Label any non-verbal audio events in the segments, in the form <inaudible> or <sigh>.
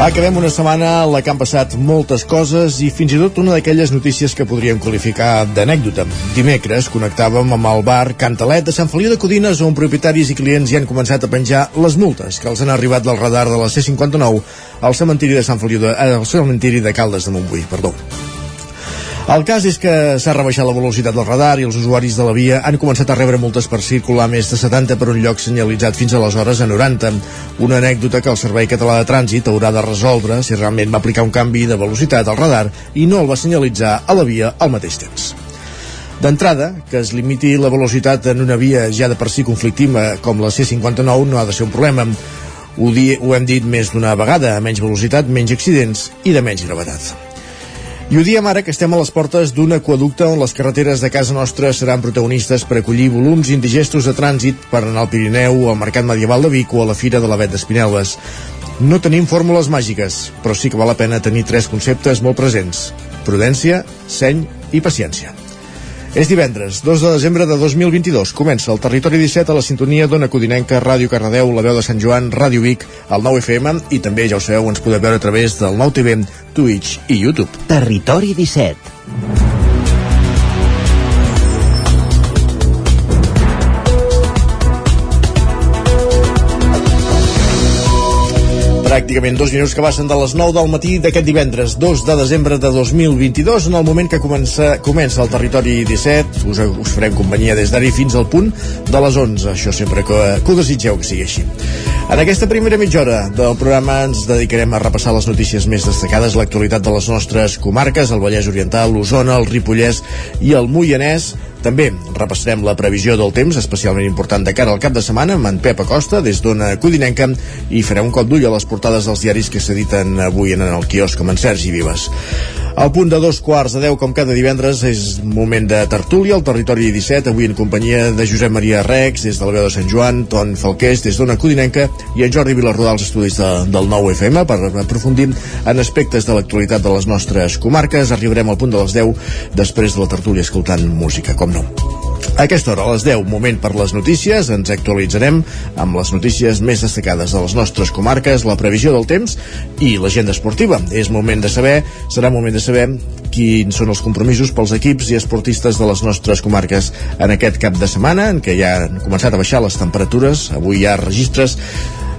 Acabem una setmana en la que han passat moltes coses i fins i tot una d'aquelles notícies que podríem qualificar d'anècdota. Dimecres connectàvem amb el bar Cantalet de Sant Feliu de Codines on propietaris i clients ja han començat a penjar les multes que els han arribat del radar de la C-59 al cementiri de Sant Feliu de, eh, al cementiri de Caldes de Montbui. Perdó. El cas és que s'ha rebaixat la velocitat del radar i els usuaris de la via han començat a rebre multes per circular més de 70 per un lloc senyalitzat fins aleshores a 90. Una anècdota que el Servei Català de Trànsit haurà de resoldre si realment va aplicar un canvi de velocitat al radar i no el va senyalitzar a la via al mateix temps. D'entrada, que es limiti la velocitat en una via ja de per si conflictiva com la C59 no ha de ser un problema. Ho, di, ho hem dit més d'una vegada, a menys velocitat, menys accidents i de menys gravetat. I ho diem ara que estem a les portes d'un aquaducte on les carreteres de casa nostra seran protagonistes per acollir volums indigestos de trànsit per anar al Pirineu, al Mercat Medieval de Vic o a la Fira de la Vet d'Espinelves. No tenim fórmules màgiques, però sí que val la pena tenir tres conceptes molt presents. Prudència, seny i paciència. És divendres, 2 de desembre de 2022. Comença el Territori 17 a la sintonia d'Ona Codinenca, Ràdio Cardedeu, La Veu de Sant Joan, Ràdio Vic, el 9 FM i també, ja ho sabeu, ens podeu veure a través del 9 TV, Twitch i YouTube. Territori 17. Pràcticament dos minuts que passen de les 9 del matí d'aquest divendres 2 de desembre de 2022 en el moment que comença, comença el territori 17 us, us farem companyia des d'ara fins al punt de les 11 això sempre que, que ho desitgeu que sigui així. En aquesta primera mitja hora del programa ens dedicarem a repassar les notícies més destacades l'actualitat de les nostres comarques el Vallès Oriental, l'Osona, el Ripollès i el Moianès també repassarem la previsió del temps, especialment important de cara al cap de setmana, amb en Pep Acosta, des d'Ona Codinenca, i farem un cop d'ull a les portades dels diaris que s'editen avui en el quiosc amb en Sergi Vives. Al punt de dos quarts de deu, com cada divendres, és moment de tertúlia al territori 17, avui en companyia de Josep Maria Rex, des de la veu de Sant Joan, Ton Falqués, des d'Ona Codinenca, i en Jordi Vilarrodà, als estudis de, del nou FM, per aprofundir en aspectes de l'actualitat de les nostres comarques. Arribarem al punt de les 10, després de la tertúlia escoltant música, com no. A aquesta hora, a les 10, moment per les notícies, ens actualitzarem amb les notícies més destacades de les nostres comarques, la previsió del temps i l'agenda esportiva. És moment de saber, serà moment de saber quins són els compromisos pels equips i esportistes de les nostres comarques en aquest cap de setmana, en què ja han començat a baixar les temperatures, avui hi ha registres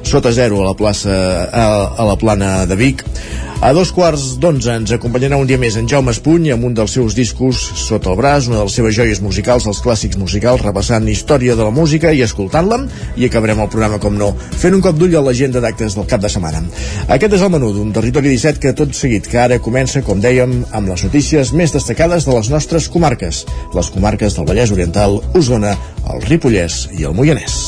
sota zero a la plaça a, a la plana de Vic a dos quarts d'onze ens acompanyarà un dia més en Jaume Espuny amb un dels seus discos sota el braç, una de les seves joies musicals, els clàssics musicals, repassant història de la música i escoltant-la, i acabarem el programa, com no, fent un cop d'ull a l'agenda d'actes del cap de setmana. Aquest és el menú d'un Territori 17 que tot seguit, que ara comença, com dèiem, amb les notícies més destacades de les nostres comarques, les comarques del Vallès Oriental, Osona, el Ripollès i el Moianès.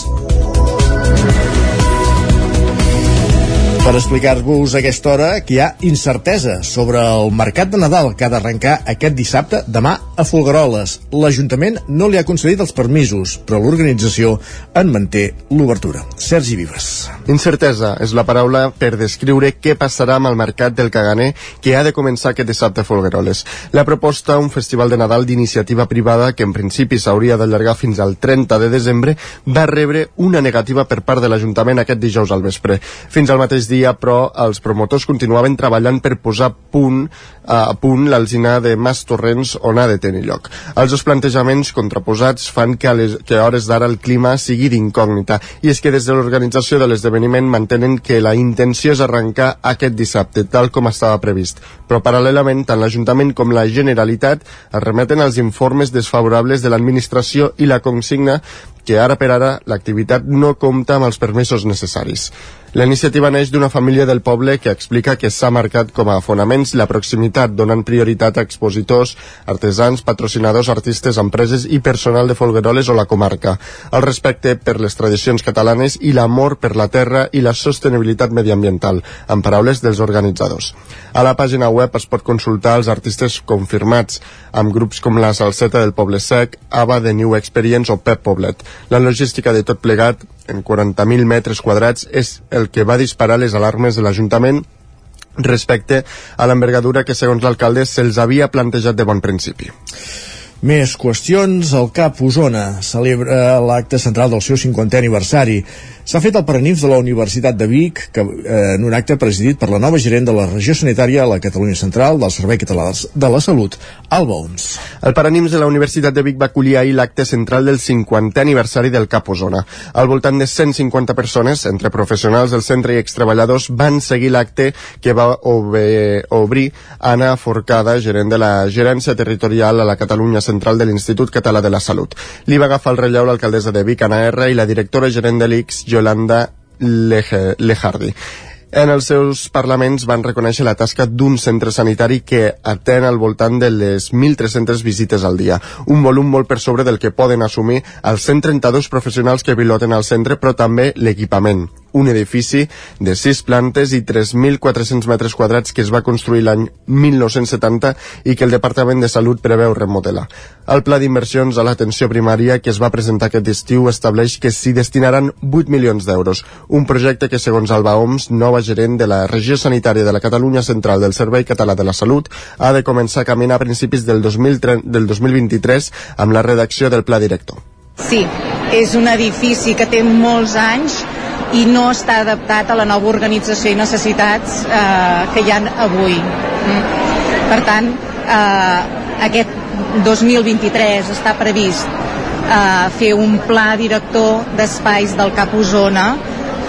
Per explicar-vos aquesta hora que hi ha incertesa sobre el mercat de Nadal que ha d'arrencar aquest dissabte demà a Folgueroles. L'Ajuntament no li ha concedit els permisos, però l'organització en manté l'obertura. Sergi Vives. Incertesa és la paraula per descriure què passarà amb el mercat del Caganer que ha de començar aquest dissabte a Folgueroles. La proposta, un festival de Nadal d'iniciativa privada que en principi s'hauria d'allargar fins al 30 de desembre, va rebre una negativa per part de l'Ajuntament aquest dijous al vespre. Fins al mateix dia, però, els promotors continuaven treballant per posar punt, a punt l'alzina de Mas Torrents on ha de tenir lloc. Els dos plantejaments contraposats fan que a, les, que a hores d'ara el clima sigui d'incògnita i és que des de l'organització de l'esdeveniment mantenen que la intenció és arrencar aquest dissabte, tal com estava previst. Però paral·lelament, tant l'Ajuntament com la Generalitat es remeten als informes desfavorables de l'administració i la consigna que ara per ara l'activitat no compta amb els permisos necessaris. La iniciativa neix d'una família del poble que explica que s'ha marcat com a fonaments la proximitat, donant prioritat a expositors, artesans, patrocinadors, artistes, empreses i personal de Folgueroles o la comarca, el respecte per les tradicions catalanes i l'amor per la terra i la sostenibilitat mediambiental, en paraules dels organitzadors. A la pàgina web es pot consultar els artistes confirmats, amb grups com la Salseta del Poble Sec, Ava de New Experience o Pep Poblet. La logística de tot plegat en 40.000 metres quadrats és el que va disparar les alarmes de l'Ajuntament respecte a l'envergadura que, segons l'alcalde, se'ls havia plantejat de bon principi. Més qüestions. El CAP Osona celebra l'acte central del seu 50è aniversari. S'ha fet el paranif de la Universitat de Vic que, eh, en un acte presidit per la nova gerent de la regió sanitària a la Catalunya Central del Servei Català de la Salut, Alba Ons. El paranif de la Universitat de Vic va acollir ahir l'acte central del 50è aniversari del CAP Osona. Al voltant de 150 persones, entre professionals del centre i extreballadors, van seguir l'acte que va obrir Anna Forcada, gerent de la gerència territorial a la Catalunya Central de l'Institut Català de la Salut. Li va agafar el relleu l'alcaldessa de Vic, Anna R, i la directora gerent de l'ICS, Yolanda Lejardi. En els seus parlaments van reconèixer la tasca d'un centre sanitari que atén al voltant de les 1.300 visites al dia, un volum molt per sobre del que poden assumir els 132 professionals que piloten al centre, però també l'equipament un edifici de 6 plantes i 3.400 metres quadrats que es va construir l'any 1970 i que el Departament de Salut preveu remodelar. El pla d'inversions a l'atenció primària que es va presentar aquest estiu estableix que s'hi destinaran 8 milions d'euros, un projecte que, segons Alba Oms, nova gerent de la regió sanitària de la Catalunya Central del Servei Català de la Salut, ha de començar a caminar a principis del, 2030, del 2023 amb la redacció del pla director. Sí, és un edifici que té molts anys i no està adaptat a la nova organització i necessitats eh, que hi ha avui. Mm. Per tant, eh, aquest 2023 està previst eh, fer un pla director d'espais del Cap Osona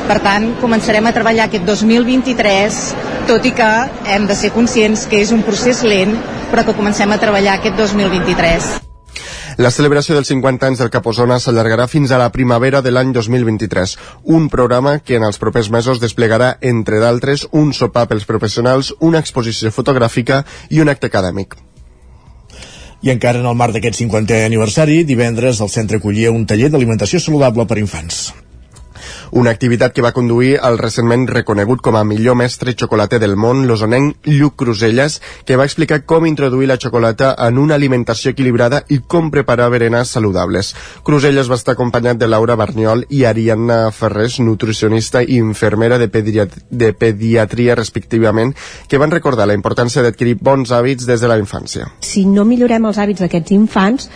per tant, començarem a treballar aquest 2023, tot i que hem de ser conscients que és un procés lent, però que comencem a treballar aquest 2023. La celebració dels 50 anys del Caposona s'allargarà fins a la primavera de l'any 2023, un programa que en els propers mesos desplegarà, entre d'altres, un sopar pels professionals, una exposició fotogràfica i un acte acadèmic. I encara en el marc d'aquest 50è aniversari, divendres el centre acollia un taller d'alimentació saludable per infants una activitat que va conduir al recentment reconegut com a millor mestre xocolater del món, l'osonenc Lluc Cruselles, que va explicar com introduir la xocolata en una alimentació equilibrada i com preparar berenes saludables. Cruselles va estar acompanyat de Laura Barniol i Ariadna Ferrés, nutricionista i infermera de, pediat de pediatria respectivament, que van recordar la importància d'adquirir bons hàbits des de la infància. Si no millorem els hàbits d'aquests infants,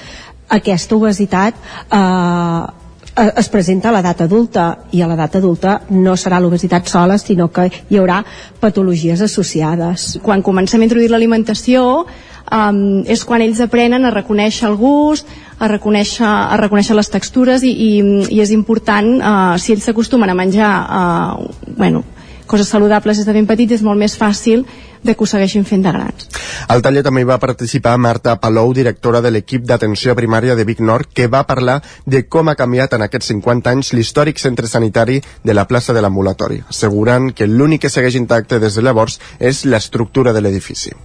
aquesta obesitat Eh, es presenta a l'edat adulta i a l'edat adulta no serà l'obesitat sola sinó que hi haurà patologies associades. Quan comencem a introduir l'alimentació um, és quan ells aprenen a reconèixer el gust, a reconèixer, a reconèixer les textures i, i, i és important, uh, si ells s'acostumen a menjar uh, bueno, coses saludables des de ben petits és molt més fàcil de que ho segueixin fent de grans. Al taller també hi va participar Marta Palou, directora de l'equip d'atenció primària de Vic Nord, que va parlar de com ha canviat en aquests 50 anys l'històric centre sanitari de la plaça de l'ambulatori, assegurant que l'únic que segueix intacte des de llavors és l'estructura de l'edifici.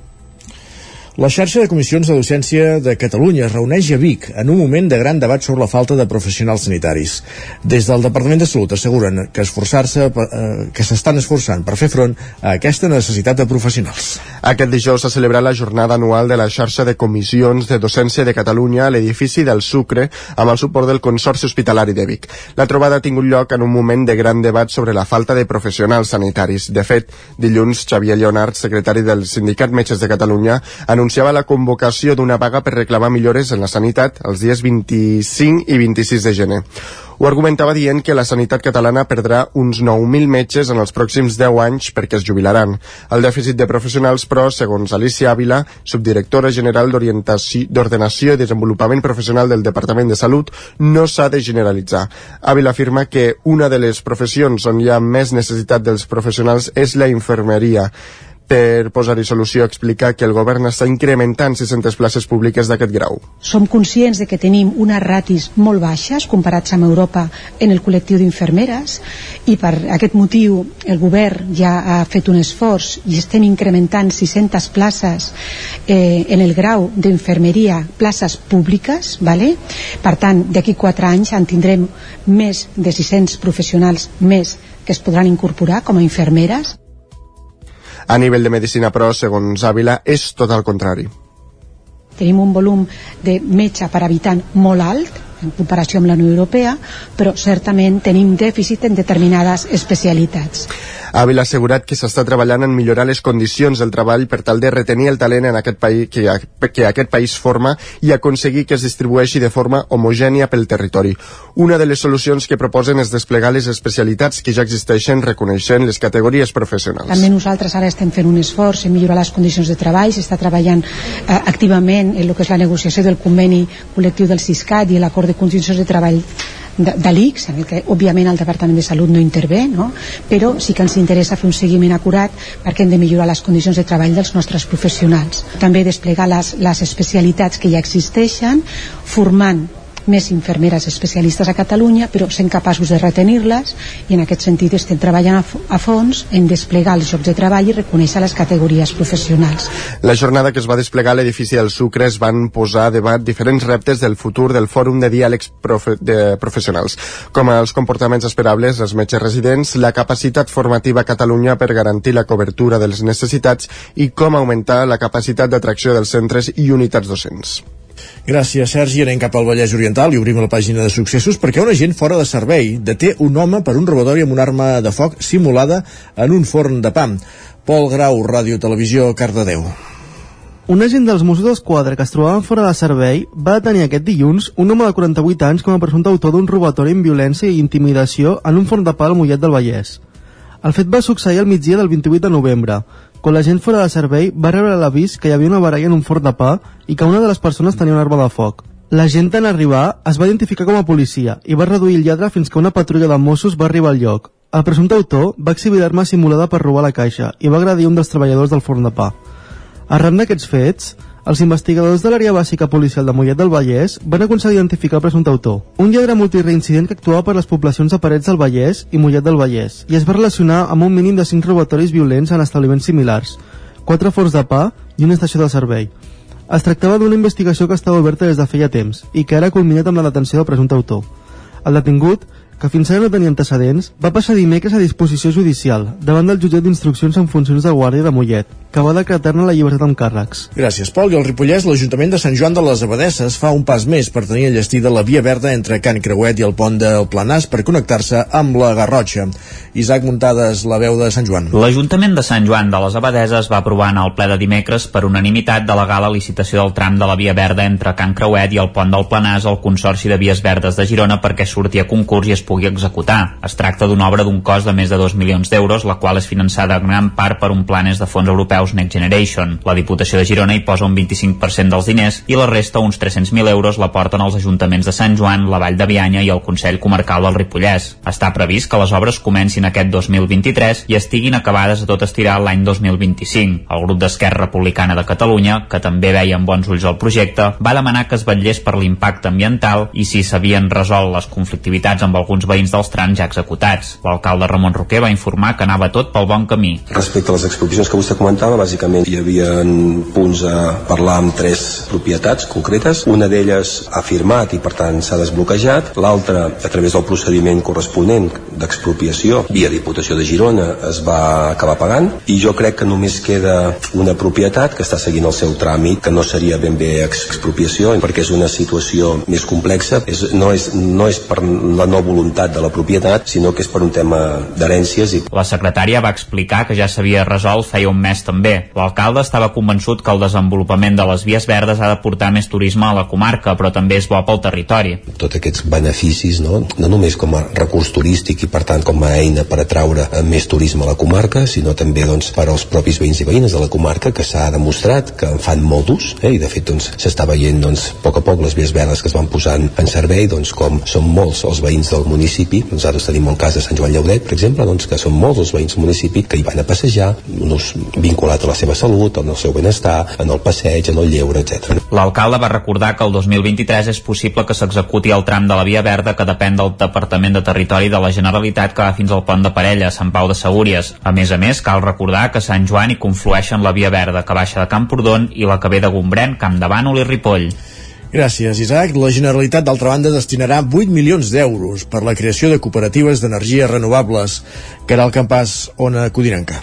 La xarxa de comissions de docència de Catalunya es reuneix a Vic en un moment de gran debat sobre la falta de professionals sanitaris. Des del Departament de Salut asseguren que esforçar-se eh, que s'estan esforçant per fer front a aquesta necessitat de professionals. Aquest dijous s'ha celebrat la jornada anual de la xarxa de comissions de docència de Catalunya a l'edifici del Sucre amb el suport del Consorci Hospitalari de Vic. La trobada ha tingut lloc en un moment de gran debat sobre la falta de professionals sanitaris. De fet, dilluns Xavier Leonard, secretari del Sindicat Metges de Catalunya, ha anunciava la convocació d'una vaga per reclamar millores en la sanitat els dies 25 i 26 de gener. Ho argumentava dient que la sanitat catalana perdrà uns 9.000 metges en els pròxims 10 anys perquè es jubilaran. El dèficit de professionals, però, segons Alicia Ávila, subdirectora general d'Ordenació i Desenvolupament Professional del Departament de Salut, no s'ha de generalitzar. Ávila afirma que una de les professions on hi ha més necessitat dels professionals és la infermeria per posar-hi solució explica que el govern està incrementant 600 places públiques d'aquest grau. Som conscients de que tenim unes ratis molt baixes comparats amb Europa en el col·lectiu d'infermeres i per aquest motiu el govern ja ha fet un esforç i estem incrementant 600 places eh, en el grau d'infermeria, places públiques, vale? per tant, d'aquí 4 anys en tindrem més de 600 professionals més que es podran incorporar com a infermeres a nivell de medicina, però, segons Àvila, és tot el contrari. Tenim un volum de metge per habitant molt alt, en comparació amb la Unió Europea, però certament tenim dèficit en determinades especialitats. Ávila ha assegurat que s'està treballant en millorar les condicions del treball per tal de retenir el talent en aquest país que, que aquest país forma i aconseguir que es distribueixi de forma homogènia pel territori. Una de les solucions que proposen és desplegar les especialitats que ja existeixen reconeixent les categories professionals. També nosaltres ara estem fent un esforç en millorar les condicions de treball, s'està treballant eh, activament en el que és la negociació del conveni col·lectiu del CISCAT i l'acord de condicions de treball de, de l'ICS, en el que òbviament el Departament de Salut no intervé, no? però sí que ens interessa fer un seguiment acurat perquè hem de millorar les condicions de treball dels nostres professionals. També desplegar les, les especialitats que ja existeixen, formant més infermeres especialistes a Catalunya, però sent capaços de retenir-les i en aquest sentit estem treballant a, a fons en desplegar els jocs de treball i reconèixer les categories professionals. La jornada que es va desplegar a l'edifici del Sucre es van posar a debat diferents reptes del futur del Fòrum de Diàlegs profe de Professionals, com els comportaments esperables dels metges residents, la capacitat formativa a Catalunya per garantir la cobertura de les necessitats i com augmentar la capacitat d'atracció dels centres i unitats docents. Gràcies, Sergi. Anem cap al Vallès Oriental i obrim la pàgina de successos perquè un agent fora de servei deté un home per un robatori amb una arma de foc simulada en un forn de pa. Pol Grau, Ràdio Televisió, Cardedeu. Un agent dels Mossos d'Esquadra que es trobava fora de servei va detenir aquest dilluns un home de 48 anys com a presumpte autor d'un robatori amb violència i intimidació en un forn de pa al Mollet del Vallès. El fet va succeir al migdia del 28 de novembre, quan la gent fora de servei va rebre l'avís que hi havia una baralla en un forn de pa i que una de les persones tenia una arma de foc. La gent en arribar es va identificar com a policia i va reduir el lladre fins que una patrulla de Mossos va arribar al lloc. El presumpte autor va exhibir l'arma simulada per robar la caixa i va agredir un dels treballadors del forn de pa. Arran d'aquests fets, els investigadors de l'àrea bàsica policial de Mollet del Vallès van aconseguir identificar el presumpte autor, un lladre multireincident que actuava per les poblacions de Parets del Vallès i Mollet del Vallès, i es va relacionar amb un mínim de 5 robatoris violents en establiments similars, 4 forts de pa i una estació de servei. Es tractava d'una investigació que estava oberta des de feia temps i que ara ha culminat amb la detenció del presumpte autor. El detingut que fins ara no tenia antecedents, va passar dimecres a disposició judicial davant del jutjat d'instruccions en funcions de guàrdia de Mollet, que va decretar-ne la llibertat amb càrrecs. Gràcies, Pol. I al Ripollès, l'Ajuntament de Sant Joan de les Abadesses fa un pas més per tenir enllestida la via verda entre Can Creuet i el pont del Planàs per connectar-se amb la Garrotxa. Isaac Muntades, la veu de Sant Joan. L'Ajuntament de Sant Joan de les Abadeses va aprovar en el ple de dimecres per unanimitat delegar la licitació del tram de la via verda entre Can Creuet i el pont del Planàs al Consorci de Vies Verdes de Girona perquè surti a concurs i es pugui executar. Es tracta d'una obra d'un cost de més de 2 milions d'euros, la qual és finançada en gran part per un planes de fons europeus Next Generation. La Diputació de Girona hi posa un 25% dels diners i la resta, uns 300.000 euros, la porten els ajuntaments de Sant Joan, la Vall de Bianya i el Consell Comarcal del Ripollès. Està previst que les obres comencin aquest 2023 i estiguin acabades a tot estirar l'any 2025. El grup d'Esquerra Republicana de Catalunya, que també veia amb bons ulls el projecte, va demanar que es vetllés per l'impacte ambiental i si s'havien resolt les conflictivitats amb alguns veïns dels trams ja executats. L'alcalde Ramon Roquer va informar que anava tot pel bon camí. Respecte a les expropiacions que vostè comentava, bàsicament hi havia punts a parlar amb tres propietats concretes. Una d'elles ha firmat i per tant s'ha desbloquejat. L'altra, a través del procediment corresponent d'expropiació via Diputació de Girona, es va acabar pagant. I jo crec que només queda una propietat que està seguint el seu tràmit, que no seria ben bé expropiació, perquè és una situació més complexa. És, no, és, no és per la no voluntat de la propietat, sinó que és per un tema d'herències. I... La secretària va explicar que ja s'havia resolt feia un mes també. L'alcalde estava convençut que el desenvolupament de les vies verdes ha de portar més turisme a la comarca, però també és bo pel territori. Tots aquests beneficis, no, no només com a recurs turístic i per tant com a eina per atraure més turisme a la comarca, sinó també doncs, per als propis veïns i veïnes de la comarca que s'ha demostrat que en fan molt d'ús eh, i de fet doncs, s'està veient doncs, a poc a poc les vies verdes que es van posant en servei doncs, com són molts els veïns del municipi nosaltres tenim el cas de Sant Joan Llaudet per exemple, doncs, que són molts els veïns del municipi que hi van a passejar, un ús vinculat a la seva salut, el seu benestar en el passeig, en el lleure, etc. L'alcalde va recordar que el 2023 és possible que s'executi el tram de la Via Verda que depèn del Departament de Territori de la Generalitat que va fins al pont de Parella, Sant Pau de Segúries. A més a més, cal recordar que Sant Joan hi conflueixen la Via Verda que baixa de Camprodon i la que ve de Gombrèn, Camp de Bànol i Ripoll. Gràcies, Isaac. La Generalitat, d'altra banda, destinarà 8 milions d'euros per la creació de cooperatives d'energies renovables. Que el campàs Ona Codinenca.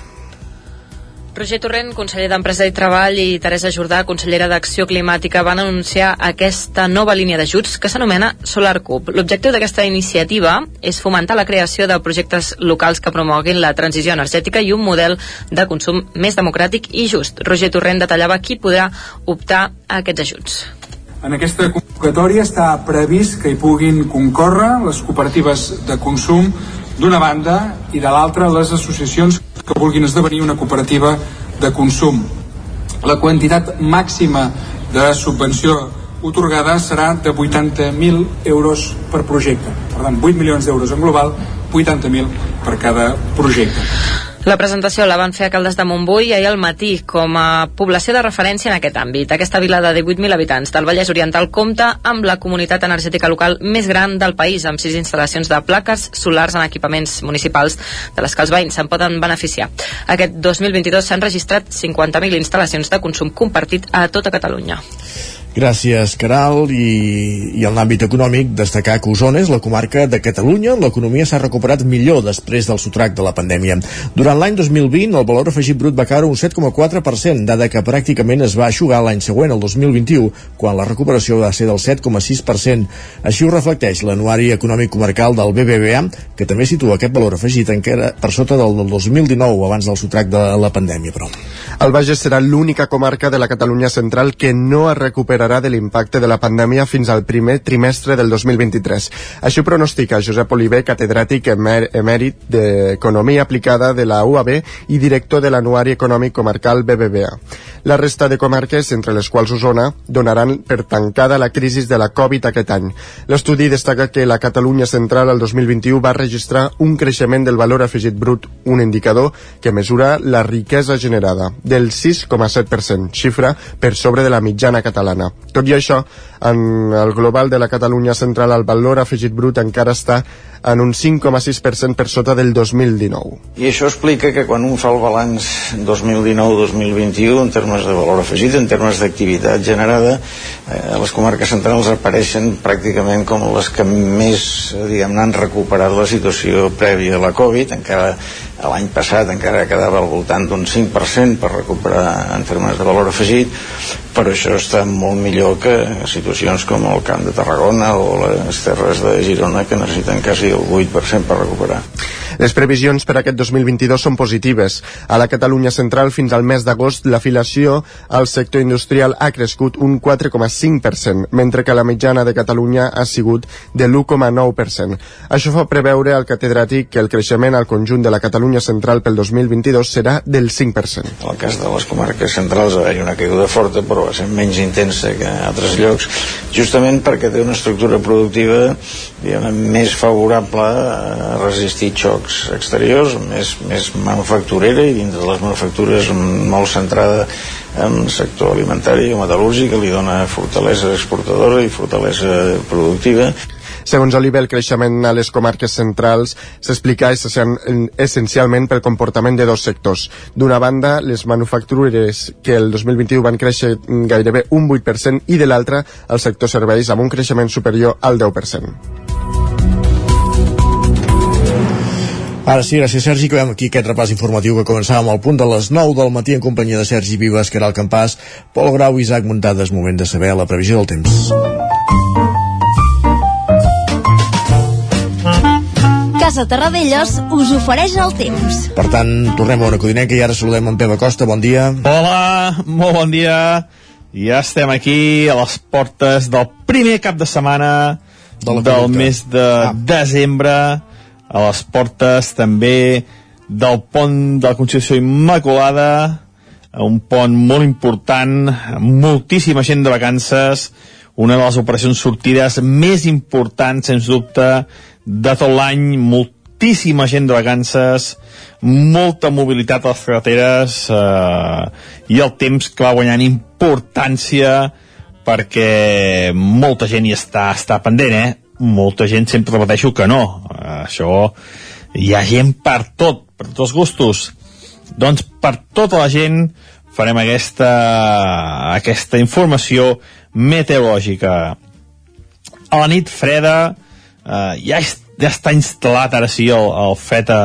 Roger Torrent, conseller d'Empresa i Treball, i Teresa Jordà, consellera d'Acció Climàtica, van anunciar aquesta nova línia d'ajuts que s'anomena Solar Cup. L'objectiu d'aquesta iniciativa és fomentar la creació de projectes locals que promoguin la transició energètica i un model de consum més democràtic i just. Roger Torrent detallava qui podrà optar a aquests ajuts. En aquesta convocatòria està previst que hi puguin concórrer les cooperatives de consum d'una banda i de l'altra les associacions que vulguin esdevenir una cooperativa de consum. La quantitat màxima de subvenció otorgada serà de 80.000 euros per projecte. Per tant, 8 milions d'euros en global, 80.000 per cada projecte. La presentació la van fer a Caldes de Montbui ahir al matí com a població de referència en aquest àmbit. Aquesta vila de 18.000 habitants del Vallès Oriental compta amb la comunitat energètica local més gran del país, amb sis instal·lacions de plaques solars en equipaments municipals de les que els veïns se'n poden beneficiar. Aquest 2022 s'han registrat 50.000 instal·lacions de consum compartit a tota Catalunya. Gràcies, Caral. I, i en l'àmbit econòmic, destacar que Osona és la comarca de Catalunya on l'economia s'ha recuperat millor després del sotrac de la pandèmia. Durant l'any 2020, el valor afegit brut va caure un 7,4%, dada que pràcticament es va aixugar l'any següent, el 2021, quan la recuperació va ser del 7,6%. Així ho reflecteix l'anuari econòmic comarcal del BBVA, que també situa aquest valor afegit encara per sota del 2019, abans del sotrac de la pandèmia, però. El Bages serà l'única comarca de la Catalunya central que no ha recuperat recuperarà de l'impacte de la pandèmia fins al primer trimestre del 2023. Això pronostica Josep Oliver, catedràtic emèr emèrit d'Economia Aplicada de la UAB i director de l'Anuari Econòmic Comarcal BBVA. La resta de comarques, entre les quals Osona, donaran per tancada la crisi de la Covid aquest any. L'estudi destaca que la Catalunya central el 2021 va registrar un creixement del valor afegit brut, un indicador que mesura la riquesa generada, del 6,7%, xifra per sobre de la mitjana catalana. Tot i això, en el global de la Catalunya central el valor afegit brut encara està en un 5,6% per sota del 2019. I això explica que quan un fa el balanç 2019-2021 en termes de valor afegit, en termes d'activitat generada, eh, les comarques centrals apareixen pràcticament com les que més diguem han recuperat la situació prèvia a la Covid, encara l'any passat encara quedava al voltant d'un 5% per recuperar en termes de valor afegit, però això està molt millor que situacions com el Camp de Tarragona o les terres de Girona que necessiten quasi el 8% per recuperar. Les previsions per aquest 2022 són positives. A la Catalunya central, fins al mes d'agost, l'afiliació al sector industrial ha crescut un 4,5%, mentre que la mitjana de Catalunya ha sigut de l'1,9%. Això fa preveure al catedràtic que el creixement al conjunt de la Catalunya central pel 2022 serà del 5%. En el cas de les comarques centrals va haver una caiguda forta, però va ser menys intensa que a altres llocs, justament perquè té una estructura productiva diguem, més favorable a resistir xocs exteriors, més, més manufacturera i dins de les manufactures molt centrada en sector alimentari o metal·lúrgic que li dona fortalesa exportadora i fortalesa productiva. Segons Oliver, el creixement a les comarques centrals s'explica essencialment pel comportament de dos sectors. D'una banda, les manufactures que el 2021 van créixer gairebé un 8% i de l'altra, el sector serveis amb un creixement superior al 10%. Ara sí, gràcies Sergi, que veiem aquí aquest repàs informatiu que començàvem al punt de les 9 del matí en companyia de Sergi Vives, Caral Campàs, Pol Grau i Isaac Muntades. Moment de saber la previsió del temps. Casa Terradellos us ofereix el temps. Per tant, tornem a una codinenca i ara saludem en Pep Acosta. Bon dia. Hola, molt bon dia. Ja estem aquí a les portes del primer cap de setmana de del mes de ah. desembre a les portes també del pont de la Constitució Immaculada, un pont molt important, moltíssima gent de vacances, una de les operacions sortides més importants, sens dubte, de tot l'any, moltíssima gent de vacances, molta mobilitat a les carreteres eh, i el temps que va guanyant importància perquè molta gent hi està, està pendent, eh? Molta gent sempre repeteixo que no. Això hi ha gent per tot, per tots els gustos. Doncs per tota la gent farem aquesta, aquesta informació meteorològica. A la nit freda eh, ja, és, ja està instal·lat ara sí el, el fred a,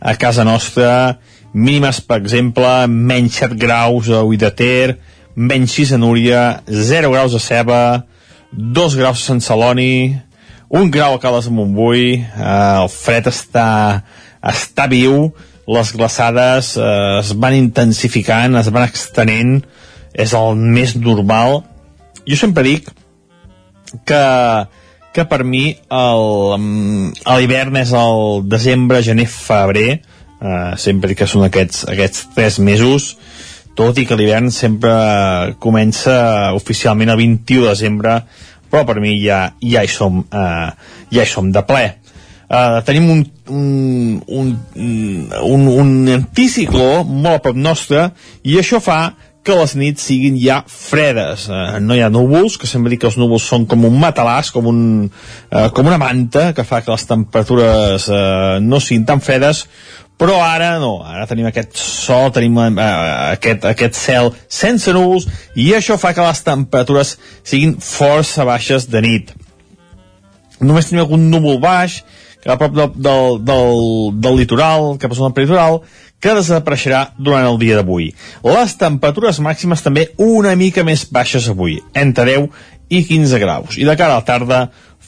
a casa nostra mínimes, per exemple, menys 7 graus a Ull de Ter, menys 6 a Núria, 0 graus a Ceba, 2 graus a Sant Celoni, 1 grau a Cales de Montbui, eh, el fred està, està viu, les glaçades eh, es van intensificant, es van extenent, és el més normal. Jo sempre dic que, que per mi l'hivern és el desembre, gener, febrer, eh, sempre que són aquests, aquests tres mesos, tot i que l'hivern sempre comença oficialment el 21 de desembre, però per mi ja, ja, hi, som, eh, ja hi som de ple. Uh, tenim un, un, un, un, un anticicló molt a prop nostre i això fa que les nits siguin ja fredes. Eh, no hi ha núvols, que dic que els núvols són com un matalàs, com, un, eh, com una manta, que fa que les temperatures eh, no siguin tan fredes, però ara no, ara tenim aquest sol, tenim eh, aquest, aquest cel sense núvols, i això fa que les temperatures siguin força baixes de nit. Només tenim algun núvol baix, a prop del, del, del, del litoral, cap a zona peritoral, que desapareixerà durant el dia d'avui. Les temperatures màximes també una mica més baixes avui, entre 10 i 15 graus. I de cara a la tarda,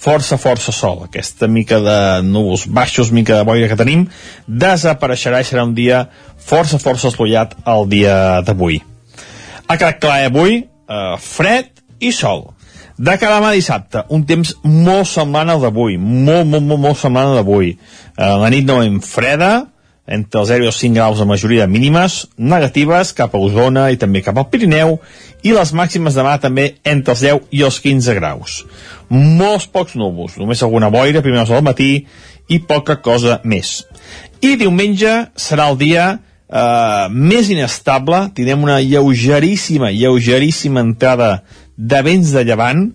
força, força sol. Aquesta mica de núvols baixos, mica de boira que tenim, desapareixerà i serà un dia força, força esbollat el dia d'avui. Ha quedat clar avui, eh, fred i sol. De cara demà dissabte, un temps molt semblant al d'avui, molt, molt, molt, molt semblant al d'avui. Eh, la nit no en freda, entre els 0 i els 5 graus de majoria mínimes, negatives cap a Osona i també cap al Pirineu, i les màximes demà també entre els 10 i els 15 graus. Molts pocs núvols, només alguna boira primers al matí i poca cosa més. I diumenge serà el dia eh, més inestable, tindrem una lleugeríssima, lleugeríssima entrada de vents de llevant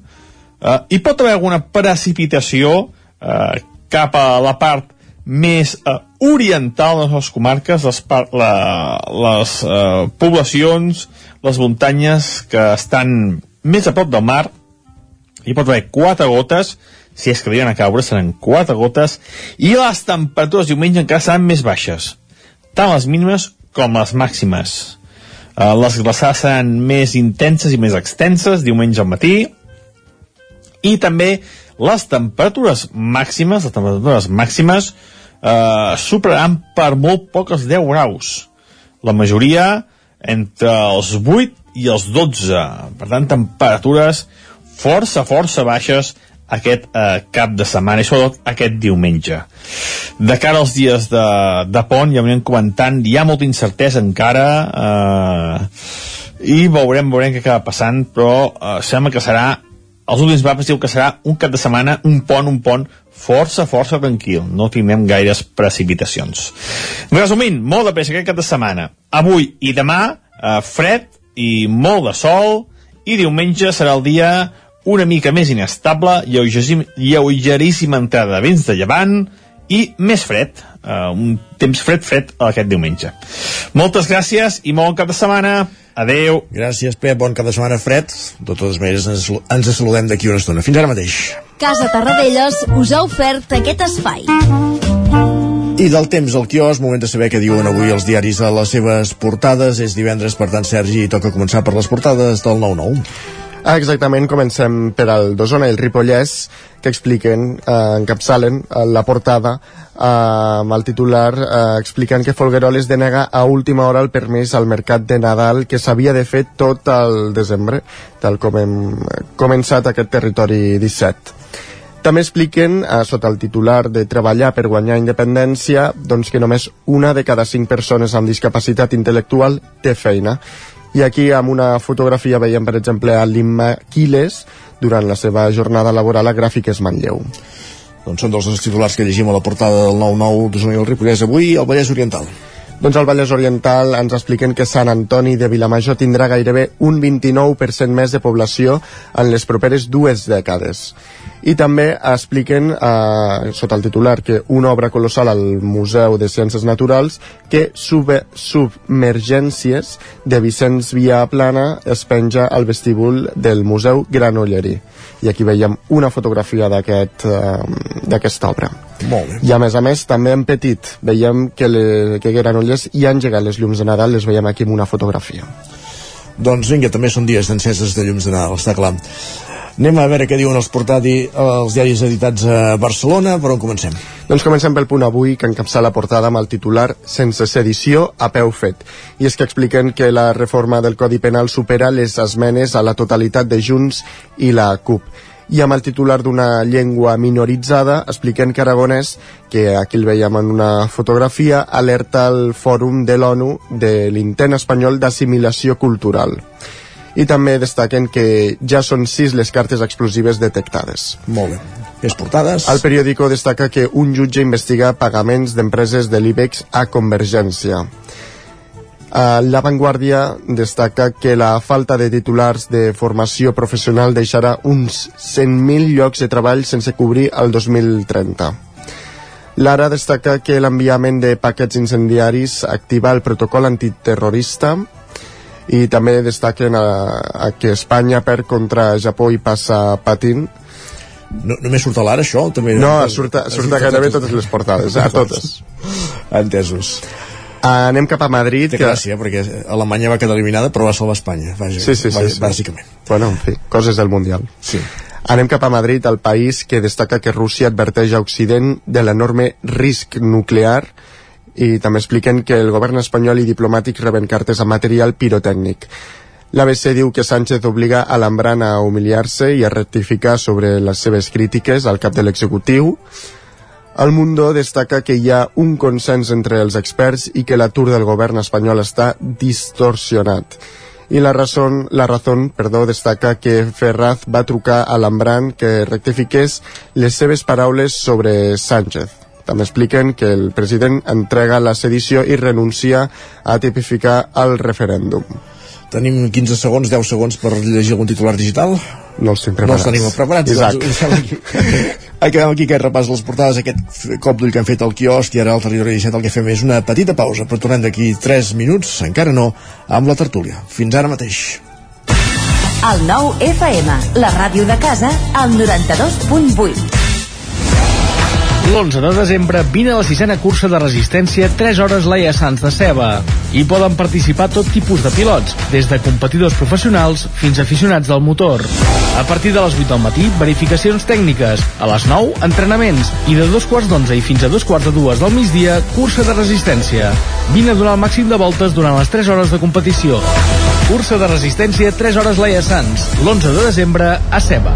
eh, hi pot haver alguna precipitació eh, cap a la part més eh, oriental de les comarques, les, la, les eh, poblacions, les muntanyes que estan més a prop del mar, hi pot haver quatre gotes, si és que arriben a caure seran quatre gotes, i les temperatures diumenge encara seran més baixes, tant les mínimes com les màximes. Uh, les glaçades seran més intenses i més extenses diumenge al matí i també les temperatures màximes, les temperatures màximes eh, superaran per molt poques 10 graus. La majoria entre els 8 i els 12. Per tant, temperatures força, força baixes aquest eh, cap de setmana i sobretot aquest diumenge. De cara als dies de, de pont, ja venim comentant, hi ha molta incertesa encara eh, i veurem, veurem què acaba passant, però eh, sembla que serà els últims mapes diu que serà un cap de setmana, un pont, un pont força, força tranquil. No tindrem gaires precipitacions. Resumint, molt de pressa aquest cap de setmana. Avui i demà, eh, fred i molt de sol, i diumenge serà el dia una mica més inestable, lleugeríssima entrada de vents de llevant i més fred, uh, un temps fred-fred aquest diumenge. Moltes gràcies i molt bon cap de setmana. Adeu. Gràcies, Pep. Bon cap de setmana fred. De totes maneres, ens, ens saludem d'aquí una estona. Fins ara mateix. Casa Tarradellas us ha ofert aquest espai. I del temps al quios, moment de saber què diuen avui els diaris a les seves portades. És divendres, per tant, Sergi, toca començar per les portades del 9-9. Ah, exactament, comencem per al d'Osona i el Ripollès, que expliquen, eh, encapçalen eh, la portada eh, amb el titular eh, explicant que Folgueroles denega a última hora el permís al mercat de Nadal que s'havia de fer tot el desembre, tal com hem començat aquest territori 17. També expliquen, eh, sota el titular de treballar per guanyar independència, doncs que només una de cada cinc persones amb discapacitat intel·lectual té feina i aquí amb una fotografia veiem per exemple a l'Imma Quiles durant la seva jornada laboral a Gràfiques Manlleu. Doncs són dels titulars que llegim a la portada del 9-9 d'Osona i el Ripollès. Avui al Vallès Oriental. Doncs al Vallès Oriental ens expliquen que Sant Antoni de Vilamajor tindrà gairebé un 29% més de població en les properes dues dècades. I també expliquen eh, sota el titular que una obra colossal al Museu de Ciències Naturals que sube, submergències de Vicenç Via Plana es penja al vestíbul del Museu Granollerí i aquí veiem una fotografia d'aquesta aquest, d'aquesta obra Molt bé. i a més a més també en petit veiem que, le, que Granollers hi han engegat les llums de Nadal les veiem aquí amb una fotografia Doncs vinga, també són dies d'enceses de llums de Nadal, està clar. Anem a veure què diuen els portadi, els diaris editats a Barcelona, per on comencem? Doncs comencem pel punt avui, que encapça la portada amb el titular Sense sedició a peu fet. I és que expliquen que la reforma del Codi Penal supera les esmenes a la totalitat de Junts i la CUP i amb el titular d'una llengua minoritzada expliquen que Aragonès, que aquí el veiem en una fotografia, alerta al fòrum de l'ONU de l'intent espanyol d'assimilació cultural. I també destaquen que ja són sis les cartes explosives detectades. Molt bé. Les portades... El periòdico destaca que un jutge investiga pagaments d'empreses de l'IBEX a Convergència. La Vanguardia destaca que la falta de titulars de formació professional deixarà uns 100.000 llocs de treball sense cobrir el 2030. L'Ara destaca que l'enviament de paquets incendiaris activa el protocol antiterrorista i també destaquen a, a que Espanya perd contra Japó i passa patint no, només surt a l'ara això? També no, surt, a, surt a gairebé totes les portades, a totes. <laughs> Entesos. Anem cap a Madrid. Té que... gràcia, perquè Alemanya va quedar eliminada, però va salvar Espanya. Vaja, sí, sí, sí, vaja, sí. Bàsicament. Bueno, en fi, coses del Mundial. Sí. Anem cap a Madrid, el país que destaca que Rússia adverteix a Occident de l'enorme risc nuclear i també expliquen que el govern espanyol i diplomàtics reben cartes amb material pirotècnic. L'ABC diu que Sánchez obliga a l'Embran a humiliar-se i a rectificar sobre les seves crítiques al cap de l'executiu. El Mundo destaca que hi ha un consens entre els experts i que l'atur del govern espanyol està distorsionat. I la Razón, la Razón perdó, destaca que Ferraz va trucar a l'Embran que rectifiqués les seves paraules sobre Sánchez. També expliquen que el president entrega la sedició i renuncia a tipificar el referèndum. Tenim 15 segons, 10 segons per llegir algun titular digital? No els No preparats. els tenim preparats. Isaac. Doncs, acabem aquí <laughs> aquest repàs de les portades, aquest cop d'ull que han fet al quiosc i ara al territori 17 el que fem és una petita pausa, però tornem d'aquí 3 minuts, encara no, amb la tertúlia. Fins ara mateix. El nou FM, la ràdio de casa, al 92.8. L'11 de desembre vine a la sisena cursa de resistència 3 hores Laia Sants de Ceba. Hi poden participar tot tipus de pilots, des de competidors professionals fins a aficionats del motor. A partir de les 8 del matí, verificacions tècniques. A les 9, entrenaments. I de dos quarts d'onze i fins a dos quarts de dues del migdia, cursa de resistència. Vine a donar el màxim de voltes durant les 3 hores de competició. Cursa de resistència 3 hores Laia Sants, l'11 de desembre a Ceba.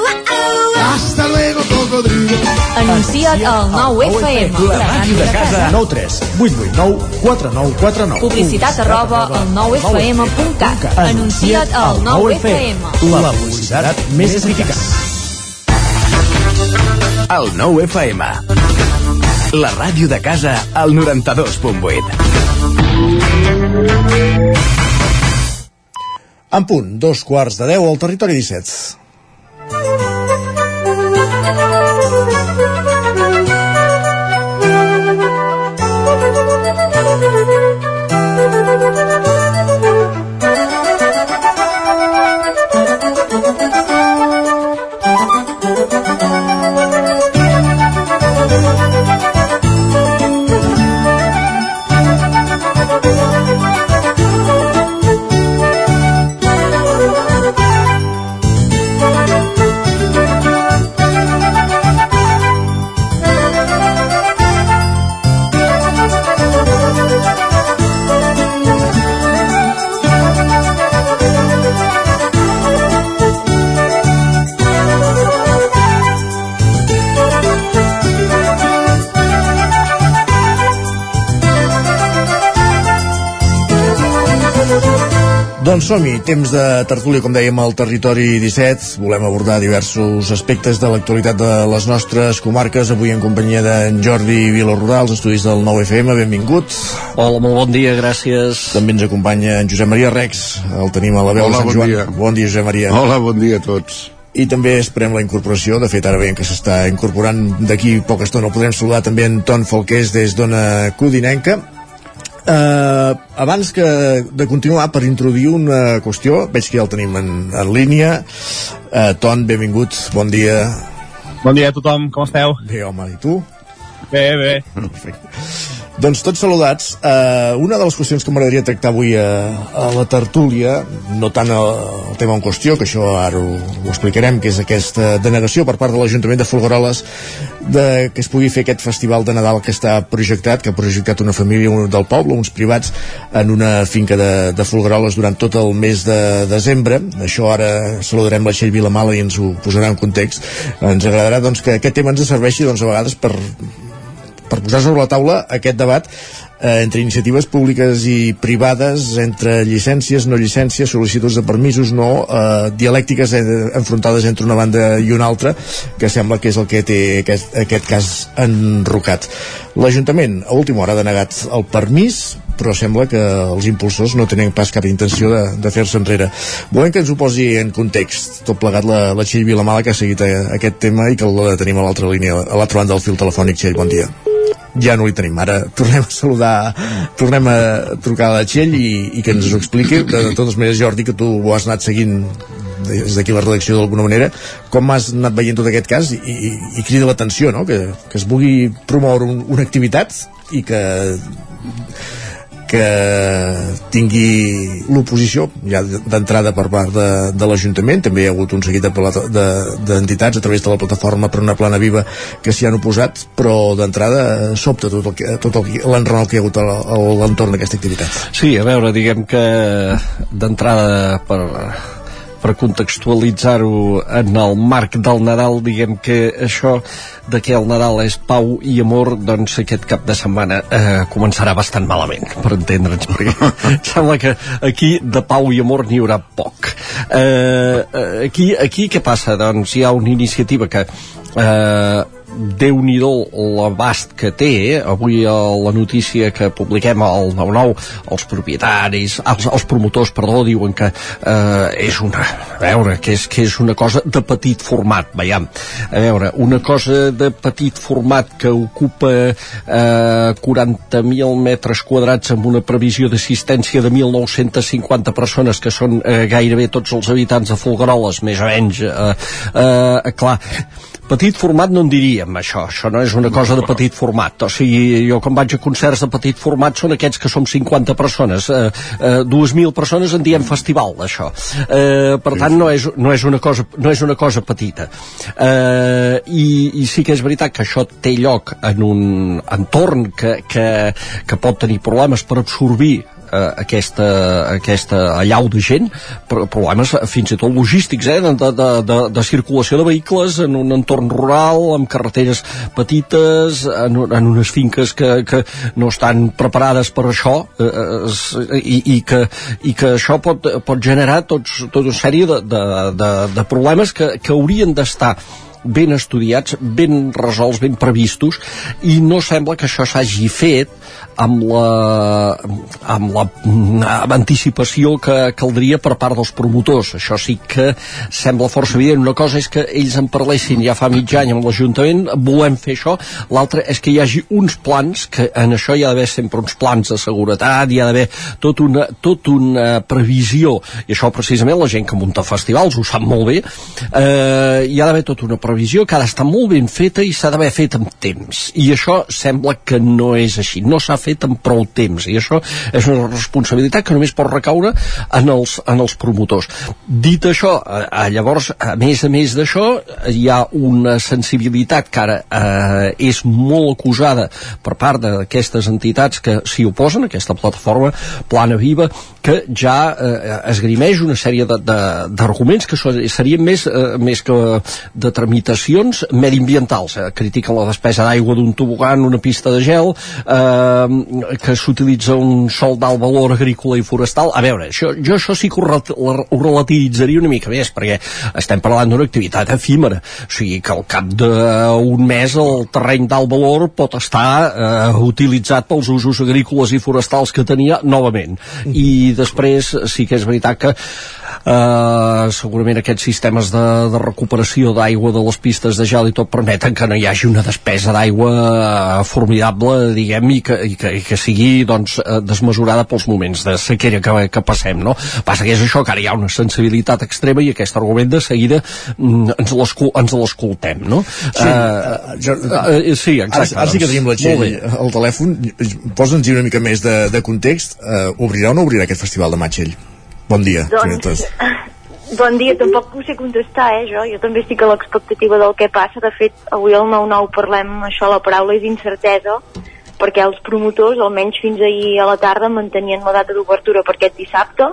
Anuncia't al 9FM. La màquina de casa. 9 3 8 8 9 4 9 4 9 Publicitat arroba al 9FM.cat. Anuncia't al 9FM. La publicitat més eficaç. El 9 FM. La ràdio de casa al 92.8. En punt, dos quarts de 10 al territori 17. Som-hi, temps de tertúlia, com dèiem, al territori 17. Volem abordar diversos aspectes de l'actualitat de les nostres comarques. Avui en companyia d'en Jordi Vilarrodà, als estudis del 9FM. Benvingut. Hola, molt bon dia, gràcies. També ens acompanya en Josep Maria Rex. El tenim a la veu Hola, de Sant bon Joan. dia. Bon dia, Josep Maria. Hola, bon dia a tots. I també esperem la incorporació, de fet ara veiem que s'està incorporant d'aquí poca estona, el podrem saludar també en Ton Falqués des d'Ona Codinenca. Uh, abans que de continuar per introduir una qüestió veig que ja el tenim en, en línia uh, Ton, benvingut, bon dia Bon dia a tothom, com esteu? Bé, home, i tu? Bé, bé. <laughs> Doncs tots saludats. Uh, una de les qüestions que m'agradaria tractar avui a, a la tertúlia, no tant el, tema en qüestió, que això ara ho, ho explicarem, que és aquesta denegació per part de l'Ajuntament de Folgueroles de que es pugui fer aquest festival de Nadal que està projectat, que ha projectat una família del poble, uns privats, en una finca de, de Folgueroles durant tot el mes de desembre. Això ara saludarem la Txell Vilamala i ens ho posarà en context. Ens agradarà doncs, que aquest tema ens serveixi doncs, a vegades per per posar sobre la taula aquest debat eh, entre iniciatives públiques i privades, entre llicències, no llicències, sol·licituds de permisos, no, eh, dialèctiques eh, enfrontades entre una banda i una altra, que sembla que és el que té aquest, aquest cas enrocat. L'Ajuntament a última hora ha denegat el permís, però sembla que els impulsors no tenen pas cap intenció de, de fer-se enrere. Volem que ens ho posi en context, tot plegat la, la Txell Vilamala que ha seguit eh, aquest tema i que la tenim a l'altra línia, a l'altra banda del fil telefònic. Txell, bon dia ja no li tenim. Ara tornem a saludar, tornem a trucar a la Txell i, i que ens ho expliqui. De, de totes maneres, Jordi, que tu ho has anat seguint des d'aquí la redacció d'alguna manera, com has anat veient tot aquest cas i, i, i crida l'atenció, no? Que, que es vulgui promoure un, una activitat i que que tingui l'oposició ja d'entrada per part de, de l'Ajuntament. També hi ha hagut un seguit de plata- de- d'entitats a través de la plataforma per una plana viva que s'hi han oposat però d'entrada eh, sobta tot el que- tot que- hi ha hagut a l'entorn d'aquesta activitat. Sí, a veure, diguem que d'entrada per per contextualitzar-ho en el marc del Nadal, diguem que això de que el Nadal és pau i amor, doncs aquest cap de setmana eh, començarà bastant malament, per entendre'ns, perquè <laughs> sembla que aquí de pau i amor n'hi haurà poc. Eh, eh, aquí, aquí què passa? Doncs hi ha una iniciativa que eh, déu nhi l'abast que té eh? avui a la notícia que publiquem al 9-9 els propietaris, els, els promotors perdó, diuen que eh, és una a veure, que és, que és una cosa de petit format, veiem a veure, una cosa de petit format que ocupa eh, 40.000 metres quadrats amb una previsió d'assistència de 1.950 persones que són eh, gairebé tots els habitants de Folgueroles més o menys eh, eh, clar petit format no en diríem això, això no és una cosa de petit format, o sigui, jo quan vaig a concerts de petit format són aquests que som 50 persones, eh, eh, 2.000 persones en diem festival, això. Eh, per tant, no és, no és, una, cosa, no és una cosa petita. Eh, i, I sí que és veritat que això té lloc en un entorn que, que, que pot tenir problemes per absorbir eh, aquesta, aquesta allau de gent, problemes fins i tot logístics, eh, de, de, de, de circulació de vehicles en un entorn rural, amb carreteres petites, en, en unes finques que, que no estan preparades per això, eh, eh, i, i, que, i que això pot, pot generar tots, tota una sèrie de, de, de, de problemes que, que haurien d'estar ben estudiats, ben resolts, ben previstos, i no sembla que això s'hagi fet amb la, amb la amb anticipació que caldria per part dels promotors. Això sí que sembla força evident. Una cosa és que ells en parlessin ja fa mig any amb l'Ajuntament, volem fer això. L'altra és que hi hagi uns plans, que en això hi ha d'haver sempre uns plans de seguretat, hi ha d'haver tot una, tot una previsió, i això precisament la gent que munta festivals ho sap molt bé, eh, hi ha d'haver tota una previsió que ha d'estar molt ben feta i s'ha d'haver fet amb temps. I això sembla que no és així. No s'ha fet amb prou temps i això és una responsabilitat que només pot recaure en els, en els promotors. Dit això, a, a llavors, a més a més d'això, hi ha una sensibilitat que ara eh, és molt acusada per part d'aquestes entitats que s'hi oposen, aquesta plataforma Plana Viva, que ja eh, esgrimeix una sèrie d'arguments que serien més, eh, més que de tramitacions mediambientals. Eh? Critiquen la despesa d'aigua d'un tobogan, una pista de gel, eh, que s'utilitza un sol d'alt valor agrícola i forestal. A veure, això, jo això sí que ho, ho relativitzaria una mica més, perquè estem parlant d'una activitat efímera. O sigui, que al cap d'un mes el terreny d'alt valor pot estar eh, utilitzat pels usos agrícoles i forestals que tenia novament. I després sí que és veritat que Uh, segurament aquests sistemes de, de recuperació d'aigua de les pistes de gel i tot permeten que no hi hagi una despesa d'aigua uh, formidable, diguem, i que, i que, i que sigui doncs, uh, desmesurada pels moments de sequera que, que passem, no? Passa que és això, que ara hi ha una sensibilitat extrema i aquest argument de seguida mm, ens l'escoltem, no? Sí, uh, jo, uh, sí exacte. Ara, ara sí que tenim la Txell al telèfon, posa'ns una mica més de, de context, uh, obrirà o no obrirà aquest festival de Matxell? Bon dia, doncs, <laughs> Bon dia, tampoc ho sé contestar, eh, jo. Jo també estic a l'expectativa del que passa. De fet, avui al 9-9 parlem, això, la paraula és incertesa, perquè els promotors, almenys fins ahir a la tarda, mantenien la data d'obertura per aquest dissabte,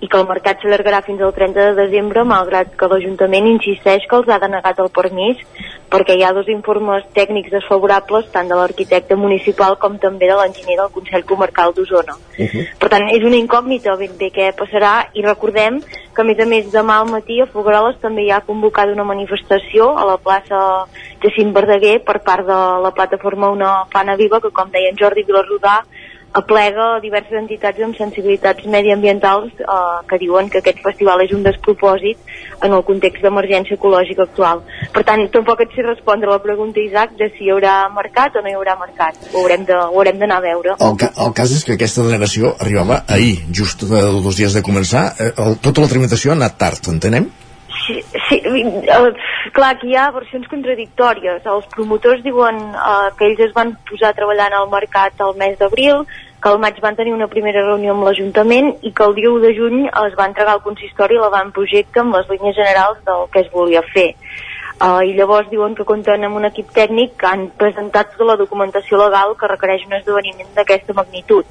i que el mercat s'allargarà fins al 30 de desembre, malgrat que l'Ajuntament insisteix que els ha denegat el permís perquè hi ha dos informes tècnics desfavorables tant de l'arquitecte municipal com també de l'enginyer del Consell Comarcal d'Osona. Uh -huh. Per tant, és una incògnita ben bé què passarà i recordem que a més a més demà al matí a Fogaroles també hi ha convocat una manifestació a la plaça Jacint Verdaguer per part de la plataforma Una Plana Viva que com deia en Jordi Vilarrodà aplega diverses entitats amb sensibilitats mediambientals eh, que diuen que aquest festival és un despropòsit en el context d'emergència ecològica actual. Per tant, tampoc et sé respondre la pregunta, Isaac, de si hi haurà mercat o no hi haurà mercat. Ho haurem d'anar a veure. El, ca el cas és que aquesta denegació arribava ahir, just dos dies de començar. Eh, el, tota la tramitació ha anat tard, entenem? Sí, sí uh, clar, aquí hi ha versions contradictòries. Els promotors diuen uh, que ells es van posar a treballar en el mercat el mes d'abril, que al maig van tenir una primera reunió amb l'Ajuntament i que el dia 1 de juny es va entregar al consistori l'avantprojecte amb les línies generals del que es volia fer. Uh, I llavors diuen que compten amb un equip tècnic que han presentat tota la documentació legal que requereix un esdeveniment d'aquesta magnitud.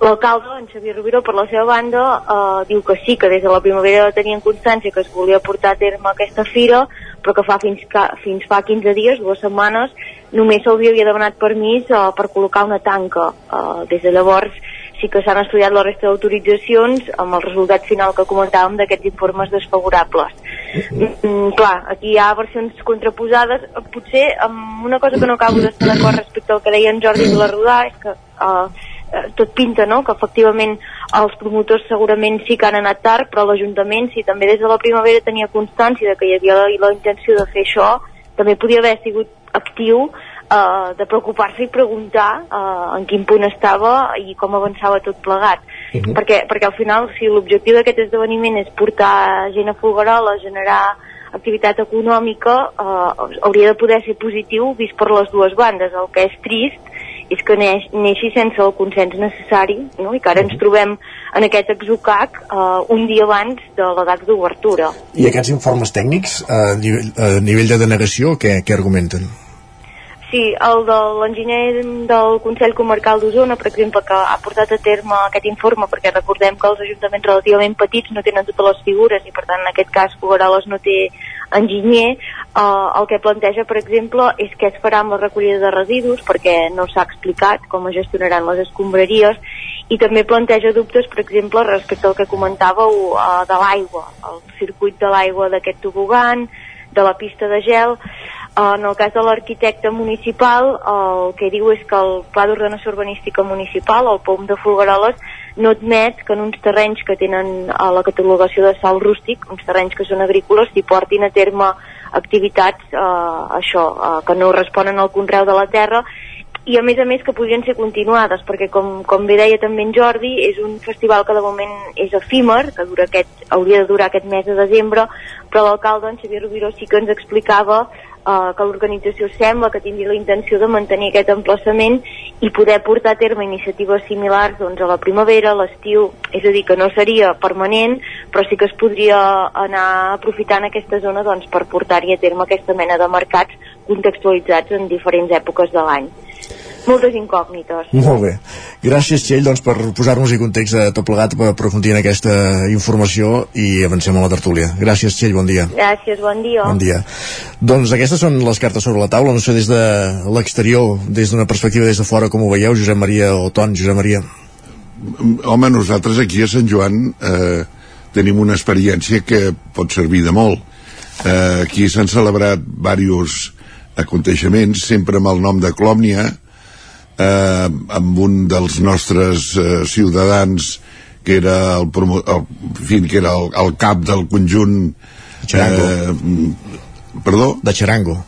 L'alcalde, en Xavier Rubiro, per la seva banda, eh, diu que sí, que des de la primavera tenien constància que es volia portar a terme aquesta fira, però que fa fins, que, fins fa 15 dies, dues setmanes, només se'ls havia demanat permís uh, per col·locar una tanca. Uh, des de llavors sí que s'han estudiat la resta d'autoritzacions amb el resultat final que comentàvem d'aquests informes desfavorables. Mm, clar, aquí hi ha versions contraposades. Potser amb una cosa que no acabo d'estar d'acord respecte al que deia en Jordi de la Rodà és que uh, tot pinta, no?, que efectivament els promotors segurament sí que han anat tard, però l'Ajuntament, si també des de la primavera tenia constància de que hi havia la, la intenció de fer això, també podia haver sigut actiu eh, de preocupar-se i preguntar eh, en quin punt estava i com avançava tot plegat. Uh -huh. perquè, perquè al final, si l'objectiu d'aquest esdeveniment és portar gent a Folguerola, generar activitat econòmica eh, hauria de poder ser positiu vist per les dues bandes. El que és trist és que neix, neixi sense el consens necessari no? i que ara ens trobem en aquest exocac eh, un dia abans de la data d'obertura. I aquests informes tècnics a nivell, a nivell de denegació, què, què argumenten? Sí, el de l'enginyer del Consell Comarcal d'Osona, per exemple, que ha portat a terme aquest informe, perquè recordem que els ajuntaments relativament petits no tenen totes les figures i per tant en aquest cas Fogaroles no té enginyer, eh, el que planteja, per exemple, és què es farà amb la recollida de residus, perquè no s'ha explicat com es gestionaran les escombraries, i també planteja dubtes, per exemple, respecte al que comentàveu uh, de l'aigua, el circuit de l'aigua d'aquest tobogan, de la pista de gel, en el cas de l'arquitecte municipal, el que diu és que el Pla d'Ordenació Urbanística Municipal, el POM de Folgueroles, no admet que en uns terrenys que tenen a la catalogació de sal rústic, uns terrenys que són agrícoles, s'hi portin a terme activitats eh, això, eh, que no responen al conreu de la terra i a més a més que podrien ser continuades perquè com, com bé deia també en Jordi és un festival que de moment és efímer que dura aquest, hauria de durar aquest mes de desembre però l'alcalde en Xavier Rubiró sí que ens explicava eh, que l'organització sembla que tingui la intenció de mantenir aquest emplaçament i poder portar a terme iniciatives similars doncs, a la primavera, a l'estiu, és a dir, que no seria permanent, però sí que es podria anar aprofitant aquesta zona doncs, per portar-hi a terme aquesta mena de mercats contextualitzats en diferents èpoques de l'any moltes incògnites. Molt bé. Gràcies, Txell, doncs, per posar-nos i context a tot plegat, per aprofundir en aquesta informació i avancem a la tertúlia. Gràcies, Txell, bon dia. Gràcies, bon dia. Bon dia. Doncs aquestes són les cartes sobre la taula, no sé des de l'exterior, des d'una perspectiva des de fora, com ho veieu, Josep Maria Oton, Josep Maria. Home, nosaltres aquí a Sant Joan eh, tenim una experiència que pot servir de molt. Eh, aquí s'han celebrat diversos aconteixements, sempre amb el nom de Clòmnia, eh, amb un dels nostres eh, ciutadans que era el, promo, el, fi, que era el, el cap del conjunt eh, perdó? De Charango.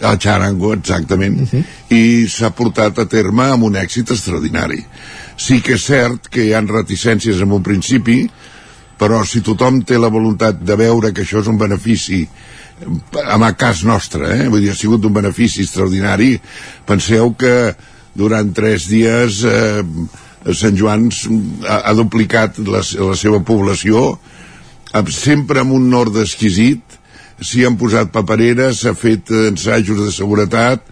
El Charango, exactament. Uh -huh. I s'ha portat a terme amb un èxit extraordinari. Sí que és cert que hi han reticències en un principi, però si tothom té la voluntat de veure que això és un benefici en el cas nostre, eh? vull dir, ha sigut un benefici extraordinari penseu que durant tres dies eh, Sant Joan ha, ha duplicat la, la seva població sempre amb un nord exquisit s'hi han posat papereres s'ha fet ensajos de seguretat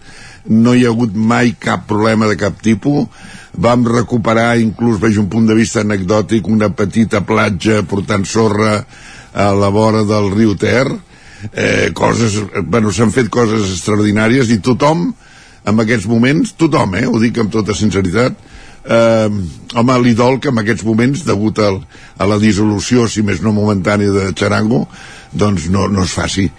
no hi ha hagut mai cap problema de cap tipus. Vam recuperar inclús veig un punt de vista anecdòtic una petita platja portant sorra a la vora del riu Ter. Eh, coses, bueno, s'han fet coses extraordinàries i tothom en aquests moments, tothom, eh, ho dic amb tota sinceritat, eh, home, li dol que en aquests moments, degut al, a la dissolució, si més no momentània de Charango, doncs no, no es faci.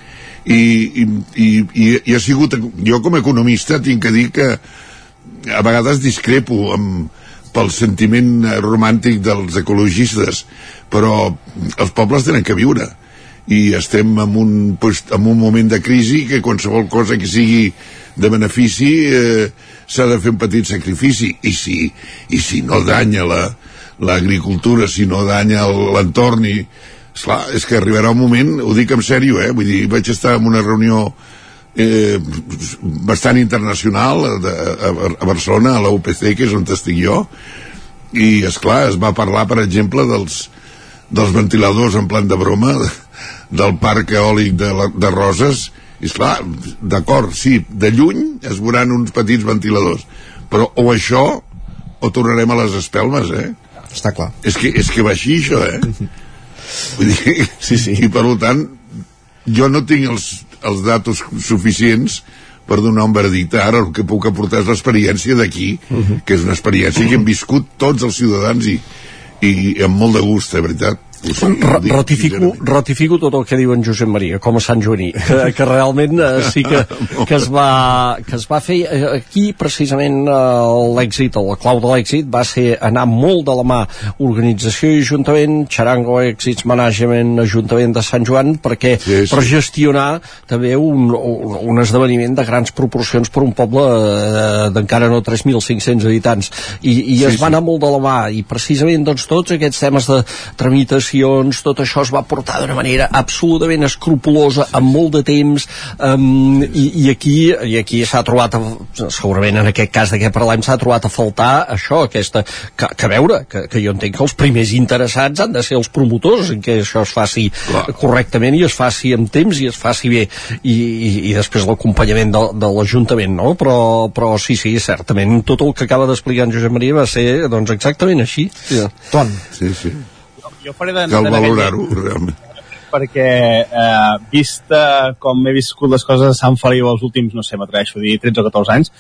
I, i, i, i, i ha sigut, jo com a economista tinc que dir que a vegades discrepo amb, pel sentiment romàntic dels ecologistes, però els pobles tenen que viure i estem en un, pues, en un moment de crisi que qualsevol cosa que sigui de benefici eh, s'ha de fer un petit sacrifici. I si, i si no danya l'agricultura, la, si no danya l'entorn i esclar, és que arribarà un moment, ho dic en sèrio eh, vull dir, vaig estar en una reunió eh, bastant internacional de, a, a Barcelona, a la UPC que és on estic jo i és clar, es va parlar per exemple dels, dels ventiladors en plan de broma del parc eòlic de, la, de Roses i esclar, d'acord, sí, de lluny es veuran uns petits ventiladors però o això o tornarem a les espelmes, eh? Està clar. És que, és que va així, això, eh? <laughs> Vull dir, sí, sí. i per tant, jo no tinc els, els datos suficients per donar un veredicte. Ara el que puc aportar és l'experiència d'aquí, uh -huh. que és una experiència que hem viscut tots els ciutadans i, i amb molt de gust, eh, veritat ratifico, ratifico tot el que diu en Josep Maria com a Sant Joaní <laughs> que, que realment eh, sí que, <laughs> que, es va, que es va fer eh, aquí precisament eh, l'èxit o la clau de l'èxit va ser anar molt de la mà organització i ajuntament Charango Exits Management Ajuntament de Sant Joan perquè sí, sí. per gestionar també un, un esdeveniment de grans proporcions per un poble eh, d'encara no 3.500 habitants i, i sí, es va anar sí. molt de la mà i precisament doncs tots aquests temes de tramitació instal·lacions, tot això es va portar d'una manera absolutament escrupulosa, amb molt de temps, um, i, i aquí i aquí s'ha trobat, a, segurament en aquest cas de què parlem, s'ha trobat a faltar això, aquesta, que, que veure, que, que jo entenc que els primers interessats han de ser els promotors en què això es faci Clar. correctament i es faci amb temps i es faci bé, i, i, i després l'acompanyament de, de l'Ajuntament, no? Però, però sí, sí, certament, tot el que acaba d'explicar en Josep Maria va ser, doncs, exactament així. Sí. Ton. Sí, sí. Jo, faré de, Cal valorar-ho, realment perquè eh, vist eh, com he viscut les coses a Sant Feliu els últims, no sé, m'atreveixo a dir 13 o 14 anys,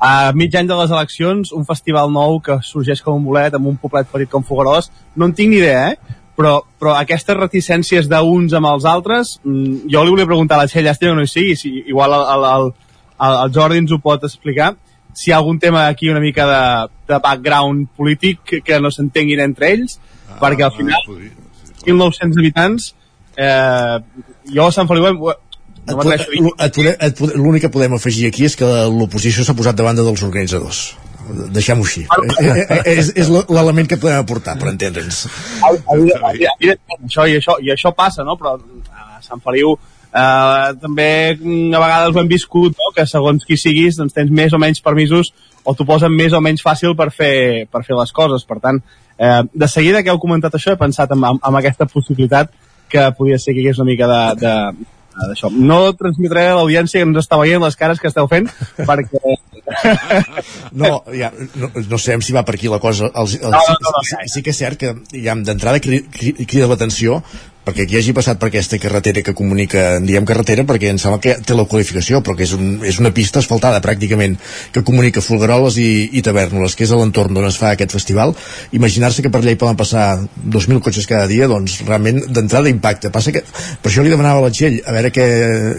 a mig any de les eleccions, un festival nou que sorgeix com un bolet amb un poblet petit com Fogarós, no en tinc ni idea, eh? Però, però aquestes reticències d'uns amb els altres, mm, jo li volia preguntar a la Txell, llàstima que no hi sigui, si igual el, el, el, el Jordi ens ho pot explicar, si hi ha algun tema aquí una mica de, de background polític que, que no s'entenguin entre ells, ah, perquè al final, 1.900 habitants, eh, jo a Sant Feliu no L'únic que podem afegir aquí és que l'oposició s'ha posat davant dels organitzadors. Deixem-ho així. Eh, eh, és, és l'element que podem aportar per entendre'ns. Això, i, això, i això passa no? però a Sant Feliu eh, també a vegades ho hem viscut no? que segons qui siguis doncs tens més o menys permisos o t'ho posen més o menys fàcil per fer, per fer les coses. Per tant, eh, de seguida que heu comentat això he pensat en, en, en aquesta possibilitat que podia ser que hi hagués una mica de, de, d'això. No transmetré a l'audiència que ens està veient les cares que esteu fent, perquè... <laughs> no, ja, no, no sabem si va per aquí la cosa. Els, els, no, no, no, sí, sí que és cert que ja d'entrada crida l'atenció perquè qui hagi passat per aquesta carretera que comunica, diem carretera perquè em sembla que té la qualificació, però que és, un, és una pista asfaltada pràcticament, que comunica Folgueroles i, i Tavernoles, que és l'entorn d'on es fa aquest festival, imaginar-se que per allà hi poden passar 2.000 cotxes cada dia, doncs realment d'entrada impacta. Passa que, per això li demanava a la Txell, a veure que,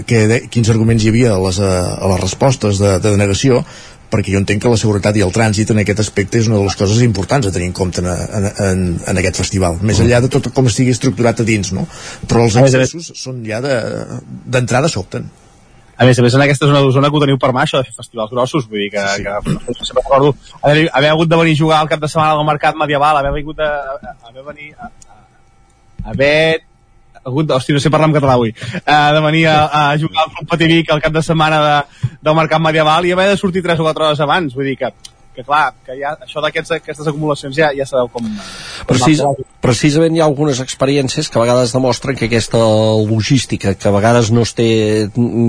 que, quins arguments hi havia a les, a les respostes de, de denegació, perquè jo entenc que la seguretat i el trànsit en aquest aspecte és una de les coses importants a tenir en compte en, en, en, en aquest festival, més enllà de tot com estigui estructurat a dins, no? Però els accessos són ja d'entrada de, sobten. A més a més, en aquesta zona d'Osona que ho teniu per mà, això de fer festivals grossos, vull dir que, sí. que no sé, recordo haver, haver hagut de venir a jugar al cap de setmana al mercat medieval, haver vingut a, a, haver venir a, a, haver hagut, hosti, no sé parlar en català avui, uh, de venir a, a jugar al Club Pativic al cap de setmana de, del Mercat Medieval i haver de sortir 3 o 4 hores abans, vull dir que que clar, que ja, això d'aquestes acumulacions ja, ja sabeu com... Precis, precisament hi ha algunes experiències que a vegades demostren que aquesta logística, que a vegades no es té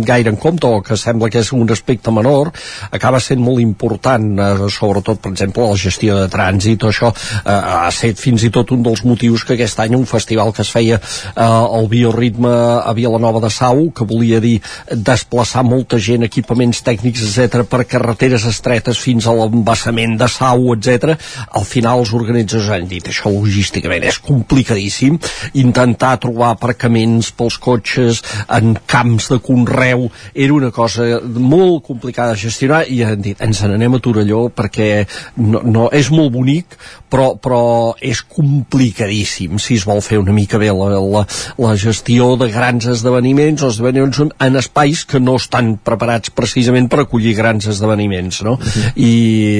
gaire en compte o que sembla que és un aspecte menor, acaba sent molt important, eh, sobretot, per exemple, la gestió de trànsit o això eh, ha estat fins i tot un dels motius que aquest any un festival que es feia eh, al bioritme a Vilanova de Sau, que volia dir desplaçar molta gent, equipaments tècnics, etc per carreteres estretes fins a l'embassament desplaçament de sau, etc. Al final els organitzadors han dit això logísticament és complicadíssim, intentar trobar aparcaments pels cotxes en camps de conreu era una cosa molt complicada de gestionar i han dit ens n'anem a Torelló perquè no, no, és molt bonic però, però és complicadíssim si es vol fer una mica bé la, la, la gestió de grans esdeveniments o esdeveniments en espais que no estan preparats precisament per acollir grans esdeveniments no? Uh -huh. I,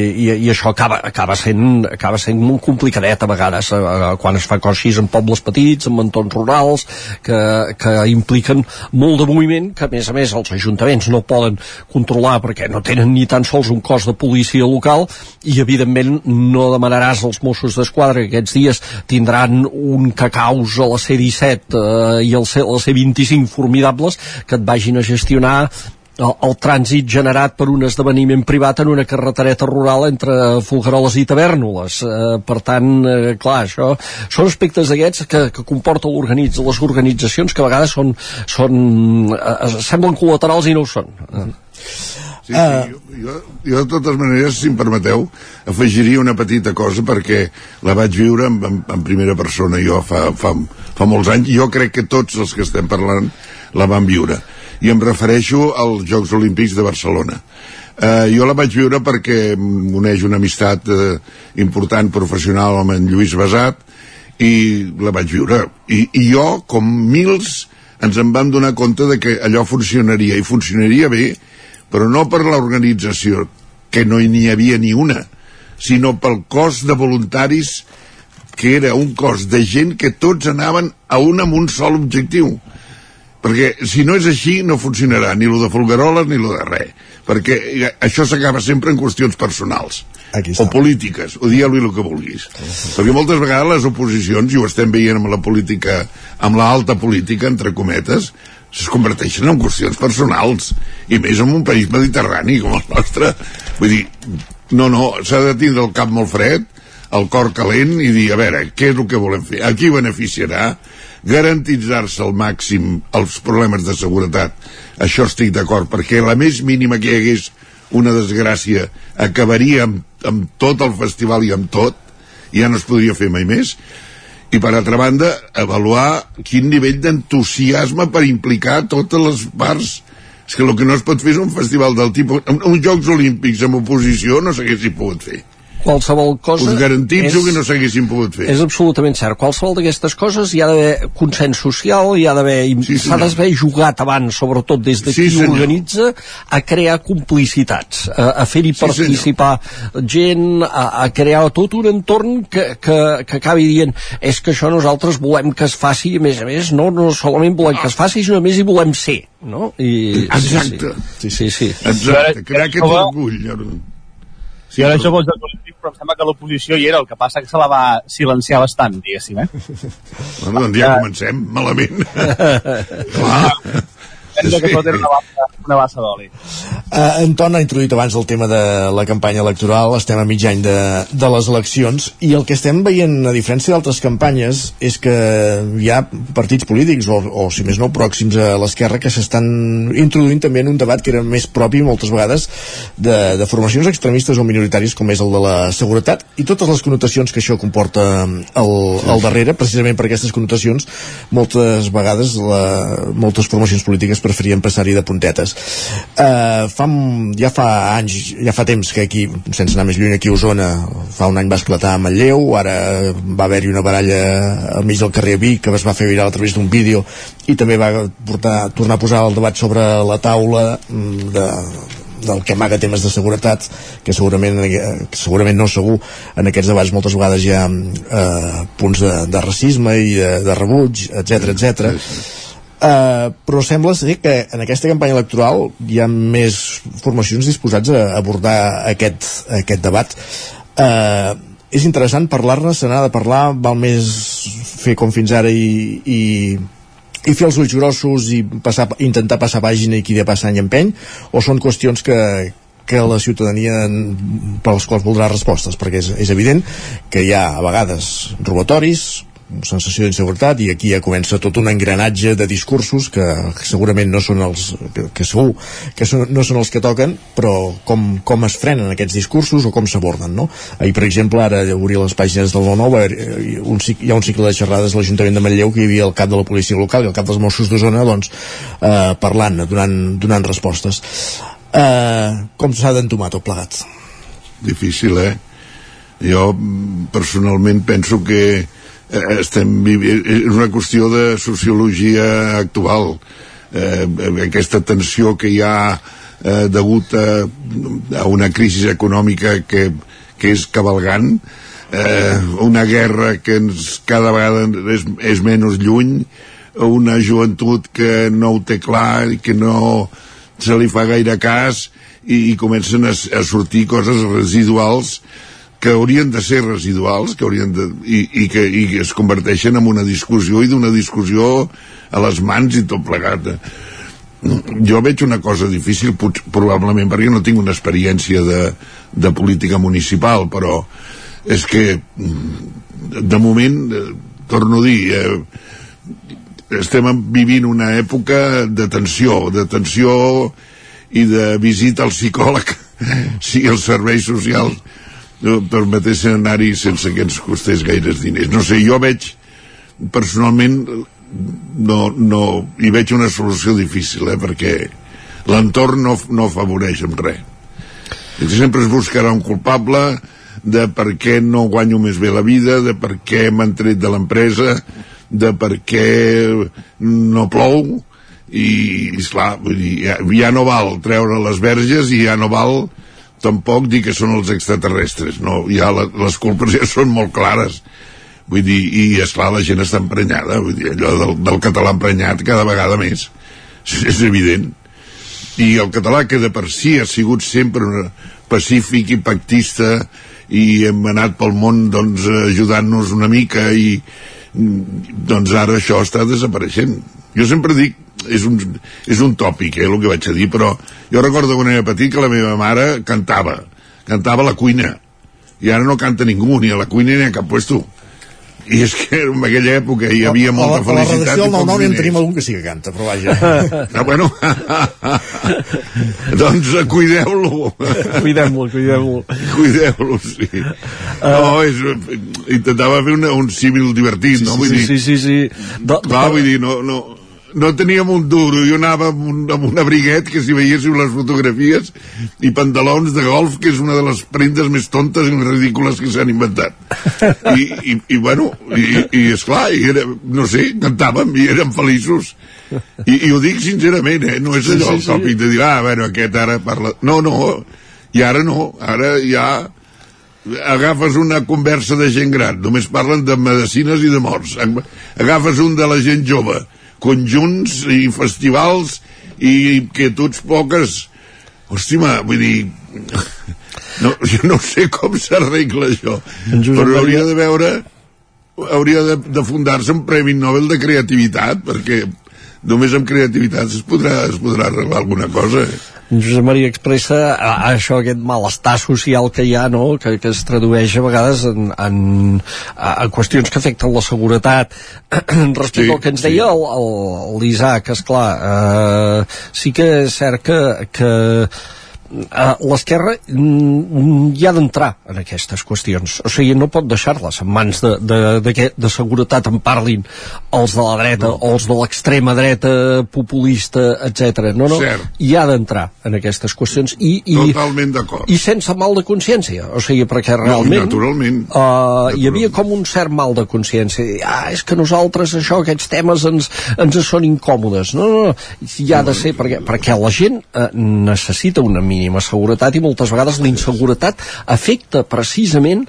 i, i això acaba, acaba, sent, acaba sent molt complicadet a vegades eh, eh, quan es fa coses així en pobles petits, en entorns rurals que, que impliquen molt de moviment que a més a més els ajuntaments no poden controlar perquè no tenen ni tan sols un cos de policia local i evidentment no demanaràs als Mossos d'Esquadra que aquests dies tindran un cacaus a la C-17 eh, i el la C-25 formidables que et vagin a gestionar el, el trànsit generat per un esdeveniment privat en una carretereta rural entre Folgueroles i Tavernoles. Eh, per tant, eh, clar, això són aspectes d'aquests que, que comporta l'organitz, les organitzacions que a vegades són, són eh, semblen col·laterals i no ho són. Sí, sí, jo, jo, jo de totes maneres, si em permeteu, afegiria una petita cosa perquè la vaig viure en, en, en primera persona jo fa, fa, fa molts anys i jo crec que tots els que estem parlant la van viure i em refereixo als Jocs Olímpics de Barcelona. Eh, jo la vaig viure perquè m'uneix una amistat eh, important professional amb en Lluís Besat i la vaig viure. I, I jo, com mils, ens en vam donar compte de que allò funcionaria i funcionaria bé, però no per l'organització, que no n'hi havia ni una, sinó pel cos de voluntaris que era un cos de gent que tots anaven a un amb un sol objectiu perquè si no és així no funcionarà ni lo de Folgueroles ni lo de res. Perquè això s'acaba sempre en qüestions personals. O polítiques, o dia-li el que vulguis. Perquè moltes vegades les oposicions i ho estem veient amb la política amb la alta política, entre cometes es converteixen en qüestions personals. I més en un país mediterrani com el nostre. Vull dir, no, no, s'ha de tindre el cap molt fred el cor calent i dir, a veure, què és el que volem fer? A qui beneficiarà? Garantitzar-se al màxim els problemes de seguretat. Això estic d'acord, perquè la més mínima que hi hagués una desgràcia acabaria amb, amb tot el festival i amb tot, ja no es podria fer mai més, i per altra banda, avaluar quin nivell d'entusiasme per implicar totes les parts. És que el que no es pot fer és un festival del tipus... Uns Jocs Olímpics amb oposició no s'haguessin pogut fer qualsevol cosa... Us garantitzo és, que no s'haguessin pogut fer. És absolutament cert. Qualsevol d'aquestes coses hi ha d'haver consens social, hi ha d'haver... Sí, S'ha d'haver jugat abans, sobretot des de sí, qui senyor. organitza, a crear complicitats, a, a fer-hi sí, participar senyor. gent, a, a crear tot un entorn que, que, que acabi dient és que això nosaltres volem que es faci, a més a més, no, no solament volem que es faci, sinó a més hi volem ser, no? I, Exacte. Sí, sí, sí. Exacte, crear aquest orgull. Sí, ara això vols de però em sembla que l'oposició hi era, el que passa que se la va silenciar bastant, diguéssim, eh? Bueno, doncs ja comencem malament. <laughs> Clar pensa que tot era una bassa, una bassa d'oli. Uh, en Ton ha introduït abans el tema de la campanya electoral, estem a mig any de, de les eleccions, i el que estem veient, a diferència d'altres campanyes, és que hi ha partits polítics, o, o si més no, pròxims a l'esquerra, que s'estan introduint també en un debat que era més propi moltes vegades de, de formacions extremistes o minoritaris, com és el de la seguretat, i totes les connotacions que això comporta al, al darrere, precisament per aquestes connotacions, moltes vegades la, moltes formacions polítiques preferien passar-hi de puntetes. Uh, fa, ja fa anys, ja fa temps que aquí, sense anar més lluny, aquí a Osona, fa un any va esclatar a Manlleu, ara va haver-hi una baralla al mig del carrer Vic que es va fer viral a través d'un vídeo i també va portar, tornar a posar el debat sobre la taula mm, de, del que amaga temes de seguretat que segurament, que segurament no segur en aquests debats moltes vegades hi ha eh, punts de, de racisme i de, de rebuig, etc etc. Uh, però sembla ser que en aquesta campanya electoral hi ha més formacions disposats a abordar aquest, aquest debat. Uh, és interessant parlar-ne, se n'ha de parlar val més fer com fins ara i, i, i fer els ulls grossos i passar, intentar passar pàgina i qui de passar any empeny o són qüestions que, que la ciutadania per les quals voldrà respostes? Perquè és, és evident que hi ha a vegades robatoris sensació d'inseguretat i aquí ja comença tot un engranatge de discursos que, segurament no són els que, segur que són, no són els que toquen però com, com es frenen aquests discursos o com s'aborden no? ahir per exemple ara obrir les pàgines del 9 un, hi ha un cicle de xerrades a l'Ajuntament de Manlleu que hi havia el cap de la policia local i el cap dels Mossos d'Osona doncs, eh, parlant, donant, donant respostes eh, com s'ha d'entomar tot plegat? Difícil, eh? Jo personalment penso que eh, estem vivint, és una qüestió de sociologia actual. Eh, aquesta tensió que hi ha eh, degut a, a una crisi econòmica que, que és cavalgant eh, una guerra que ens cada vegada és, és menys lluny una joventut que no ho té clar i que no se li fa gaire cas i, i comencen a, a sortir coses residuals que haurien de ser residuals que haurien de, i, i, que, i que es converteixen en una discussió i d'una discussió a les mans i tot plegat jo veig una cosa difícil probablement perquè no tinc una experiència de, de política municipal però és que de moment eh, torno a dir eh, estem vivint una època de tensió de tensió i de visita al psicòleg <laughs> si els serveis socials permetessin anar-hi sense que ens costés gaires diners. No sé, jo veig personalment no, no, hi veig una solució difícil, eh, perquè l'entorn no, no afavoreix amb res. Sempre es buscarà un culpable de per què no guanyo més bé la vida, de per què m'han tret de l'empresa, de per què no plou, i, esclar, ja, ja no val treure les verges i ja no val tampoc dir que són els extraterrestres no, ja la, les culpes ja són molt clares. Vull dir, i esclar la gent està emprenyada vull dir, allò del, del català emprenyat cada vegada més. <laughs> És, és evident. I el català que de per si ha sigut sempre una pacífic i pactista i hem anat pel món doncs ajudant-nos una mica i doncs ara això està desapareixent. Jo sempre dic és un, és un tòpic, eh, el que vaig a dir, però jo recordo quan era petit que la meva mare cantava, cantava a la cuina, i ara no canta ningú, ni a la cuina ni a cap puesto i és que en aquella època hi havia molta a la, felicitat a la redacció del i pocs 9-9 en tenim algun que sí que canta, però vaja. <laughs> Ah, bueno, <laughs> doncs eh, cuideu-lo. Cuidem-lo, cuidem-lo. <laughs> Cuideu-lo, sí. No, és, intentava fer una, un símil divertit, no? Vull sí, dir, sí, sí, sí. De, clar, vull dir, no, no, no teníem un duro, jo anava amb un, amb un abriguet que si veiéssiu les fotografies i pantalons de golf que és una de les prendes més tontes i ridícules que s'han inventat i, i, i bueno i, i esclar, i era, no sé cantàvem i érem feliços i, i ho dic sincerament, eh? no és Sí, allò sí, el tòpic de dir, ah, bueno, aquest ara parla no, no, i ara no ara ja agafes una conversa de gent gran, només parlen de medicines i de morts. Agafes un de la gent jove, conjunts i festivals i quietuds poques. Hòstima, vull dir... No, jo no sé com s'arregla això, però hauria de veure hauria de, de fundar-se un Premi Nobel de Creativitat, perquè només amb creativitat es podrà, es podrà arreglar alguna cosa. Josep Maria expressa a, a això, aquest malestar social que hi ha, no? que, que es tradueix a vegades en, en, a, a qüestions que afecten la seguretat. <clears throat> Respecte Sí, al que ens sí. deia el- l'Isaac, esclar, eh, sí que és cert que, que eh, l'esquerra mm, hi ha d'entrar en aquestes qüestions o sigui, no pot deixar-les en mans de, de, de, que- de seguretat en parlin els de la dreta, no. els de l'extrema dreta populista, etc. no, no, Cert. hi ha d'entrar en aquestes qüestions i, i, Totalment d'acord. i sense mal de consciència o sigui, perquè No, realment naturalment. uh, hi havia com un cert mal de consciència ah, és que nosaltres això, aquests temes ens, ens són incòmodes no, no, no, hi ha de ser perquè, perquè la gent uh, necessita una mínima seguretat i moltes vegades la inseguretat afecta precisament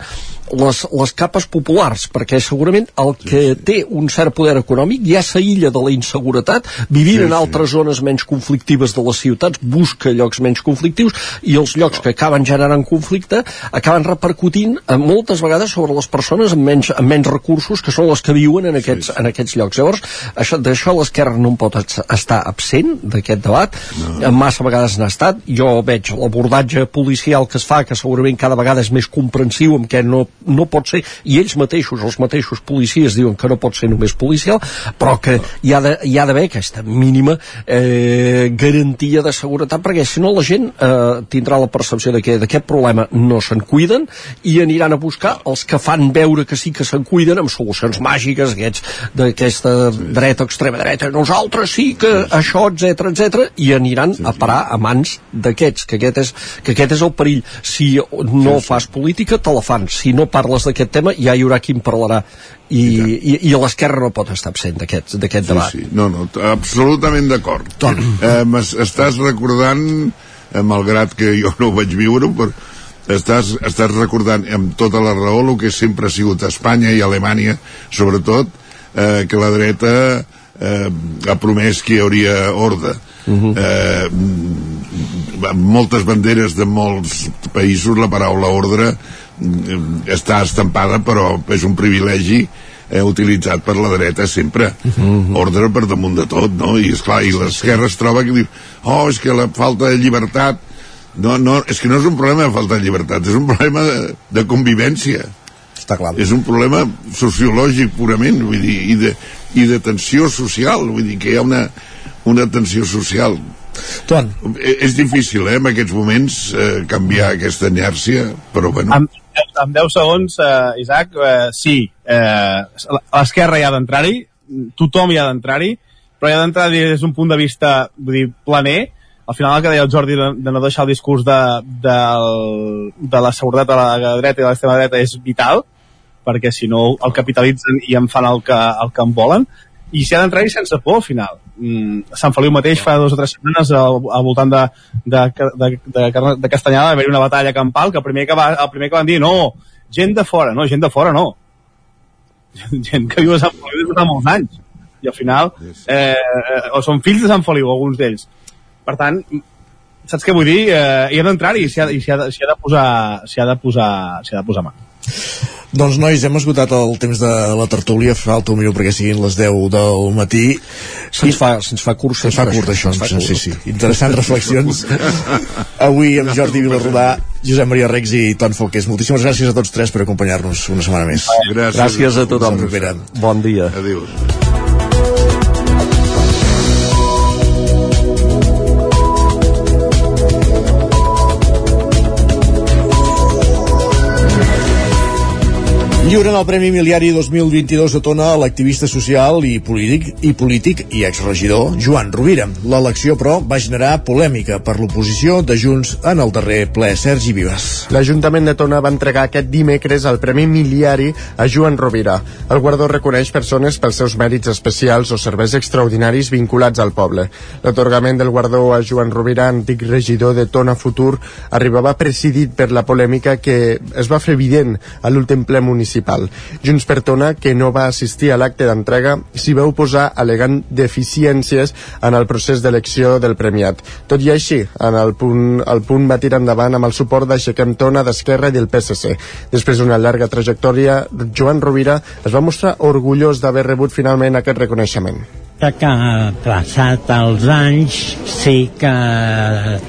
les, les capes populars, perquè segurament el que té un cert poder econòmic ja s'aïlla de la inseguretat, vivint Sí, en sí. altres zones menys conflictives de les ciutats, busca llocs menys conflictius i els llocs que acaben generant conflicte acaben repercutint moltes vegades sobre les persones amb menys, amb menys recursos que són les que viuen en aquests, en aquests llocs. Llavors, això- d'això l'esquerra no pot es- estar absent d'aquest debat, no. massa vegades n'ha estat, jo veig l'abordatge policial que es fa, que segurament cada vegada és més comprensiu amb què no, no pot ser, i ells mateixos, els mateixos policies diuen que no pot ser només policial, però que hi ha d'haver aquesta mínima eh, garantia de seguretat, perquè si no la gent eh, tindrà la percepció de que d'aquest problema no se'n cuiden i aniran a buscar els que fan veure que sí que se'n cuiden amb solucions màgiques d'aquesta dreta extrema dreta nosaltres sí que això, etc etc i aniran a parar a mans d'aquests que, aquest és, que aquest és el perill. Si no fas política te la fan. Si no parles d'aquest tema ja hi haurà qui en parlarà. I, i, i l'esquerra no pot estar absent d'aquest Sí, debat. sí, no, no, absolutament d'acord. Eh, estàs recordant, eh, malgrat que jo no ho vaig viure, però estàs, estàs recordant amb tota la raó el que sempre ha sigut Espanya i Alemanya, sobretot, eh, que la dreta eh, ha promès que hi hauria ordre. eh, mm, amb moltes banderes de molts països la paraula ordre està estampada però és un privilegi eh, utilitzat per la dreta sempre. Ordre per damunt de tot no? i esclar, i l'esquerra es troba que diu oh, és que la falta de llibertat no, no, és que no és un problema de falta de llibertat és un problema de, de convivència. Està clar. És un problema sociològic purament vull dir, i, de, i de tensió social vull dir que hi ha una, una tensió social. Ton. és difícil eh, en aquests moments eh, canviar aquesta inèrcia però bueno. Amb, amb 10 segons, eh, Isaac, eh, sí, eh, l'esquerra hi ha d'entrar-hi, tothom hi ha d'entrar-hi, però hi ha d'entrar des d'un punt de vista, vull dir, planer, al final el que deia el Jordi de, de no deixar el discurs de, de, de la seguretat a la dreta i a l'extrema dreta és vital, perquè si no el capitalitzen i en fan el que, el que en volen, i s'hi ha d'entrar-hi sense por al final. Mm, Sant Feliu mateix fa dues o tres setmanes al, al voltant de, de, de, de, de Castanyada va haver una batalla campal que el primer que, va, el primer que van dir no, gent de fora, no, gent de fora no <laughs> gent que viu a Sant Feliu des de molts anys i al final eh, eh, o són fills de Sant Feliu alguns d'ells per tant saps què vull dir? Eh, hi ha d'entrar-hi i s'hi ha, i ha, de- ha de posar s'hi ha de posar s'hi ha de posar mà Doncs nois, hem esgotat el temps de la tertúlia, falta un minut perquè siguin les 10 del matí. Se'ns fa, se'ns fa curt, se'ns fa curt això, fa sí, curt. sí. Interessants reflexions. Avui amb Jordi Vilarrodà, Josep Maria Rex i Ton Falqués. Moltíssimes gràcies a tots tres per acompanyar-nos una setmana més. Gràcies. Gràcies a tothom. Bon dia. Adéu. Lliuren el Premi Miliari 2022 a Tona a l'activista social i polític i polític i exregidor Joan Rovira. L'elecció, però, va generar polèmica per l'oposició de Junts en el darrer ple Sergi Vives. L'Ajuntament de Tona va entregar aquest dimecres el Premi Miliari a Joan Rovira. El guardó reconeix persones pels seus mèrits especials o serveis extraordinaris vinculats al poble. L'atorgament del guardó a Joan Rovira, antic regidor de Tona Futur, arribava presidit per la polèmica que es va fer evident a l'últim ple municipal. Junts per Tona, que no va assistir a l'acte d'entrega, s'hi va oposar alegant deficiències en el procés d'elecció del premiat. Tot i així, en el punt, el punt va tirar endavant amb el suport d'Aixequem Tona, d'Esquerra i del PSC. Després d'una llarga trajectòria, Joan Rovira es va mostrar orgullós d'haver rebut finalment aquest reconeixement. que passat els anys sí que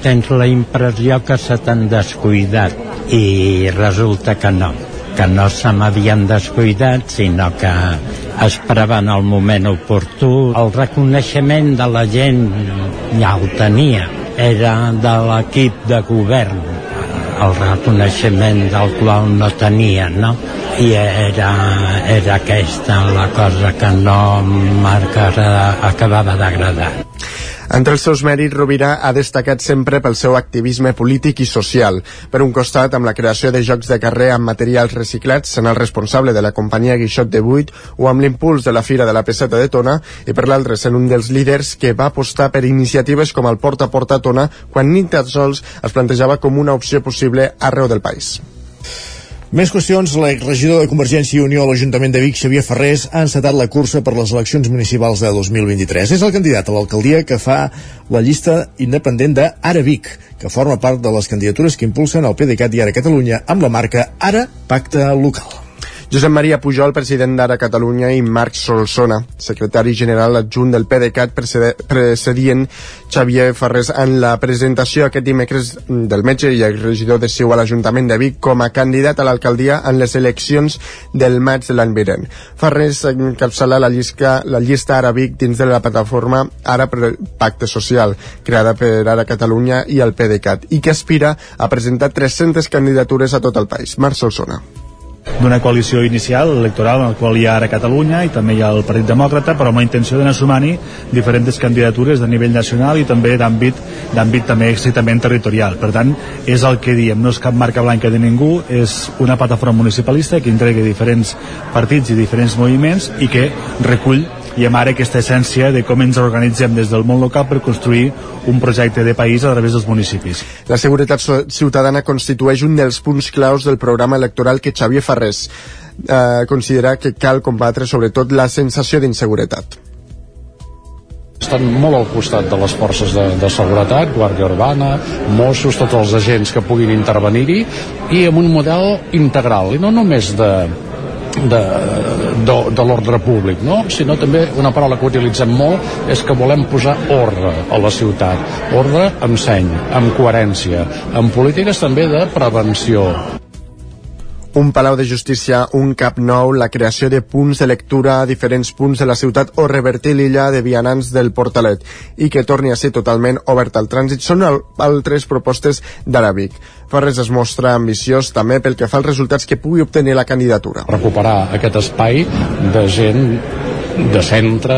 tens la impressió que se t'han descuidat i resulta que no que no se m'havien descuidat sinó que esperaven el moment oportú el reconeixement de la gent ja el tenia era de l'equip de govern el reconeixement del qual no tenia, no? I era, era aquesta la cosa que no m'acabava d'agradar. Entre els seus mèrits, Rovira ha destacat sempre pel seu activisme polític i social. Per un costat, amb la creació de jocs de carrer amb materials reciclats, sent el responsable de la companyia Guixot de Buit, o amb l'impuls de la Fira de la Peseta de Tona, i per l'altre, sent un dels líders que va apostar per iniciatives com el Porta Porta Tona, quan ni tan sols es plantejava com una opció possible arreu del país. Més qüestions, l'exregidor de Convergència i Unió a l'Ajuntament de Vic, Xavier Ferrés, ha encetat la cursa per les eleccions municipals de 2023. És el candidat a l'alcaldia que fa la llista independent de Ara Vic, que forma part de les candidatures que impulsen el PDeCAT i Ara Catalunya amb la marca Ara Pacte Local. Josep Maria Pujol, president d'Ara Catalunya, i Marc Solsona, secretari general adjunt del PDeCAT, precedient Xavier Ferrés en la presentació aquest dimecres del metge i regidor de Siu a l'Ajuntament de Vic com a candidat a l'alcaldia en les eleccions del maig de l'any vinent. Ferrés encapçala la llista, la llista Ara Vic dins de la plataforma Ara Pacte Social, creada per Ara Catalunya i el PDeCAT, i que aspira a presentar 300 candidatures a tot el país. Marc Solsona. D'una coalició inicial electoral en la qual hi ha ara Catalunya i també hi ha el Partit Demòcrata però amb la intenció d'anar sumant-hi diferents candidatures de nivell nacional i també d'àmbit d'àmbit també estrictament territorial. Per tant és el que diem, no és cap marca blanca de ningú, és una plataforma municipalista que entrega diferents partits i diferents moviments i que recull i amb ara aquesta essència de com ens organitzem des del món local per construir un projecte de país a través dels municipis. La seguretat ciutadana constitueix un dels punts claus del programa electoral que Xavier Ferrés eh, considera que cal combatre sobretot la sensació d'inseguretat. estan molt al costat de les forces de, de seguretat, Guàrdia Urbana, Mossos, tots els agents que puguin intervenir-hi i amb un model integral, i no només de, de, de, de l'ordre públic, no? sinó també una paraula que utilitzem molt és que volem posar ordre a la ciutat. Ordre amb seny, amb coherència, amb polítiques també de prevenció. Un palau de justícia, un cap nou, la creació de punts de lectura a diferents punts de la ciutat o revertir l'illa de vianants del Portalet i que torni a ser totalment obert al trànsit són al, altres propostes d'Arabic. Ferres es mostra ambiciós també pel que fa als resultats que pugui obtenir la candidatura. recuperar aquest espai de gent de centre,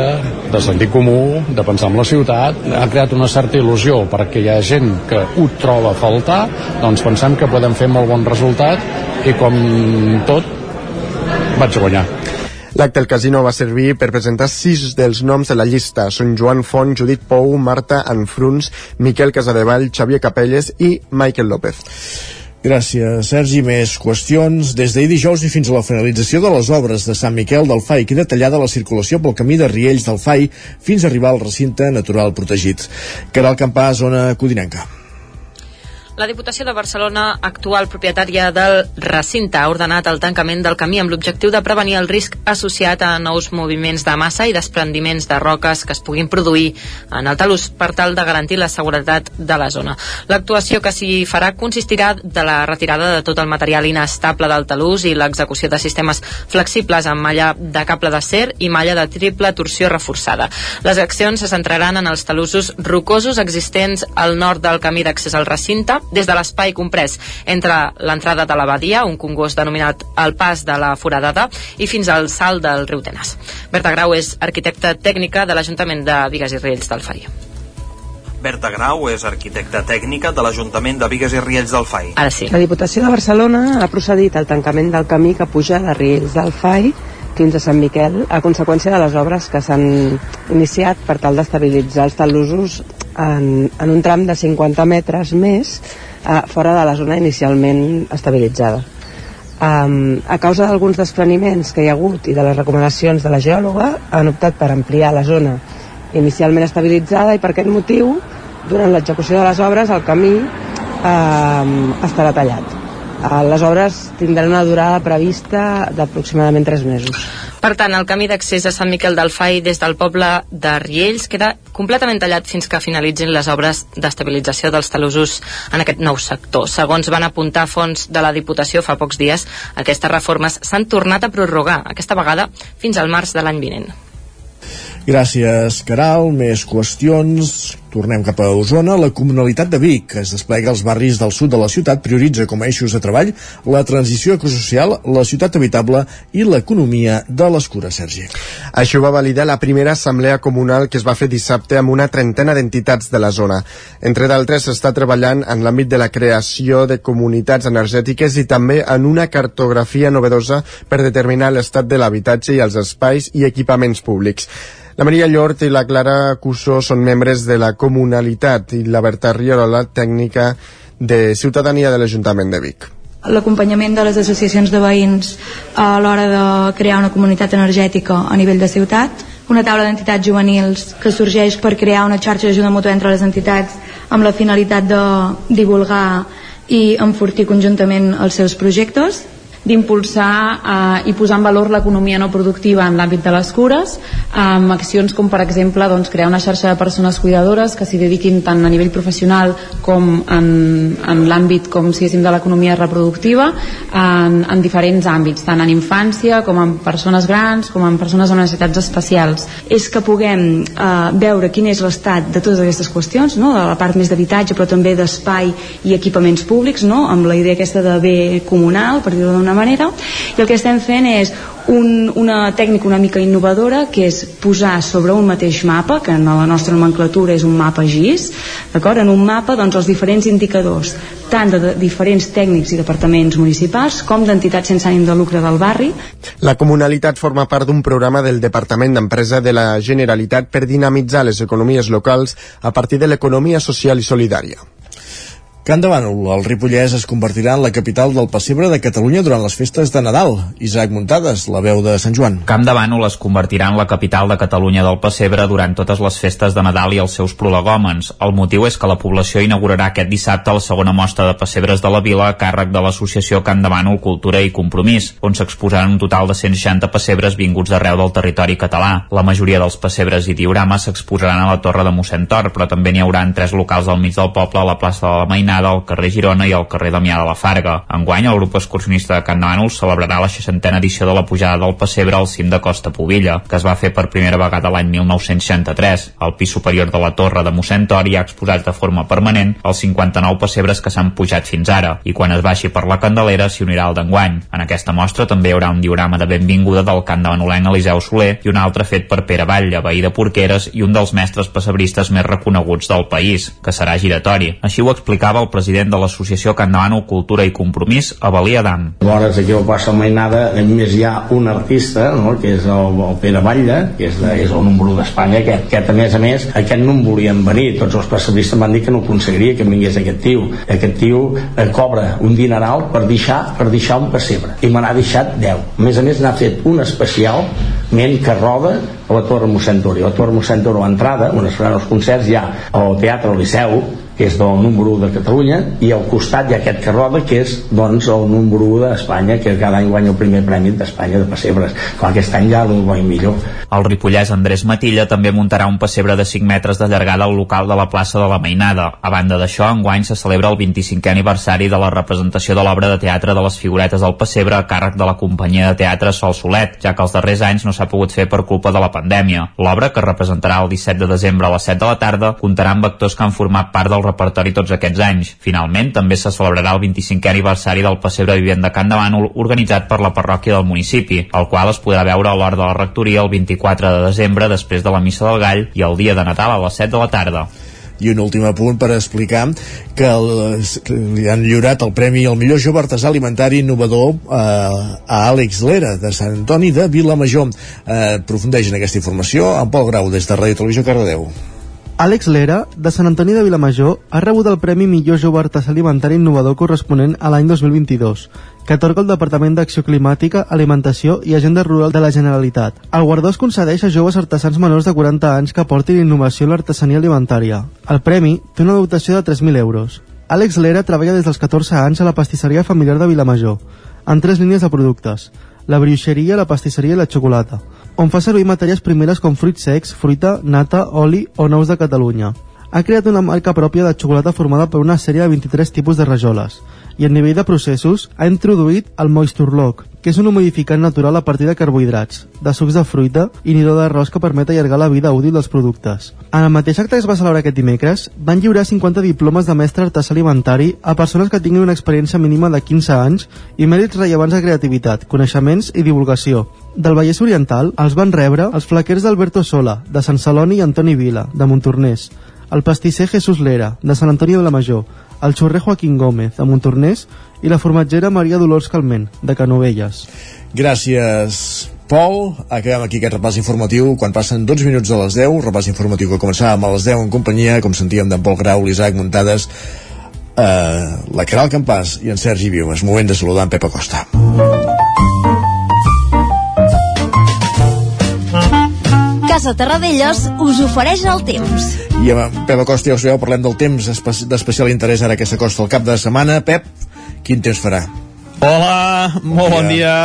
de sentit comú, de pensar en la ciutat, ha creat una certa il·lusió perquè hi ha gent que ho troba a faltar, doncs pensem que podem fer molt bon resultat i com tot vaig guanyar. L'acte del casino va servir per presentar sis dels noms de la llista. Són Joan Font, Judit Pou, Marta Anfruns, Miquel Casadevall, Xavier Capelles i Michael López. Gràcies, Sergi. Més qüestions. Des d'ahir dijous i fins a la finalització de les obres de Sant Miquel del Fai queda tallada la circulació pel camí de Riells del Fai fins a arribar al recinte natural protegit. Caral Campà, zona Codinenca. La Diputació de Barcelona, actual propietària del recinte, ha ordenat el tancament del camí amb l'objectiu de prevenir el risc associat a nous moviments de massa i desprendiments de roques que es puguin produir en el talús per tal de garantir la seguretat de la zona. L'actuació que s'hi farà consistirà de la retirada de tot el material inestable del talús i l'execució de sistemes flexibles amb malla de cable d'acer i malla de triple torsió reforçada. Les accions se centraran en els talussos rocosos existents al nord del camí d'accés al recinte des de l'espai comprès entre l'entrada de l'abadia, un congost denominat el pas de la foradada, i fins al salt del riu Tenes. Berta Grau és arquitecta tècnica de l'Ajuntament de Vigues i Riells del FAI. Berta Grau és arquitecta tècnica de l'Ajuntament de Vigues i Riells del FAI. Ara sí. La Diputació de Barcelona ha procedit al tancament del camí que puja de Riells del FAI fins a Sant Miquel a conseqüència de les obres que s'han iniciat per tal d'estabilitzar els talusos en, en un tram de 50 metres més eh, fora de la zona inicialment estabilitzada. Um, a causa d'alguns despreniments que hi ha hagut i de les recomanacions de la geòloga han optat per ampliar la zona inicialment estabilitzada i per aquest motiu durant l'execució de les obres el camí um, estarà tallat les obres tindran una durada prevista d'aproximadament 3 mesos. Per tant, el camí d'accés a Sant Miquel del Fai des del poble de Riells queda completament tallat fins que finalitzin les obres d'estabilització dels talusos en aquest nou sector. Segons van apuntar fons de la Diputació fa pocs dies, aquestes reformes s'han tornat a prorrogar, aquesta vegada fins al març de l'any vinent. Gràcies, Caral. Més qüestions. Tornem cap a Osona. La Comunalitat de Vic, que es desplega als barris del sud de la ciutat, prioritza com a eixos de treball la transició ecosocial, la ciutat habitable i l'economia de les cures, Sergi. Això va validar la primera assemblea comunal que es va fer dissabte amb una trentena d'entitats de la zona. Entre d'altres, s'està treballant en l'àmbit de la creació de comunitats energètiques i també en una cartografia novedosa per determinar l'estat de l'habitatge i els espais i equipaments públics. La Maria Llort i la Clara Cussó són membres de la comunalitat i la Berta Riola, tècnica de Ciutadania de l'Ajuntament de Vic. L'acompanyament de les associacions de veïns a l'hora de crear una comunitat energètica a nivell de ciutat, una taula d'entitats juvenils que sorgeix per crear una xarxa d'ajuda mútua entre les entitats amb la finalitat de divulgar i enfortir conjuntament els seus projectes d'impulsar eh, i posar en valor l'economia no productiva en l'àmbit de les cures amb accions com per exemple doncs, crear una xarxa de persones cuidadores que s'hi dediquin tant a nivell professional com en, en l'àmbit com si de l'economia reproductiva en, en diferents àmbits tant en infància com en persones grans com en persones amb necessitats especials és que puguem eh, veure quin és l'estat de totes aquestes qüestions no? de la part més d'habitatge però també d'espai i equipaments públics no? amb la idea aquesta de bé comunal per dir-ho d'una manera i el que estem fent és un, una tècnica una mica innovadora que és posar sobre un mateix mapa que en la nostra nomenclatura és un mapa GIS d'acord? en un mapa doncs, els diferents indicadors tant de, de diferents tècnics i departaments municipals com d'entitats sense ànim de lucre del barri La comunalitat forma part d'un programa del Departament d'Empresa de la Generalitat per dinamitzar les economies locals a partir de l'economia social i solidària. Can de Bànol, el Ripollès es convertirà en la capital del pessebre de Catalunya durant les festes de Nadal. Isaac Muntades, la veu de Sant Joan. Camp de Bànol es convertirà en la capital de Catalunya del pessebre durant totes les festes de Nadal i els seus prolegòmens. El motiu és que la població inaugurarà aquest dissabte la segona mostra de pessebres de la vila a càrrec de l'associació Camp de Bànol Cultura i Compromís, on s'exposaran un total de 160 pessebres vinguts d'arreu del territori català. La majoria dels pessebres i diorames s'exposaran a la Torre de Mossèn Tor, però també n'hi haurà en tres locals al mig del poble, a la plaça de la Mainada, al carrer Girona i al carrer Damià de la Farga. Enguany, el grup excursionista de Can Bànol celebrarà la 60a edició de la pujada del pessebre al cim de Costa Pobilla, que es va fer per primera vegada l'any 1963. Al pis superior de la torre de mossèn Tori ha exposat de forma permanent els 59 pessebres que s'han pujat fins ara, i quan es baixi per la Candelera s'hi unirà el d'enguany. En aquesta mostra també hi haurà un diorama de benvinguda del cant de Manolenc Eliseu Soler i un altre fet per Pere Batlle, veí de Porqueres i un dels mestres pessebristes més reconeguts del país, que serà giratori. Així ho explicava el president de l'associació Davano Cultura i Compromís, Avalí Adam. Llavors aquí al plaça Mainada a més hi ha un artista no? que és el, el Pere Batlle que és, de, és el número d'Espanya aquest, aquest a més a més aquest no en volien venir. Tots els passabristes van dir que no aconseguiria que vingués aquest tio. Aquest tio eh, cobra un dineral per deixar, per deixar un pessebre. I me n'ha deixat 10 a més a més n'ha fet un especialment que roda a la Torre Mossèn Toro a la Torre Mossèn Toro a l'entrada on es faran els concerts hi ha el Teatre Liceu que és del número 1 de Catalunya i al costat hi ha aquest que roda que és doncs el número 1 d'Espanya que cada any guanya el primer premi d'Espanya de pessebres clar, aquest any ja el guany millor El ripollès Andrés Matilla també muntarà un pessebre de 5 metres de llargada al local de la plaça de la Mainada. A banda d'això, enguany se celebra el 25è aniversari de la representació de l'obra de teatre de les figuretes del pessebre a càrrec de la companyia de teatre Sol Solet, ja que els darrers anys no s'ha pogut fer per culpa de la pandèmia. L'obra, que representarà el 17 de desembre a les 7 de la tarda, comptarà amb actors que han format part del repertori tots aquests anys. Finalment, també se celebrarà el 25è aniversari del pessebre vivent de Can de Bànol, organitzat per la parròquia del municipi, el qual es podrà veure a l'hora de la rectoria el 24 de desembre després de la missa del Gall i el dia de Nadal a les 7 de la tarda. I un últim apunt per explicar que, li han lliurat el Premi al millor jove artesà alimentari innovador eh, a Àlex Lera, de Sant Antoni de Vilamajor. Eh, aprofundeix en aquesta informació en Pol Grau, des de Ràdio Televisió Cardedeu. Àlex Lera, de Sant Antoni de Vilamajor, ha rebut el Premi Millor Jove Artesà Alimentari Innovador corresponent a l'any 2022, que atorga el Departament d'Acció Climàtica, Alimentació i Agenda Rural de la Generalitat. El guardó es concedeix a joves artesans menors de 40 anys que aportin innovació en l'artesania alimentària. El premi té una dotació de 3.000 euros. Àlex Lera treballa des dels 14 anys a la pastisseria familiar de Vilamajor, en tres línies de productes, la brioixeria, la pastisseria i la xocolata, on fa servir matèries primeres com fruits secs, fruita, nata, oli o nous de Catalunya. Ha creat una marca pròpia de xocolata formada per una sèrie de 23 tipus de rajoles, i a nivell de processos ha introduït el Moisture Lock, que és un humidificant natural a partir de carbohidrats, de sucs de fruita i nidó d'arròs que permet allargar la vida útil dels productes. En el mateix acte que es va celebrar aquest dimecres, van lliurar 50 diplomes de mestre artesà alimentari a persones que tinguin una experiència mínima de 15 anys i mèrits rellevants de creativitat, coneixements i divulgació. Del Vallès Oriental els van rebre els flaquers d'Alberto Sola, de Sant Celoni i Antoni Vila, de Montornès, el pastisser Jesús Lera, de Sant Antoni de la Major, el xorrer Joaquín Gómez, de Montornès, i la formatgera Maria Dolors Calment, de Canovelles. Gràcies, Pol. Acabem aquí aquest repàs informatiu quan passen 12 minuts de les 10. Repàs informatiu que començàvem a les 10 en companyia, com sentíem d'en Pol Grau, l'Isaac Muntades, eh, la Caral Campàs i en Sergi Viumes. Moment de saludar en Pep Acosta. Casa Terradellos us ofereix el temps. I amb Pep Acosta, ja ho sabeu, parlem del temps espe d'especial interès ara que s'acosta el cap de setmana. Pep, quin temps farà? Hola, molt bon dia.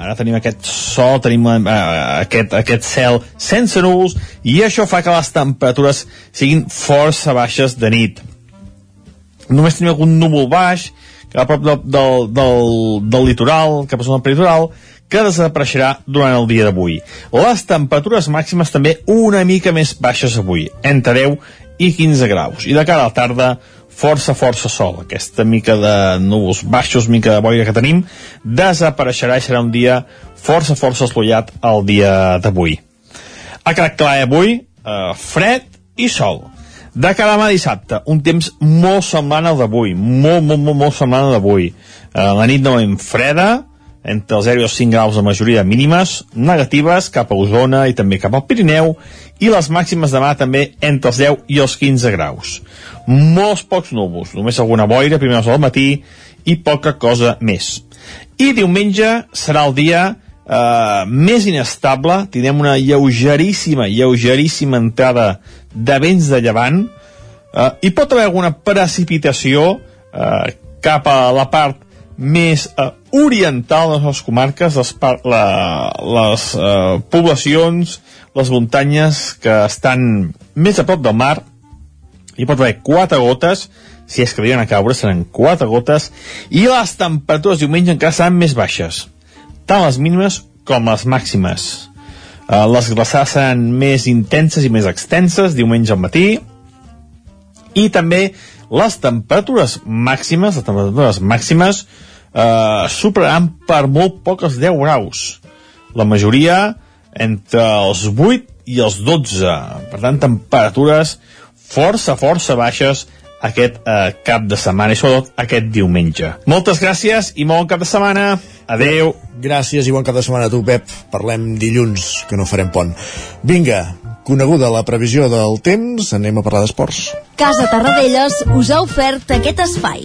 Ara tenim aquest sol, tenim eh, aquest, aquest cel sense núvols i això fa que les temperatures siguin força baixes de nit. Només tenim algun núvol baix que a prop del, del, del, del litoral, cap a zona peritoral, que desapareixerà durant el dia d'avui. Les temperatures màximes també una mica més baixes avui, entre 10 i 15 graus. I de cara a la tarda, força, força sol. Aquesta mica de núvols baixos, mica de boira que tenim, desapareixerà i serà un dia força, força eslollat el dia d'avui. Ha quedat clar avui, eh, fred i sol. De cara a demà dissabte, un temps molt semblant al d'avui, molt, molt, molt, molt semblant al d'avui. Eh, la nit novament freda, entre els 0 i els 5 graus de majoria mínimes, negatives cap a Osona i també cap al Pirineu, i les màximes demà també entre els 10 i els 15 graus. Molts pocs núvols, només alguna boira a primera del matí i poca cosa més. I diumenge serà el dia eh, més inestable, tindrem una lleugeríssima, lleugeríssima entrada de vents de llevant, eh, i pot haver alguna precipitació eh, cap a la part més eh, oriental de les comarques, les, la, les eh, poblacions, les muntanyes que estan més a prop del mar, hi pot haver quatre gotes, si és que arriben a caure seran quatre gotes, i les temperatures diumenge encara seran més baixes, tant les mínimes com les màximes. Eh, les glaçades seran més intenses i més extenses diumenge al matí, i també les temperatures màximes, les temperatures màximes, eh, superaran per molt poc els 10 graus. La majoria entre els 8 i els 12. Per tant, temperatures força, força baixes aquest eh, cap de setmana i sobretot aquest diumenge. Moltes gràcies i molt bon cap de setmana. Adeu. Gràcies i bon cap de setmana a tu, Pep. Parlem dilluns, que no farem pont. Vinga, coneguda la previsió del temps, anem a parlar d'esports. Casa Tarradellas us ha ofert aquest espai.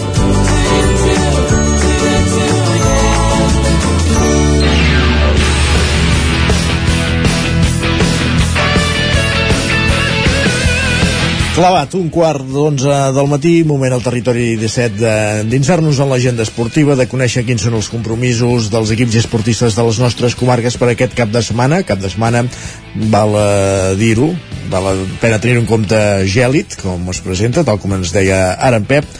Clavat, un quart d'onze del matí, moment al territori 17 d'insar-nos en l'agenda esportiva, de conèixer quins són els compromisos dels equips esportistes de les nostres comarques per aquest cap de setmana. Cap de setmana, val a dir-ho, val la pena tenir un compte gèlid, com es presenta, tal com ens deia ara en Pep.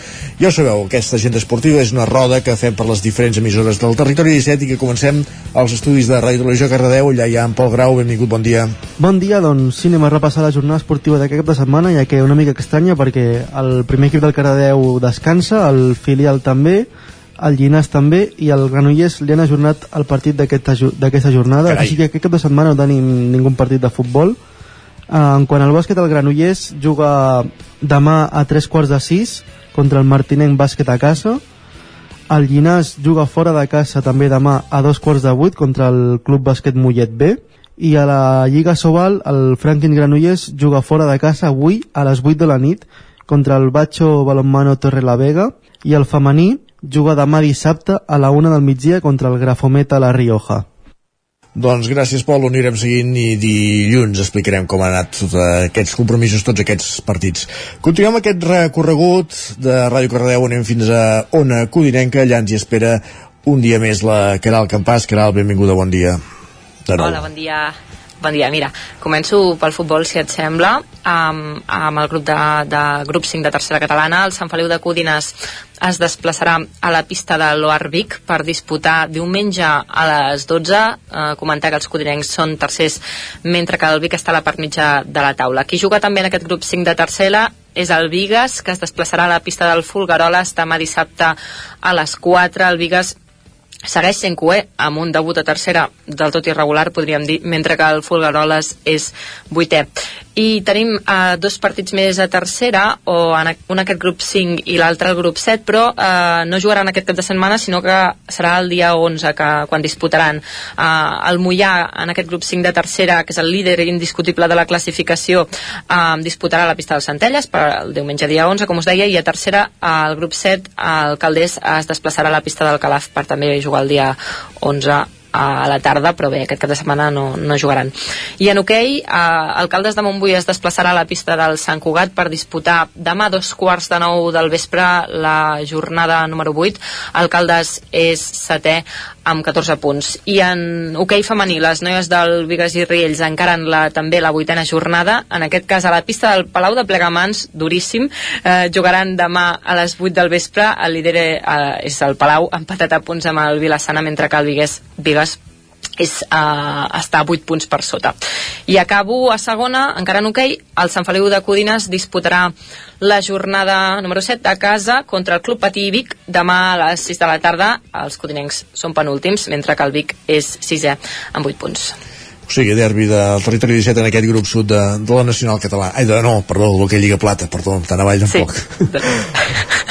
Ja ho sabeu, aquesta agenda esportiva és una roda que fem per les diferents emissores del territori 17 i que comencem als estudis de Ràdio Televisió Cardedeu. Allà hi ha en Pol Grau, benvingut, bon dia. Bon dia, doncs sí, anem a repassar la jornada esportiva d'aquest cap de setmana, ja que una mica estranya perquè el primer equip del Cardedeu descansa, el filial també, el Llinàs també i el Granollers li han ajornat el partit d'aquesta aquest, jornada, Carai. així que aquest cap de setmana no tenim ningú partit de futbol. Uh, en quant al bàsquet, el Granollers juga demà a tres quarts de sis contra el Martinenc Bàsquet a casa. El Llinàs juga fora de casa també demà a dos quarts de vuit contra el Club Bàsquet Mollet B. I a la Lliga Sobal, el Franklin Granollers juga fora de casa avui a les 8 de la nit contra el Bacho Balonmano Torre la Vega i el femení juga demà dissabte a la una del migdia contra el Grafometa La Rioja. Doncs gràcies, Pol, ho anirem seguint i dilluns explicarem com han anat tots aquests compromisos, tots aquests partits. Continuem aquest recorregut de Ràdio Cardedeu, anem fins a Ona Codinenca, allà ens hi espera un dia més la Caral Campàs. Caral, benvinguda, bon dia. De nou. Hola, bon dia. Bon dia, mira, començo pel futbol, si et sembla, amb, amb el grup de, de grup 5 de tercera catalana. El Sant Feliu de Codines es desplaçarà a la pista de l'Oar Vic per disputar diumenge a les 12. Eh, comentar que els codinencs són tercers, mentre que el Vic està a la part mitja de la taula. Qui juga també en aquest grup 5 de tercera és el Vigues, que es desplaçarà a la pista del Fulgaroles demà dissabte a les 4. El Vigues segueix sent cué amb un debut a tercera del tot irregular, podríem dir, mentre que el Fulgaroles és vuitè. I tenim eh, dos partits més a tercera, o en, un aquest grup 5 i l'altre el grup 7, però eh, no jugaran aquest cap de setmana, sinó que serà el dia 11 que, quan disputaran. Eh, el Mollà, en aquest grup 5 de tercera, que és el líder indiscutible de la classificació, eh, disputarà la pista del Centelles per el diumenge dia 11, com us deia, i a tercera, el grup 7, el Caldés es desplaçarà a la pista del Calaf per també jugar el dia 11 a la tarda, però bé, aquest cap de setmana no, no jugaran. I en hoquei, eh, Alcaldes de Montbui es desplaçarà a la pista del Sant Cugat per disputar demà dos quarts de nou del vespre la jornada número 8. Alcaldes és setè amb 14 punts. I en hoquei femení, les noies del Vigues i Riells encaren la, també la vuitena jornada, en aquest cas a la pista del Palau de Plegamans, duríssim, eh, jugaran demà a les 8 del vespre, el líder eh, és el Palau, empatat a punts amb el Vilassana, mentre que el Vigues, Vigues és, uh, està a 8 punts per sota. I acabo a segona, encara en hoquei, el Sant Feliu de Codines disputarà la jornada número 7 a casa contra el Club Patí i Vic demà a les 6 de la tarda. Els codinencs són penúltims, mentre que el Vic és sisè amb 8 punts. O sigui, derbi del territori 17 en aquest grup sud de, de la Nacional Català. Ai, de, no, perdó, l'hoquei Lliga Plata, perdó, tan avall tampoc. <laughs>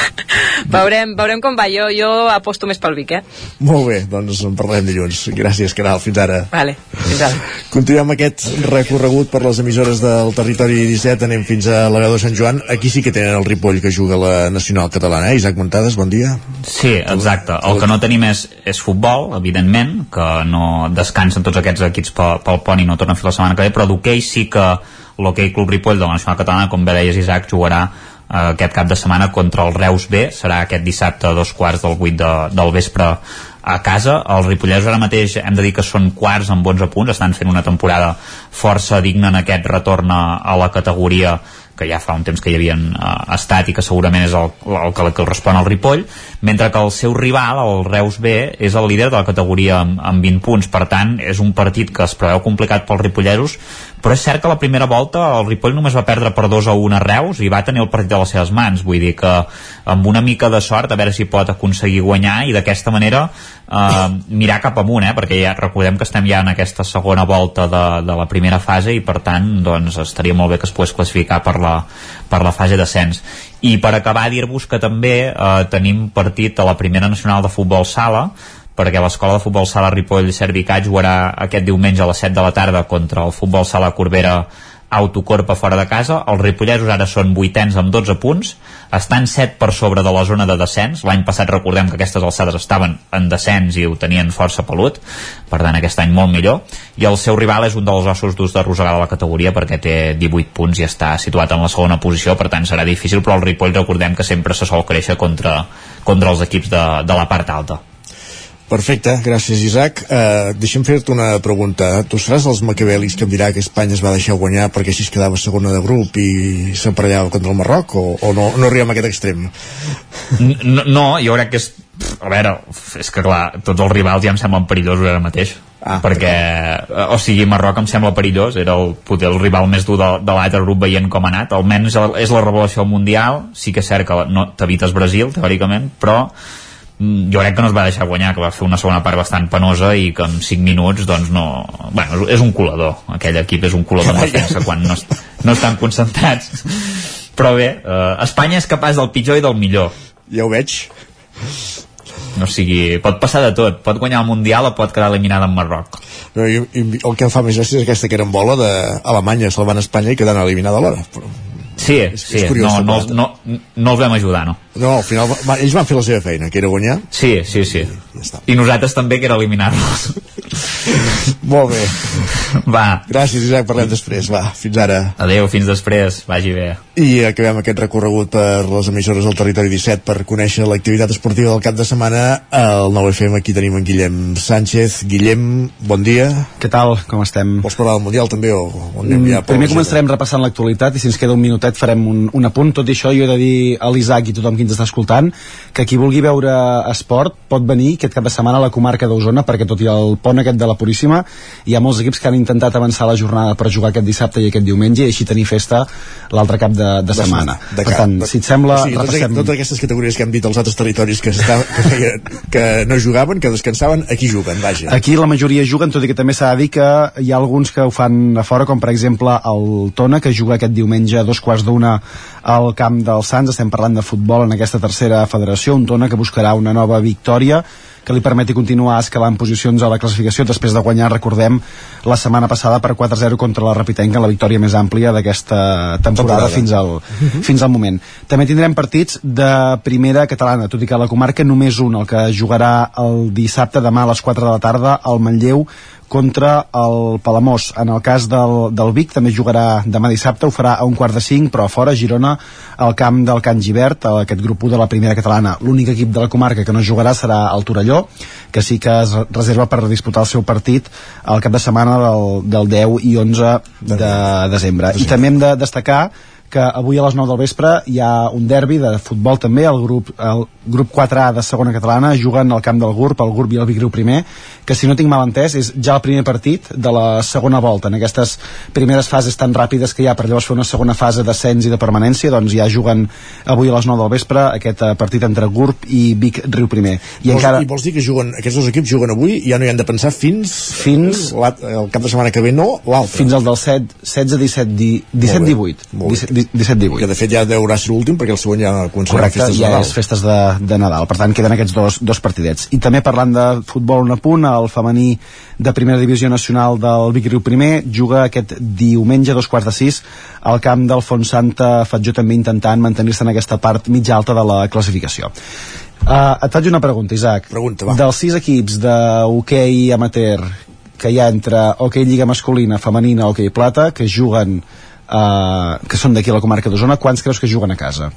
Veurem, veurem com va. Jo, jo aposto més pel Vic, eh? Molt bé, doncs en parlem dilluns. Gràcies, Caral, fins ara. Vale, fins ara. Continuem aquest recorregut per les emissores del territori 17, anem fins a la veu de Sant Joan. Aquí sí que tenen el Ripoll que juga la Nacional Catalana, eh? Isaac Montades, bon dia. Sí, exacte. El que no tenim és, és futbol, evidentment, que no descansen tots aquests equips pel, pel pont i no tornen a fer la setmana que ve, però d'hoquei sí que l'hoquei Club Ripoll de la Nacional Catalana, com bé deies Isaac, jugarà aquest cap de setmana contra el Reus B, serà aquest dissabte a dos quarts del 8 de, del vespre a casa. Els ripollesos ara mateix hem de dir que són quarts amb 11 punts, estan fent una temporada força digna en aquest retorn a la categoria que ja fa un temps que hi havien uh, estat i que segurament és el, el que correspon al Ripoll, mentre que el seu rival, el Reus B, és el líder de la categoria amb, amb 20 punts. Per tant, és un partit que es preveu complicat pels ripolleros, però és cert que la primera volta el Ripoll només va perdre per 2 a 1 a Reus i va tenir el partit a les seves mans vull dir que amb una mica de sort a veure si pot aconseguir guanyar i d'aquesta manera eh, mirar cap amunt eh, perquè ja recordem que estem ja en aquesta segona volta de, de la primera fase i per tant doncs, estaria molt bé que es pogués classificar per la, per la fase d'ascens. I per acabar dir-vos que també eh, tenim partit a la primera nacional de futbol sala perquè l'escola de futbol sala Ripoll Servicat jugarà aquest diumenge a les 7 de la tarda contra el futbol sala Corbera Autocorpa fora de casa. Els ripollesos ara són vuitens amb 12 punts, estan 7 per sobre de la zona de descens. L'any passat recordem que aquestes alçades estaven en descens i ho tenien força pelut, per tant aquest any molt millor. I el seu rival és un dels ossos durs de rosegar de la categoria perquè té 18 punts i està situat en la segona posició, per tant serà difícil, però el Ripoll recordem que sempre se sol créixer contra, contra els equips de, de la part alta. Perfecte, gràcies Isaac. Uh, deixa'm fer-te una pregunta. Tu seràs dels maquiavelis que em dirà que Espanya es va deixar guanyar perquè així es quedava segona de grup i s'emparellava contra el Marroc o, o no, no arribem a aquest extrem? No, no, jo crec que és... A veure, és que clar, tots els rivals ja em semblen perillosos ara mateix. Ah, perquè, o sigui, Marroc em sembla perillós, era el, poder el rival més dur de, de l'altre grup veient com ha anat, almenys és la revelació mundial, sí que és cert que no, t'evites Brasil, teòricament, però jo crec que no es va deixar guanyar, que va fer una segona part bastant penosa i que en 5 minuts doncs no... Bueno, és un colador, aquell equip és un colador <laughs> en defensa quan no, no estan concentrats. Però bé, eh, Espanya és capaç del pitjor i del millor. Ja ho veig. No sigui, pot passar de tot, pot guanyar el Mundial o pot quedar eliminada en Marroc. No, i, i, el que em fa més gràcia és aquesta que era en bola d'Alemanya salvant Espanya i quedant eliminada alhora. Però Sí, és, sí, és curiós, no, no, no, no els vam ajudar, no. No, al final va, ells van fer la seva feina, que era guanyar. Sí, sí, sí. I, ja I nosaltres també, que era eliminar-los. <laughs> Molt bé. Va. Gràcies, Isaac, parlem després. Va, fins ara. Adéu, fins després. Vagi bé. I acabem aquest recorregut per les emissores del Territori 17 per conèixer l'activitat esportiva del cap de setmana. Al 9FM aquí tenim en Guillem Sánchez. Guillem, bon dia. Què tal? Com estem? Vols parlar del Mundial també o on anem ja? Mm, primer començarem repassant l'actualitat i si ens queda un minutet farem un, un apunt. Tot i això jo he de dir a l'Isaac i tothom qui ens està escoltant que qui vulgui veure esport pot venir aquest cap de setmana a la comarca d'Osona perquè tot i el pont aquest de la Puríssima hi ha molts equips que han intentat avançar la jornada per jugar aquest dissabte i aquest diumenge i així tenir festa l'altre cap de, de, de setmana. De per tant, si et sembla... O sigui, repassem... totes, aquestes categories que hem dit als altres territoris que, està, que, feien, que no jugaven, que descansaven, aquí juguen, vaja. Aquí la majoria juguen, tot i que també s'ha de dir que hi ha alguns que ho fan a fora, com per exemple el Tona, que juga aquest diumenge a dos quarts d'una al camp dels Sants. Estem parlant de futbol en aquesta tercera federació, un Tona que buscarà una nova victòria que li permeti continuar escalant posicions a la classificació després de guanyar, recordem, la setmana passada per 4-0 contra la Rapitenca, la victòria més àmplia d'aquesta temporada, temporada fins al, fins al moment. També tindrem partits de primera catalana, tot i que a la comarca només un, el que jugarà el dissabte demà a les 4 de la tarda al Manlleu contra el Palamós. En el cas del, del Vic també jugarà demà dissabte, ho farà a un quart de cinc, però a fora, Girona, al camp del Can Givert, aquest grup 1 de la primera catalana. L'únic equip de la comarca que no jugarà serà el Torelló, que sí que es reserva per disputar el seu partit al cap de setmana del, del 10 i 11 de desembre. I també hem de destacar que avui a les 9 del vespre hi ha un derbi de futbol també, el grup, el grup 4A de segona catalana, juguen al camp del GURB, el GURB i el Vicriu primer, que si no tinc mal entès és ja el primer partit de la segona volta, en aquestes primeres fases tan ràpides que hi ha per llavors fer una segona fase d'ascens i de permanència, doncs ja juguen avui a les 9 del vespre aquest eh, partit entre GURB i Vic Riu primer. I, vols, encara... I vols dir que juguen, aquests dos equips juguen avui i ja no hi han de pensar fins, fins el cap de setmana que ve no, l'altre. Fins al del 7, 16, 17, 17 18. 17-18. Que de fet ja deurà ser l'últim perquè el següent ja començarà Correcte, festes de ja Nadal. és festes de, de Nadal. Per tant, queden aquests dos, dos partidets. I també parlant de futbol un apunt, el femení de primera divisió nacional del Vic Riu primer juga aquest diumenge a dos quarts de sis al camp del Fontsanta Fatjó també intentant mantenir-se en aquesta part mitja alta de la classificació. Uh, et faig una pregunta, Isaac. Pregunta, va. Dels sis equips d'hoquei amateur que hi ha entre hoquei lliga masculina, femenina, hoquei plata, que juguen uh, que són d'aquí a la comarca d'Osona, quants creus que juguen a casa?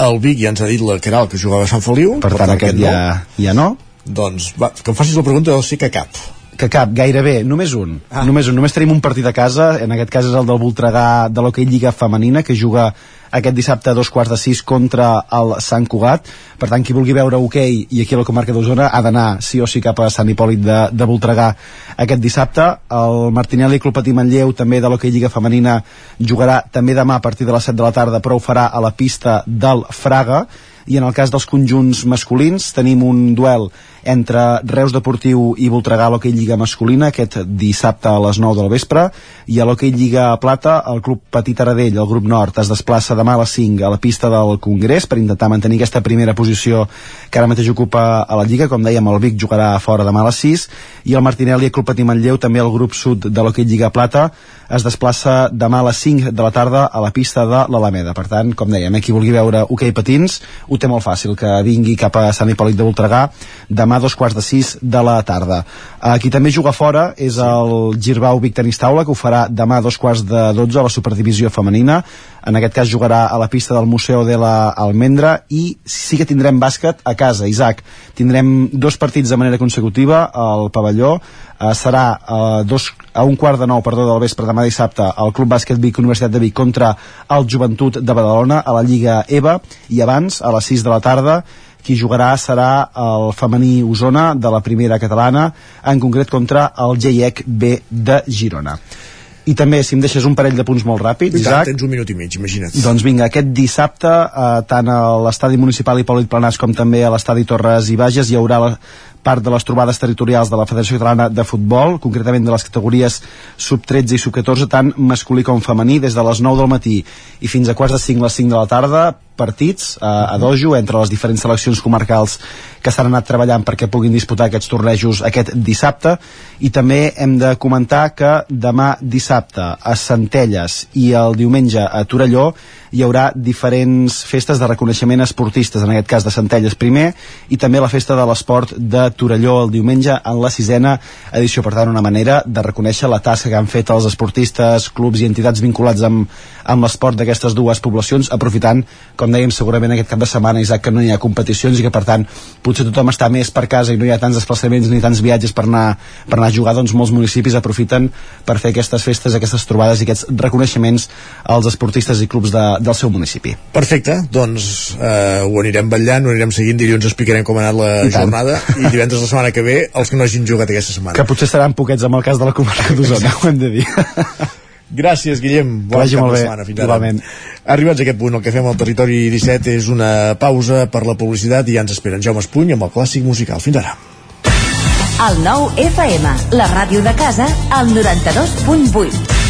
El Vic ja ens ha dit la Caral que jugava a Sant Feliu per, per tant, tant aquest, aquest ja, no. ja no doncs va, que em facis la pregunta jo sé que cap que cap, gairebé, només un. Ah. Només un. Només tenim un partit a casa, en aquest cas és el del Voltregà de l'Hockey Lliga Femenina, que juga aquest dissabte a dos quarts de sis contra el Sant Cugat. Per tant, qui vulgui veure hoquei okay, i aquí a la comarca d'Osona ha d'anar sí o sí cap a Sant Hipòlit de, de Voltregà aquest dissabte. El Martinelli Club Patí Manlleu, també de l'Hockey Lliga Femenina, jugarà també demà a partir de les 7 de la tarda, però ho farà a la pista del Fraga i en el cas dels conjunts masculins tenim un duel entre Reus Deportiu i Voltregà a l'Hockey Lliga masculina aquest dissabte a les 9 del vespre. I a l'Hockey Lliga Plata el club Petit Aradell, el grup nord es desplaça demà a les 5 a la pista del Congrés per intentar mantenir aquesta primera posició que ara mateix ocupa a la Lliga. Com dèiem el Vic jugarà fora demà a les 6 i el Martinelli i el club Patí Manlleu també el grup sud de l'Hockey Lliga Plata es desplaça demà a les 5 de la tarda a la pista de l'Alameda. Per tant, com dèiem, eh, qui vulgui veure hoquei patins, ho té molt fàcil, que vingui cap a Sant Hipòlit de Voltregà demà a dos quarts de 6 de la tarda. Eh, qui també juga fora és el Girbau Vic Tenis Taula, que ho farà demà a dos quarts de 12 a la Superdivisió Femenina. En aquest cas jugarà a la pista del Museu de la Almendra i sí que tindrem bàsquet a casa, Isaac. Tindrem dos partits de manera consecutiva al pavelló eh, serà eh, dos, a un quart de nou perdó, del vespre demà dissabte el Club Bàsquet Vic Universitat de Vic contra el Joventut de Badalona a la Lliga EVA i abans a les 6 de la tarda qui jugarà serà el femení Osona de la primera catalana en concret contra el GIEC B de Girona i també, si em deixes un parell de punts molt ràpids, I tant, Isaac... tens un minut i mig, imagina't. Doncs vinga, aquest dissabte, eh, tant a l'estadi municipal Hipòlit Planàs com també a l'estadi Torres i Bages hi haurà la, part de les trobades territorials de la Federació Catalana de Futbol, concretament de les categories sub-13 i sub-14, tant masculí com femení, des de les 9 del matí i fins a quarts de 5 les 5 de la tarda, partits eh, a dojo entre les diferents seleccions comarcals que s'han anat treballant perquè puguin disputar aquests tornejos aquest dissabte. I també hem de comentar que demà dissabte a Centelles i el diumenge a Torelló hi haurà diferents festes de reconeixement esportistes, en aquest cas de Centelles primer, i també la festa de l'esport de Torelló el diumenge en la sisena edició, per tant una manera de reconèixer la tasca que han fet els esportistes, clubs i entitats vinculats amb, amb l'esport d'aquestes dues poblacions, aprofitant, com dèiem, segurament aquest cap de setmana, Isaac, que no hi ha competicions i que per tant potser tothom està més per casa i no hi ha tants desplaçaments ni tants viatges per anar, per anar a jugar, doncs molts municipis aprofiten per fer aquestes festes, aquestes trobades i aquests reconeixements als esportistes i clubs de, del seu municipi. Perfecte, doncs eh, ho anirem vetllant, ho anirem seguint, dilluns explicarem com ha anat la I jornada i <laughs> divendres la setmana que ve els que no hagin jugat aquesta setmana. Que potser seran poquets amb el cas de la comarca d'Osona, ho hem de dir. Gràcies, Guillem. Que vagi cap molt de bé, setmana. Fins ara. igualment. Arribats a aquest punt, el que fem al Territori 17 és una pausa per la publicitat i ja ens esperen Jaume Espuny amb el clàssic musical. Fins ara. El nou FM, la ràdio de casa, al 92.8.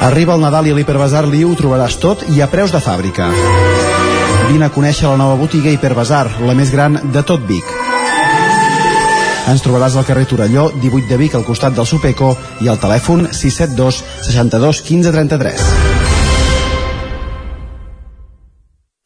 Arriba el Nadal i a l'Hiperbasar Liu trobaràs tot i a preus de fàbrica. Vine a conèixer la nova botiga Hiperbasar, la més gran de tot Vic. Ens trobaràs al carrer Torelló, 18 de Vic, al costat del Supeco, i al telèfon 672 62 15 33.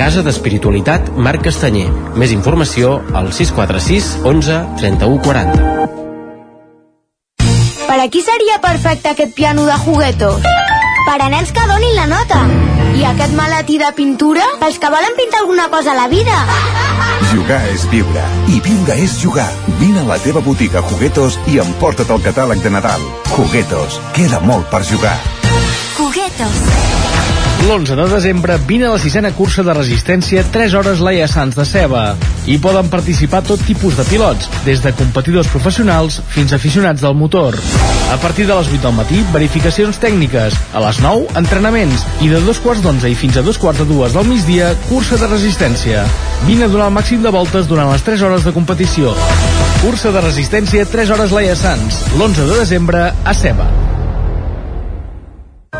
Casa d'Espiritualitat Marc Castanyer. Més informació al 646 11 31 40. Per a qui seria perfecte aquest piano de juguetos? Per a nens que donin la nota. I aquest maletí de pintura? Pels que volen pintar alguna cosa a la vida. Jugar és viure. I viure és jugar. Vine a la teva botiga Juguetos i emporta't el catàleg de Nadal. Juguetos. Queda molt per jugar. Juguetos. L'11 de desembre vine a la sisena cursa de resistència 3 hores Laia Sants de Ceba. Hi poden participar tot tipus de pilots, des de competidors professionals fins a aficionats del motor. A partir de les 8 del matí, verificacions tècniques. A les 9, entrenaments. I de dos quarts d'onze i fins a dos quarts de dues del migdia, cursa de resistència. Vine a donar el màxim de voltes durant les 3 hores de competició. Cursa de resistència 3 hores Laia Sants, l'11 de desembre a Ceba.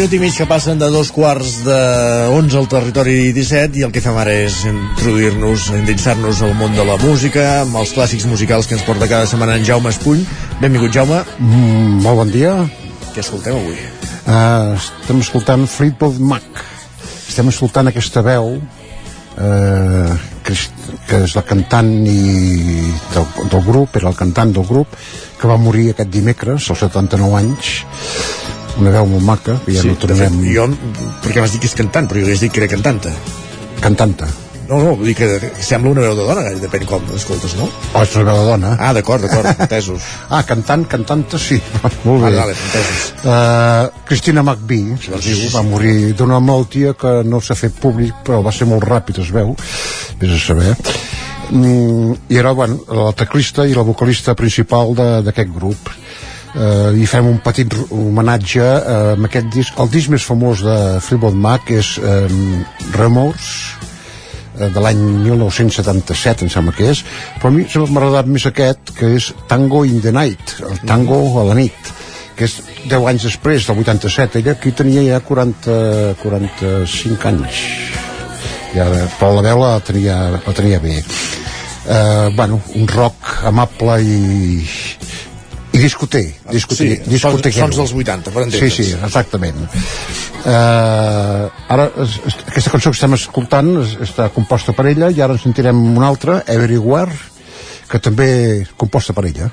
Minut i mig que passen de dos quarts de 11 al territori 17 i el que fem ara és introduir-nos, endinsar-nos al món de la música, amb els clàssics musicals que ens porta cada setmana en Jaume Espuny. Benvingut, Jaume. Mm, molt bon dia. Què escoltem avui? Uh, estem escoltant Fleetwood Mac. Estem escoltant aquesta veu uh, que, és, que és la cantant i del, del grup, era el cantant del grup, que va morir aquest dimecres, als 79 anys. Una veu molt maca, que ja sí, no de fet, tornem... jo, perquè m'has dit que és cantant, però jo hagués dit que era cantanta. Cantanta. No, no, vull dir que sembla una veu de dona, depèn com l'escoltes, no? Oh, és una veu de dona. Ah, d'acord, d'acord, entesos. <laughs> ah, cantant, cantanta, sí. <laughs> molt bé. Vale, vale, entesos. Uh, Cristina McBee sí, es diu, va morir d'una malaltia que no s'ha fet públic però va ser molt ràpid es veu vés a saber mm, i era bueno, la teclista i la vocalista principal d'aquest grup uh, i fem un petit homenatge uh, amb aquest disc. El disc més famós de Fleetwood Mac és um, Remorse eh, de l'any 1977 em sembla que és. Però a mi sempre m'ha agradat més aquest que és Tango in the Night el tango a la nit que és 10 anys després del 87 ella aquí tenia ja 40, 45 anys. Ja, però la veu la tenia, la tenia bé. Eh, bueno, un rock amable i i discoter, discoter, Sí, discoter sons- sons dels 80, per sí, entendre's. sí, exactament. Uh, ara es, aquesta cançó que estem escoltant es, està composta per ella i ara en sentirem una altra, Everywhere que també composta per ella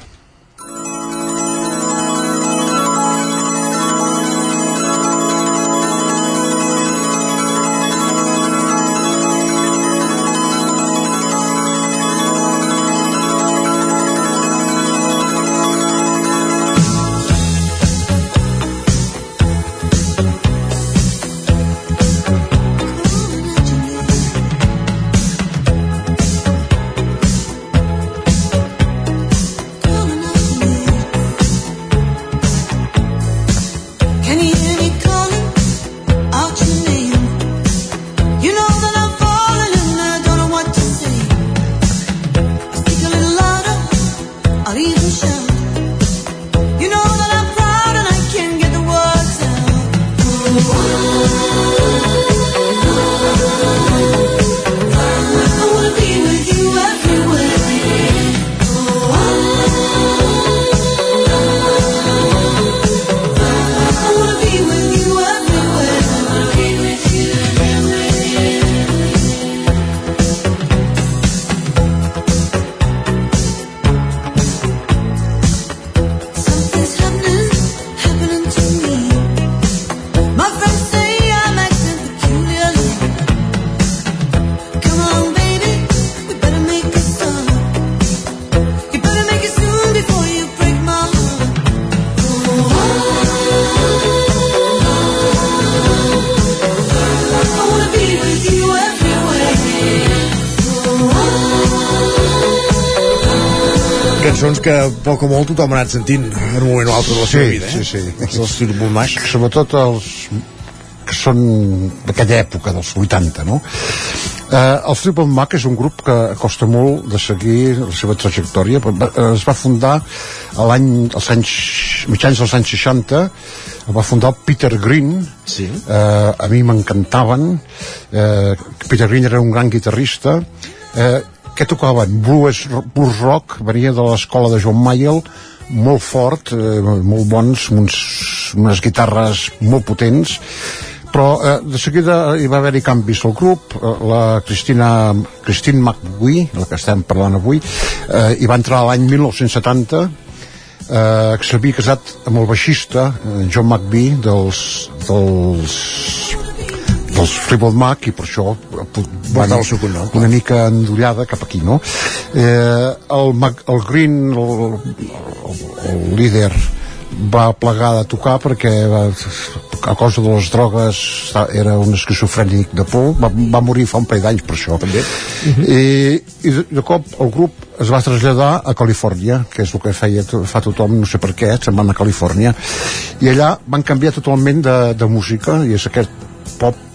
tothom ha anat sentint en un moment o altre de la seva vida, eh? Sí, sí. Els del Fleetwood Mac. Sobretot els que són d'aquella època, dels 80, no? Eh, el Fleetwood Mac és un grup que costa molt de seguir la seva trajectòria. Va- Es va fundar a l'any, als anys, mitjans dels anys 60, el va fundar el Peter Green, sí. eh, a mi m'encantaven, eh, Peter Green era un gran guitarrista, eh, que tocaven? Blues, blues rock, venia de l'escola de John Mayall, molt fort, eh, molt bons, uns, unes guitarres molt potents, però eh, de seguida hi va haver-hi canvis al grup eh, la Cristina Christine McGuee, la que estem parlant avui eh, hi va entrar l'any 1970 eh, que s'havia casat amb el baixista eh, John McVie dels, dels dels Fleetwood Mac i per això van el seu cognom, una mica endollada cap aquí no? eh, el, Mac, el Green el, el, el líder va plegar de tocar perquè va, a causa de les drogues era un esquizofrènic de por. Va, va morir fa un parell d'anys per això. També. I, i de, cop el grup es va traslladar a Califòrnia que és el que feia, fa tothom, no sé per què se'n van a Califòrnia. I allà van canviar totalment de, de música i és aquest pop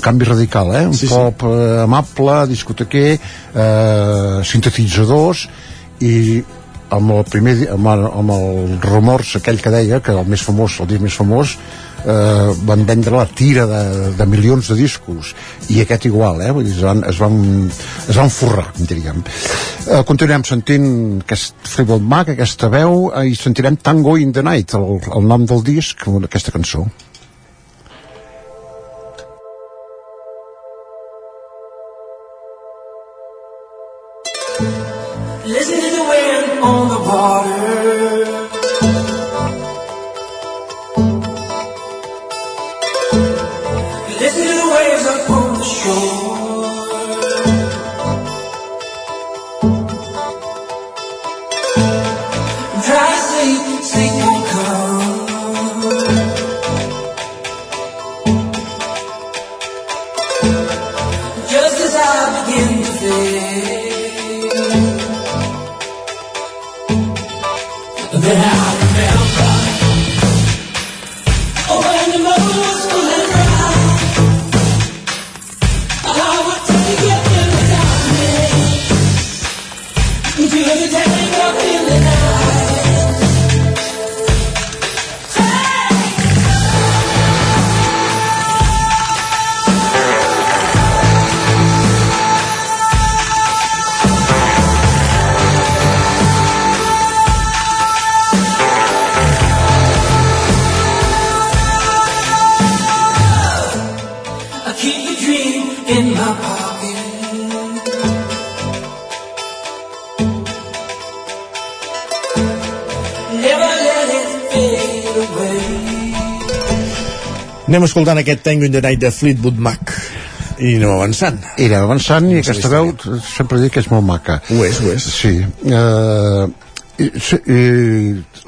canvi radical, eh? Un sí, pop eh, amable, discotequer, eh, sintetitzadors i amb el primer amb, el, amb el rumors aquell que deia que el més famós, el disc més famós eh, van vendre la tira de, de milions de discos i aquest igual, eh? Vull dir, es, van, es, van, es van forrar, diríem eh, continuem sentint aquest Fleetwood Mac, aquesta veu eh, i sentirem Tango in the Night el, el nom del disc, aquesta cançó Listen to the wind on the water. Escoltant aquest Tango in the Night de Fleetwood Mac i anem avançant. I anem avançant i aquesta veu sempre dic que és molt maca. Ho és, ho és. Sí. Eh, i, sí, i,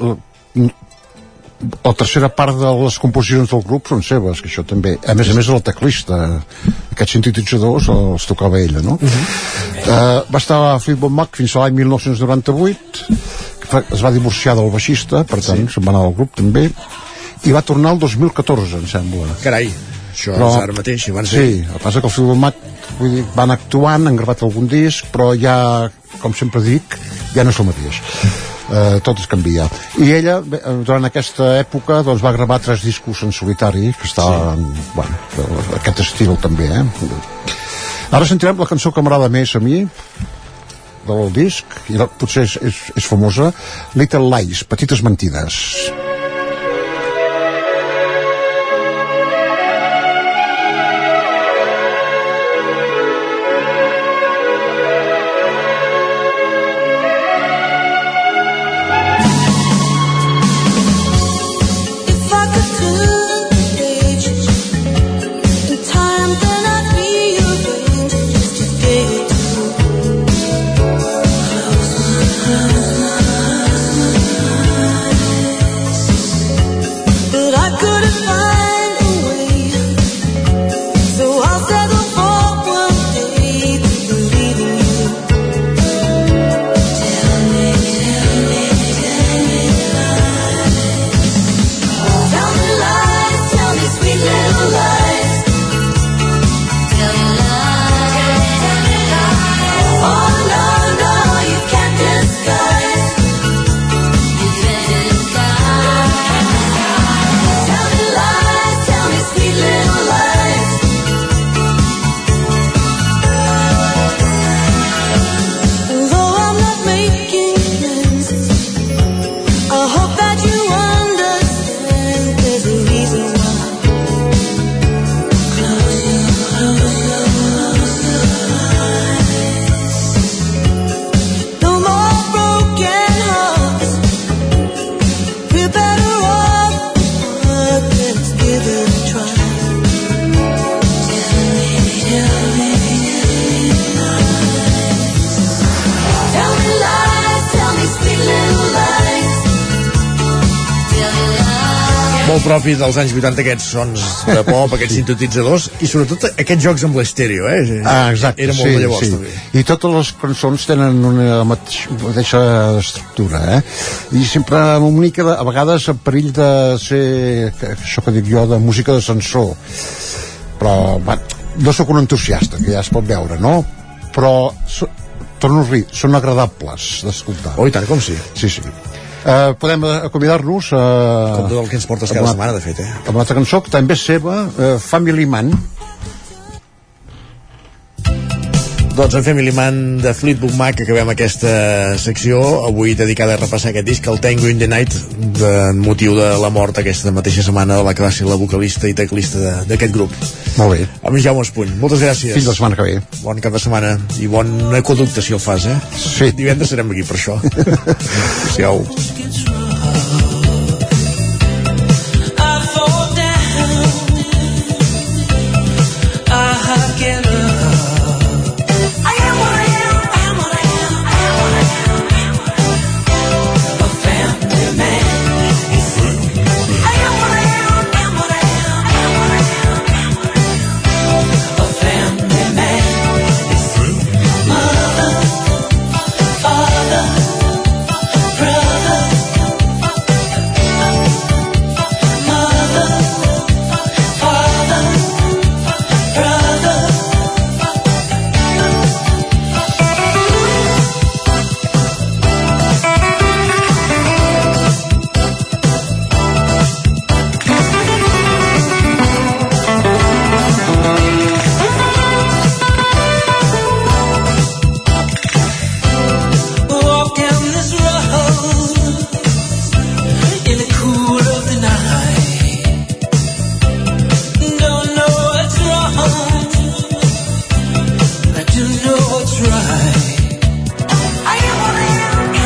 la, tercera part de les composicions del grup són seves, que això també. A més a més, el teclista, aquests sintetitzadors els tocava ella, no? Uh -huh. eh, va estar a Fleetwood Mac fins a l'any 1998, que fa- es va divorciar del baixista, per tant, se'n va anar del grup també, i va tornar el 2014, em sembla. Carai, això és ara mateix, abans de- Sí, el que passa que el Mac vull dir, van actuant, han gravat algun disc, però ja, com sempre dic, ja no és el mateix. Uh, tot es canvia. I ella, eh, durant aquesta època, doncs, va gravar tres discos en solitari, que estaven, sí. bueno, aquest estil també, eh? Ara sentirem la cançó que m'agrada més a mi, del disc, i potser és, és, és famosa, Little Lies, Petites Mentides. If propi dels anys 80 aquests sons de pop, <laughs> aquests sintetitzadors i sobretot aquests jocs amb l'estèreo eh? Ah, exacte, era molt sí, de llavors sí. també. I totes les cançons tenen una mateix, mateixa estructura, eh? I sempre amb una mica, de, a vegades, a perill de ser, això que dic jo, de música d'ascensor. Però, va, no sóc un entusiasta, que ja es pot veure, no? Però, torno a són agradables d'escoltar. Oh, i tant, com sí. Sí, sí. Uh, podem eh, acomiadar-nos uh, Com tot el que ens portes cada setmana, de fet, eh? amb una altra cançó que també és seva, uh, Family Man Doncs en Family Man de Fleetwood Mac acabem aquesta secció avui dedicada a repassar aquest disc el Tango in the Night de motiu de la mort aquesta mateixa setmana de la que va ser la vocalista i teclista d'aquest grup Molt bé. amb Jaume Espuny, moltes gràcies Fins la setmana que ve. bon cap de setmana i bon ecoducte si el fas, eh? Sí. divendres serem aquí per això <laughs> adéu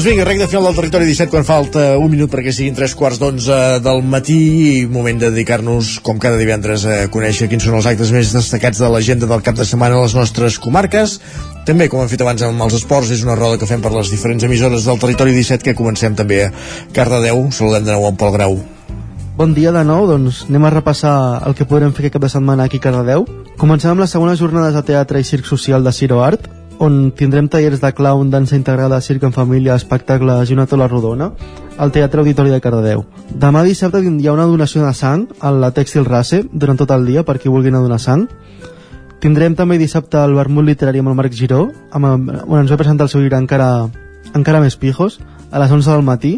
Doncs vinga, rec de final del territori 17 quan falta un minut perquè siguin tres quarts d'onze del matí i moment de dedicar-nos, com cada divendres, a conèixer quins són els actes més destacats de l'agenda del cap de setmana a les nostres comarques. També, com hem fet abans amb els esports, és una roda que fem per les diferents emissores del territori 17 que comencem també a Cardedeu. Saludem de nou en Pol Grau. Bon dia de nou, doncs anem a repassar el que podrem fer aquest cap de setmana aquí a Cardedeu. Comencem amb les segones jornades de teatre i circ social de Ciro Art, on tindrem tallers de clown, dansa integrada, circ en família, espectacles i una tola rodona al Teatre Auditori de Cardedeu. Demà dissabte hi ha una donació de sang a la Tèxtil Race durant tot el dia per qui vulgui anar a donar sang. Tindrem també dissabte el vermut literari amb el Marc Giró, amb, on ens va presentar el seu llibre encara, encara més pijos, a les 11 del matí.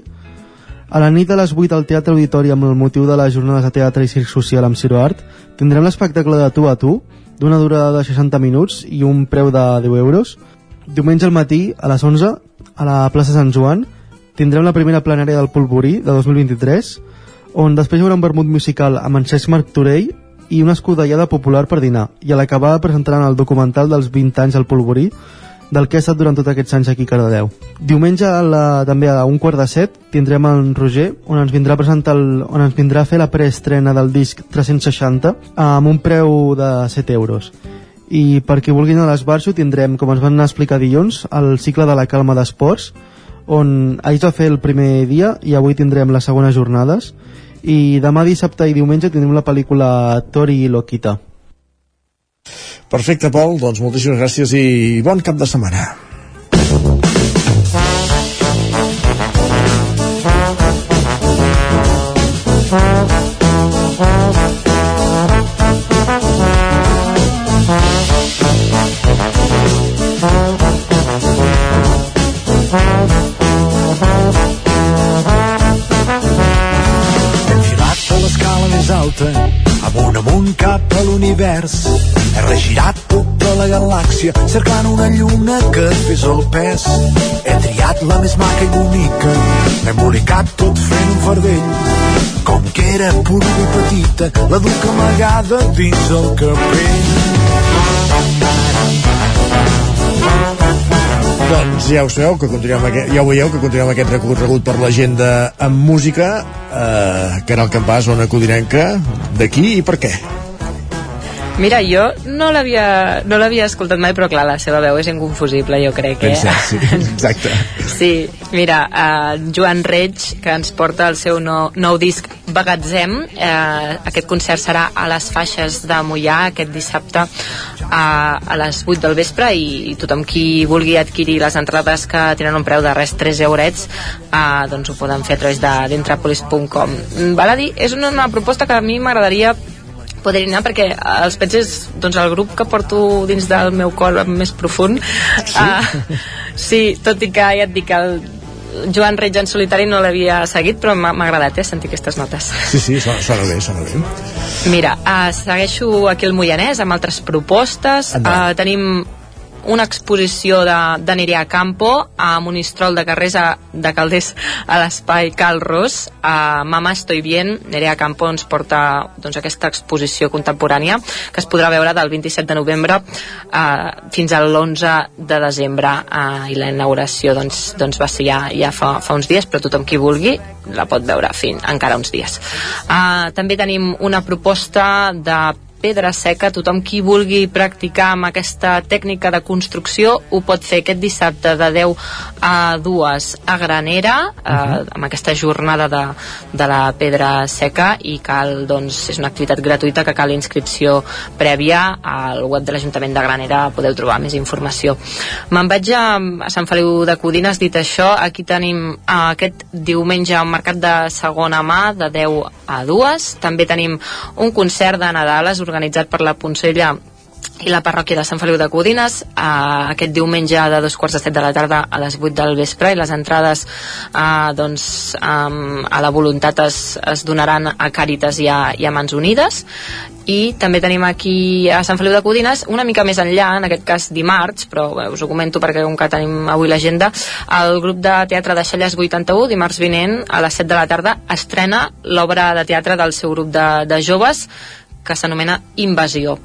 A la nit a les 8 al Teatre Auditori amb el motiu de les jornades de teatre i circ social amb Ciro Art tindrem l'espectacle de tu a tu d'una durada de 60 minuts i un preu de 10 euros. Diumenge al matí a les 11 a la plaça Sant Joan tindrem la primera plenària del Polvorí de 2023 on després hi haurà un vermut musical amb en Cesc Martorell i una escudellada popular per dinar i a l'acabar presentaran el documental dels 20 anys del Polvorí del que ha estat durant tots aquests anys aquí a Cardedeu. Diumenge a la, també a un quart de set tindrem en Roger on ens vindrà a presentar el, on ens vindrà a fer la preestrena del disc 360 amb un preu de 7 euros. I per qui vulgui anar a l'Esbarjo tindrem, com ens van explicar dilluns, el cicle de la calma d'esports on ahir es va fer el primer dia i avui tindrem les segones jornades i demà dissabte i diumenge tindrem la pel·lícula Tori i Lokita. Perfecte, Pol, doncs moltíssimes gràcies i bon cap de setmana. L'univers. He regirat tota la galàxia, cercant una lluna que fes el pes. He triat la més maca i bonica, m'he embolicat tot fent un fardell. Com que era pura i petita, la duc amagada dins el capell. Doncs ja ho sabeu, que continuem aquest, ja ho veieu, que continuem aquest recorregut per l'agenda amb música, eh, Canal Campàs, Ona Codinenca, d'aquí i per què? Mira, jo no l'havia no l'havia escoltat mai, però clar, la seva veu és inconfusible, jo crec. Eh? cert, sí, <laughs> exacte. Sí, mira, uh, Joan Reig, que ens porta el seu nou, nou disc Bagatzem, uh, aquest concert serà a les faixes de Mollà aquest dissabte uh, a les 8 del vespre i, i tothom qui vulgui adquirir les entrades que tenen un preu de res 3 eurets uh, doncs ho poden fer a través de dentrapolis.com Val a dir, és una, una proposta que a mi m'agradaria poder anar perquè els Pets és doncs, el grup que porto dins del meu cor més profund sí, uh, sí tot i que ja et dic el Joan Reig en solitari no l'havia seguit però m'ha agradat eh, sentir aquestes notes Sí, sí, sona bé, sona bé. Mira, uh, segueixo aquí el Moianès amb altres propostes. Uh, tenim una exposició de, de Nerea Campo a Monistrol de Carrers a, de Calders a l'espai Cal Ros. A Mama Estoy Bien Nerea Campo ens porta doncs, aquesta exposició contemporània que es podrà veure del 27 de novembre eh, fins al 11 de desembre. Eh, i la inauguració doncs, doncs va ser ja, ja fa, fa uns dies però tothom qui vulgui la pot veure fins encara uns dies. Eh, també tenim una proposta de pedra seca, tothom qui vulgui practicar amb aquesta tècnica de construcció ho pot fer aquest dissabte de 10 a 2 a Granera eh, amb aquesta jornada de, de la pedra seca i cal, doncs, és una activitat gratuïta que cal inscripció prèvia al web de l'Ajuntament de Granera podeu trobar més informació. Me'n vaig a, a Sant Feliu de Codines dit això, aquí tenim eh, aquest diumenge un mercat de segona mà de 10 a 2 també tenim un concert de Nadal es organitzat per la Poncella i la parròquia de Sant Feliu de Codines eh, aquest diumenge de dos quarts de set de la tarda a les 8 del vespre i les entrades eh, doncs, eh, a la voluntat es, es donaran a Càritas i a, i a Mans Unides. I també tenim aquí a Sant Feliu de Codines una mica més enllà, en aquest cas dimarts però bé, us ho comento perquè com que tenim avui l'agenda el grup de teatre de Xelles 81 dimarts vinent a les 7 de la tarda estrena l'obra de teatre del seu grup de, de joves que s'anomena Invasió.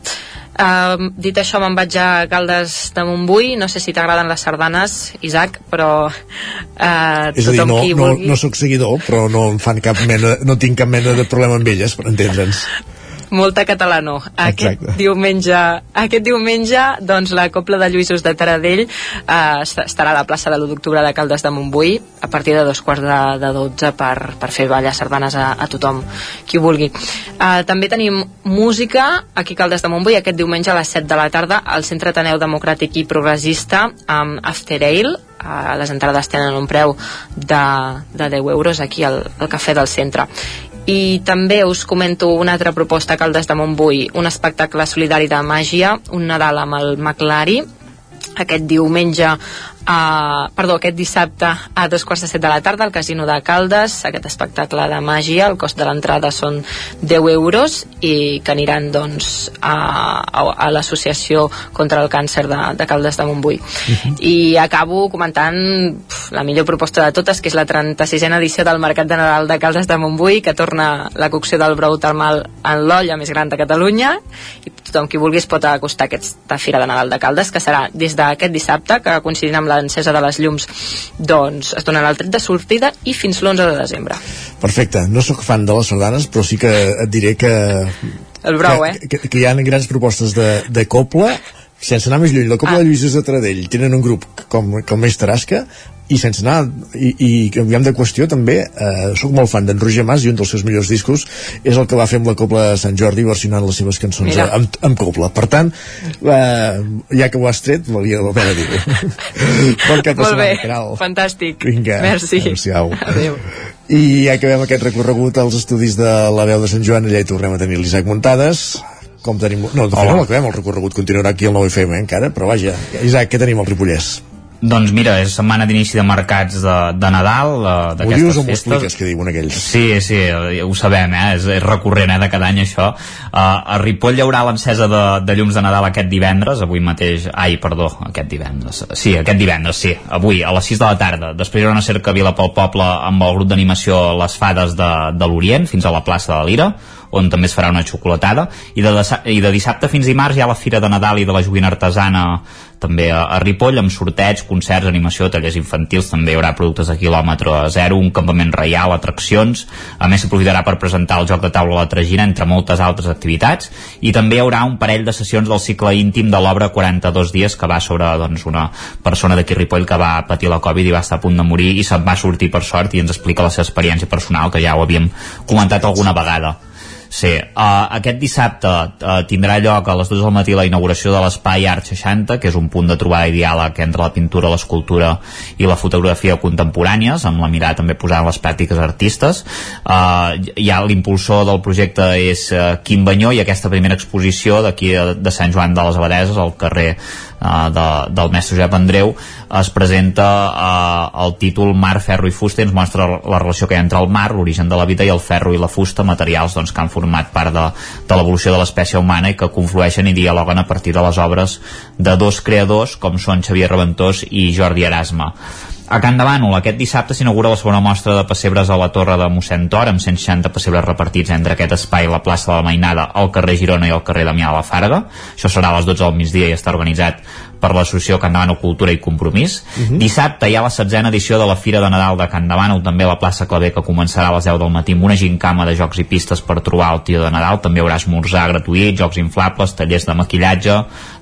Uh, dit això me'n vaig a Caldes de Montbui. No sé si t'agraden les sardanes Isaac però uh, És a dir, no, qui no, vulgui. no sóc seguidor, però no em fan cap mena, no tinc cap mena de problema amb elles, per entendre'ns. Molta catalano aquest Exacte. diumenge, aquest diumenge doncs la Copla de Lluïsos de Taradell eh, est- estarà a la plaça de l'1 d'octubre de Caldes de Montbui a partir de dos quarts de, de 12 per, per fer ballar sardanes a, a tothom qui ho vulgui. Eh, també tenim música aquí a Caldes de Montbui aquest diumenge a les 7 de la tarda al Centre Ateneu Democràtic i Progressista amb After Ale. Eh, les entrades tenen un preu de, de 10 euros aquí al, al Cafè del Centre i també us comento una altra proposta a Caldes de Montbui, un espectacle solidari de màgia, un Nadal amb el McLari aquest diumenge uh, perdó, aquest dissabte a dos quarts de set de la tarda al Casino de Caldes. Aquest espectacle de màgia el cost de l'entrada són 10 euros i que aniran doncs a, a, a l'associació contra el càncer de, de Caldes de Montbui. I acabo comentant pf, la millor proposta de totes que és la 36a edició del Mercat de Nadal de Caldes de Montbui que torna la cocció del brou termal en l'olla més gran de Catalunya. I tothom qui vulgui es pot acostar a aquesta Fira de Nadal de Caldes que serà des d'aquest dissabte que coincidint amb l'encesa de les llums doncs es donarà el tret de sortida i fins l'11 de desembre. Perfecte, no sóc fan de les sardanes, però sí que et diré que... El brou, que, eh? Que, que hi ha grans propostes de, de Copla, sense anar més lluny, la Copla ah. de Lluïses de Taradell tenen un grup com, com més Tarasca, i sense anar i, i canviam de qüestió també eh, sóc molt fan d'en Roger Mas i un dels seus millors discos és el que va fer amb la Copla de Sant Jordi versionant les seves cançons Mira. amb, amb Copla per tant, eh, ja que ho has tret valia la pena dir-ho bon cap de Molt bé, setmana, Caral. fantàstic Vinga, merci. Adéu. I ja acabem aquest recorregut als estudis de la veu de Sant Joan, allà hi tornem a tenir l'Isaac Muntades. Com tenim... No, de fet, no l'acabem, el recorregut continuarà aquí al 9FM encara, però vaja, Isaac, què tenim al Ripollès? Doncs mira, és setmana d'inici de mercats de, de Nadal, de- Ho dius d'aquestes o m'ho festes. expliques, que diuen aquells? Sí, sí, eh, ho sabem, eh? és, és recurrent eh, de cada any això. Uh, a Ripoll hi haurà l'encesa de, de llums de Nadal aquest divendres, avui mateix, ai, perdó, aquest divendres, sí, aquest divendres, sí, avui, a les 6 de la tarda. Després hi haurà una cercavila pel poble amb el grup d'animació Les Fades de, de l'Orient, fins a la plaça de Lira, on també es farà una xocolatada. I de, i de dissabte fins dimarts hi ha la Fira de Nadal i de la joguina artesana també a, a Ripoll amb sorteig, concerts, animació, tallers infantils també hi haurà productes de quilòmetre zero un campament reial, atraccions. A més s'aprofitarà per presentar el joc de taula a la tragina entre moltes altres activitats. I també hi haurà un parell de sessions del cicle íntim de l'obra 42 dies que va sobre doncs, una persona d'aquí Ripoll que va patir la Covid i va estar a punt de morir i se'n va sortir per sort i ens explica la seva experiència personal que ja ho havíem comentat alguna vegada Sí, uh, aquest dissabte uh, tindrà lloc a les 2 del matí la inauguració de l'espai Art 60, que és un punt de trobada i diàleg entre la pintura, l'escultura i la fotografia contemporànies, amb la mirada també posada les pràctiques artistes. Uh, hi ha l'impulsor del projecte és uh, Quim Banyó i aquesta primera exposició d'aquí de Sant Joan de les Abadeses, al carrer uh, de, del mestre Josep Andreu, es presenta uh, el títol Mar, Ferro i Fusta i ens mostra la relació que hi ha entre el mar, l'origen de la vida i el ferro i la fusta, materials doncs, que han format part de, de l'evolució de l'espècie humana i que conflueixen i dialoguen a partir de les obres de dos creadors com són Xavier Reventós i Jordi Erasme. A Can de Bànol, aquest dissabte s'inaugura la segona mostra de pessebres a la Torre de mossèn Tor, amb 160 pessebres repartits entre aquest espai, la plaça de la Mainada, el carrer Girona i el carrer Damià de la Farga. Això serà a les 12 del migdia i està organitzat per l'associació Can Bànol Cultura i Compromís. Dissabte hi ha la setzena edició de la Fira de Nadal de Can Bànol, també a la plaça Clavé, que començarà a les 10 del matí amb una gincama de jocs i pistes per trobar el tio de Nadal. També hi haurà esmorzar gratuït, jocs inflables, tallers de maquillatge.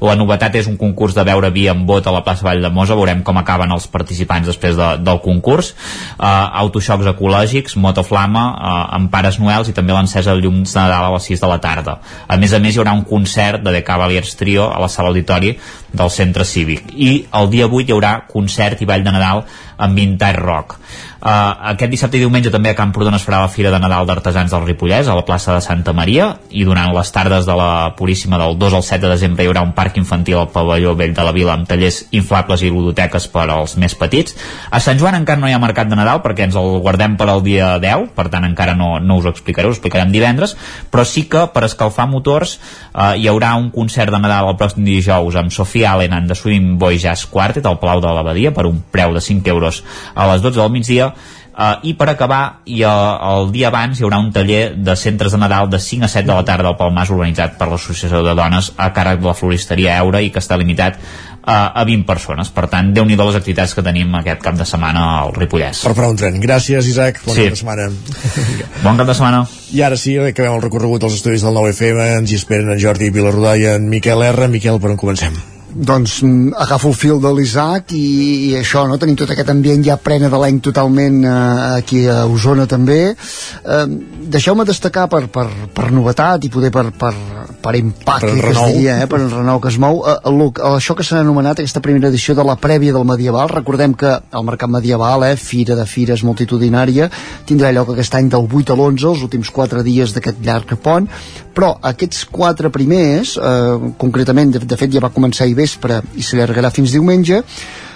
La novetat és un concurs de beure vi amb bot a la plaça Vall de Mosa. Veurem com acaben els participants després de, del concurs. Uh, autoxocs ecològics, motoflama, uh, amb pares noels i també l'encesa de llums de Nadal a les 6 de la tarda. A més a més hi haurà un concert de The Cavaliers Trio a la sala auditori del centre cívic. I el dia 8 hi haurà concert i ball de Nadal amb Vintage Rock. Uh, aquest dissabte i diumenge també a Camprodon es farà la Fira de Nadal d'Artesans del Ripollès a la plaça de Santa Maria i durant les tardes de la Puríssima del 2 al 7 de desembre hi haurà un parc infantil al pavelló vell de la vila amb tallers inflables i ludoteques per als més petits. A Sant Joan encara no hi ha mercat de Nadal perquè ens el guardem per al dia 10, per tant encara no, no us ho explicaré, us ho explicarem divendres, però sí que per escalfar motors eh, hi haurà un concert de Nadal el pròxim dijous amb Sofia Allen and the Swing Boy Jazz Quartet al Palau de l'Abadia per un preu de 5 euros a les 12 del migdia Uh, I per acabar, i uh, el dia abans hi haurà un taller de centres de Nadal de 5 a 7 de la tarda al Palmàs organitzat per l'Associació de Dones a càrrec de la floristeria Eura i que està limitat uh, a 20 persones. Per tant, déu nhi les activitats que tenim aquest cap de setmana al Ripollès. Per parar un tren. Gràcies, Isaac. Bon Sí. cap de setmana. <laughs> Bon cap de setmana. I ara sí, acabem el recorregut als estudis del 9FM. Ens hi esperen en Jordi Vilarrodà i en Miquel R. Miquel, per on comencem? Doncs agafo el fil de l'Isaac i, i això, no? tenim tot aquest ambient ja plena de l'any totalment eh, aquí a Osona també. Eh, deixeu-me destacar per, per, per novetat i poder per, per, per empaque Per que es diria, eh, per el renou que es mou. Eh, el, això que s'ha anomenat aquesta primera edició de la prèvia del medieval, recordem que el mercat medieval, eh, fira de fires multitudinària tindrà lloc aquest any del 8 a l'11 els últims 4 dies d'aquest llarg pont. Però aquests quatre primers eh, concretament, de, de fet ja va començar ahir vespre i s'allargarà fins diumenge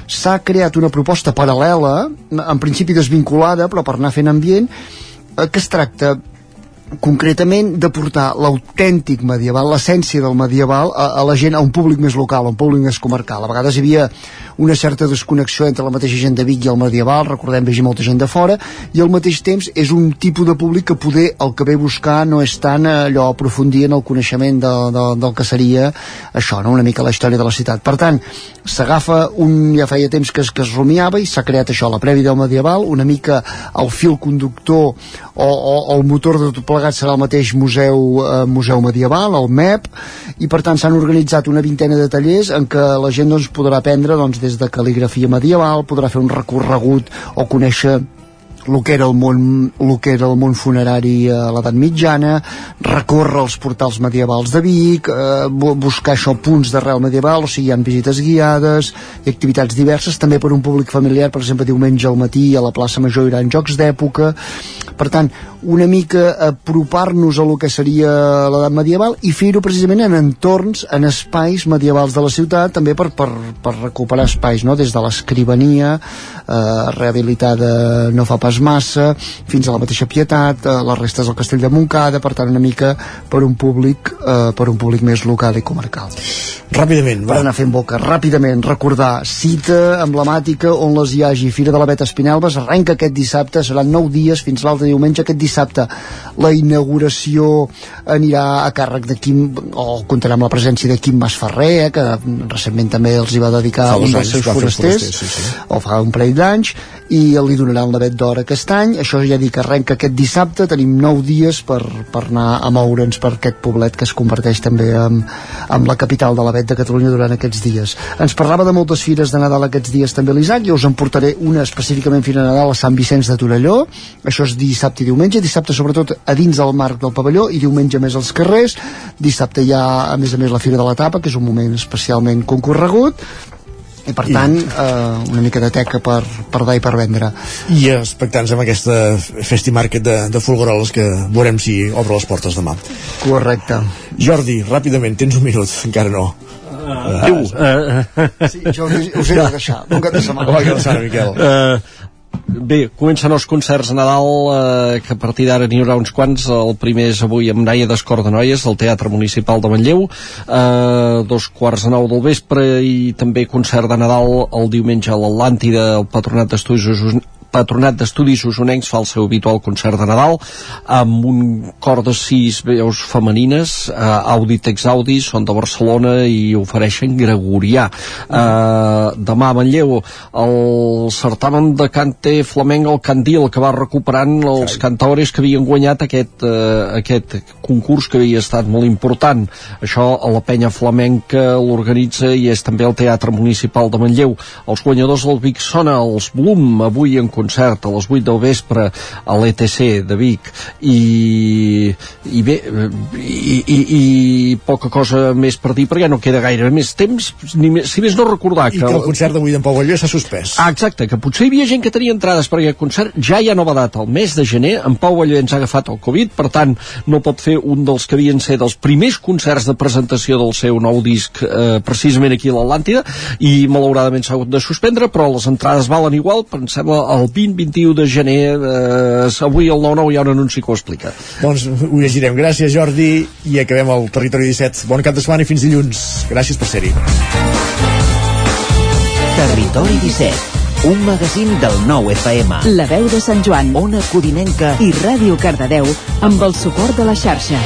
s'ha creat una proposta paral·lela en principi desvinculada però per anar fent ambient eh, que es tracta concretament de portar l'autèntic medieval, l'essència del medieval a, a la gent, a un públic més local, a un públic més comarcal. A vegades hi havia una certa desconnexió entre la mateixa gent de Vic i el medieval, recordem vegi molta gent de fora, i al mateix temps és un tipus de públic que poder el que ve buscar no és tant allò aprofundir en el coneixement de, de, del que seria això, no? una mica la història de la ciutat. Per tant, s'agafa un, ja feia temps que es, que es rumiava i s'ha creat això, la prèvia del medieval, una mica el fil conductor o, o, o el motor de tot plegat serà el mateix museu, eh, museu medieval, el MEP, i per tant s'han organitzat una vintena de tallers en què la gent doncs, podrà aprendre doncs, des de cal·ligrafia medieval, podrà fer un recorregut o conèixer el que era el món, el que era el món funerari a l'edat mitjana, recórrer els portals medievals de Vic, eh, bu- buscar això punts d'arrel medieval, o sigui, hi ha visites guiades i activitats diverses, també per un públic familiar, per exemple, diumenge al matí a la plaça Major hi haurà jocs d'època, per tant, una mica apropar-nos a lo que seria l'edat medieval i fer-ho precisament en entorns, en espais medievals de la ciutat, també per, per, per recuperar espais, no? des de l'escrivania, eh, rehabilitada no fa pas massa, fins a la mateixa Pietat, eh, les restes del castell de Montcada, per tant, una mica per un públic, eh, per un públic més local i comarcal. Ràpidament, Per anar fent boca, ràpidament, recordar, cita emblemàtica on les hi hagi, Fira de la Beta Espinelves, arrenca aquest dissabte, seran 9 dies fins l'altre diumenge, aquest dissabte la inauguració anirà a càrrec de Quim, o comptarà amb la presència de Quim Masferrer, eh, que recentment també els hi va dedicar un dels seus va forasters, forasters, sí, sí. o fa un parell d'anys, i li donaran l'avet d'or aquest any, això ja dic, arrenca aquest dissabte, tenim 9 dies per, per anar a moure'ns per aquest poblet que es converteix també en, en la capital de l'avet de Catalunya durant aquests dies. Ens parlava de moltes fires de Nadal aquests dies també l'Isaac, jo us en portaré una específicament Fira de Nadal a Sant Vicenç de Torelló, això és dissabte i diumenge, dissabte sobretot a dins del marc del pavelló i diumenge més als carrers, dissabte hi ha a més a més la Fira de la Tapa, que és un moment especialment concorregut, i per I- tant eh, una mica de teca per, per dar i per vendre i expectants amb aquesta Festimarket de, de Folgueroles que veurem si obre les portes demà. Correcte. Jordi, ràpidament, tens un minut, <laughs> encara no. Uh, uh, sí, jo us, us he de deixar bon cap de setmana Bon cap de setmana, Miquel. Uh, Bé, comencen els concerts Nadal, eh, que a partir d'ara n'hi haurà uns quants. El primer és avui amb Naia d'Escor de Noies, al Teatre Municipal de Manlleu, eh, dos quarts de nou del vespre, i també concert de Nadal el diumenge a l'Atlàntida, el Patronat d'Estudis Patronat d'Estudis Usonencs fa el seu habitual concert de Nadal amb un cor de sis veus femenines eh, Audi Tex Audi, són de Barcelona i ofereixen gregorià. Eh, demà a Manlleu el certamen de cante flamenc el Candil que va recuperant els cantaores que havien guanyat aquest, eh, aquest concurs que havia estat molt important. Això a la penya flamenca l'organitza i és també el Teatre Municipal de Manlleu. Els guanyadors del Vic Sona els Bloom avui en concert a les 8 del vespre a l'ETC de Vic. I, i bé i, i, i poca cosa més per dir perquè no queda gaire més temps ni més, si més no recordar I que el concert d'avui d'en Pau Galló s'ha suspès. Ah, exacte, que potser hi havia gent que tenia entrades perquè el concert. Ja hi ha nova data, el mes de gener, en Pau Galló ens ha agafat el Covid, per tant no pot fer un dels que havien ser dels primers concerts de presentació del seu nou disc eh, precisament aquí a l'Atlàntida. I malauradament s'ha hagut de suspendre, però les entrades valen igual, em sembla el 20-21 de gener, eh, avui al 9-9 hi ha un anunci que ho explica. Doncs ho llegirem. Gràcies, Jordi, i acabem el Territori 17. Bon cap de setmana i fins dilluns. Gràcies per ser-hi. Territori 17, un magazín del nou FM. La veu de Sant Joan, Ona Codinenca i Ràdio Cardedeu amb el suport de la xarxa.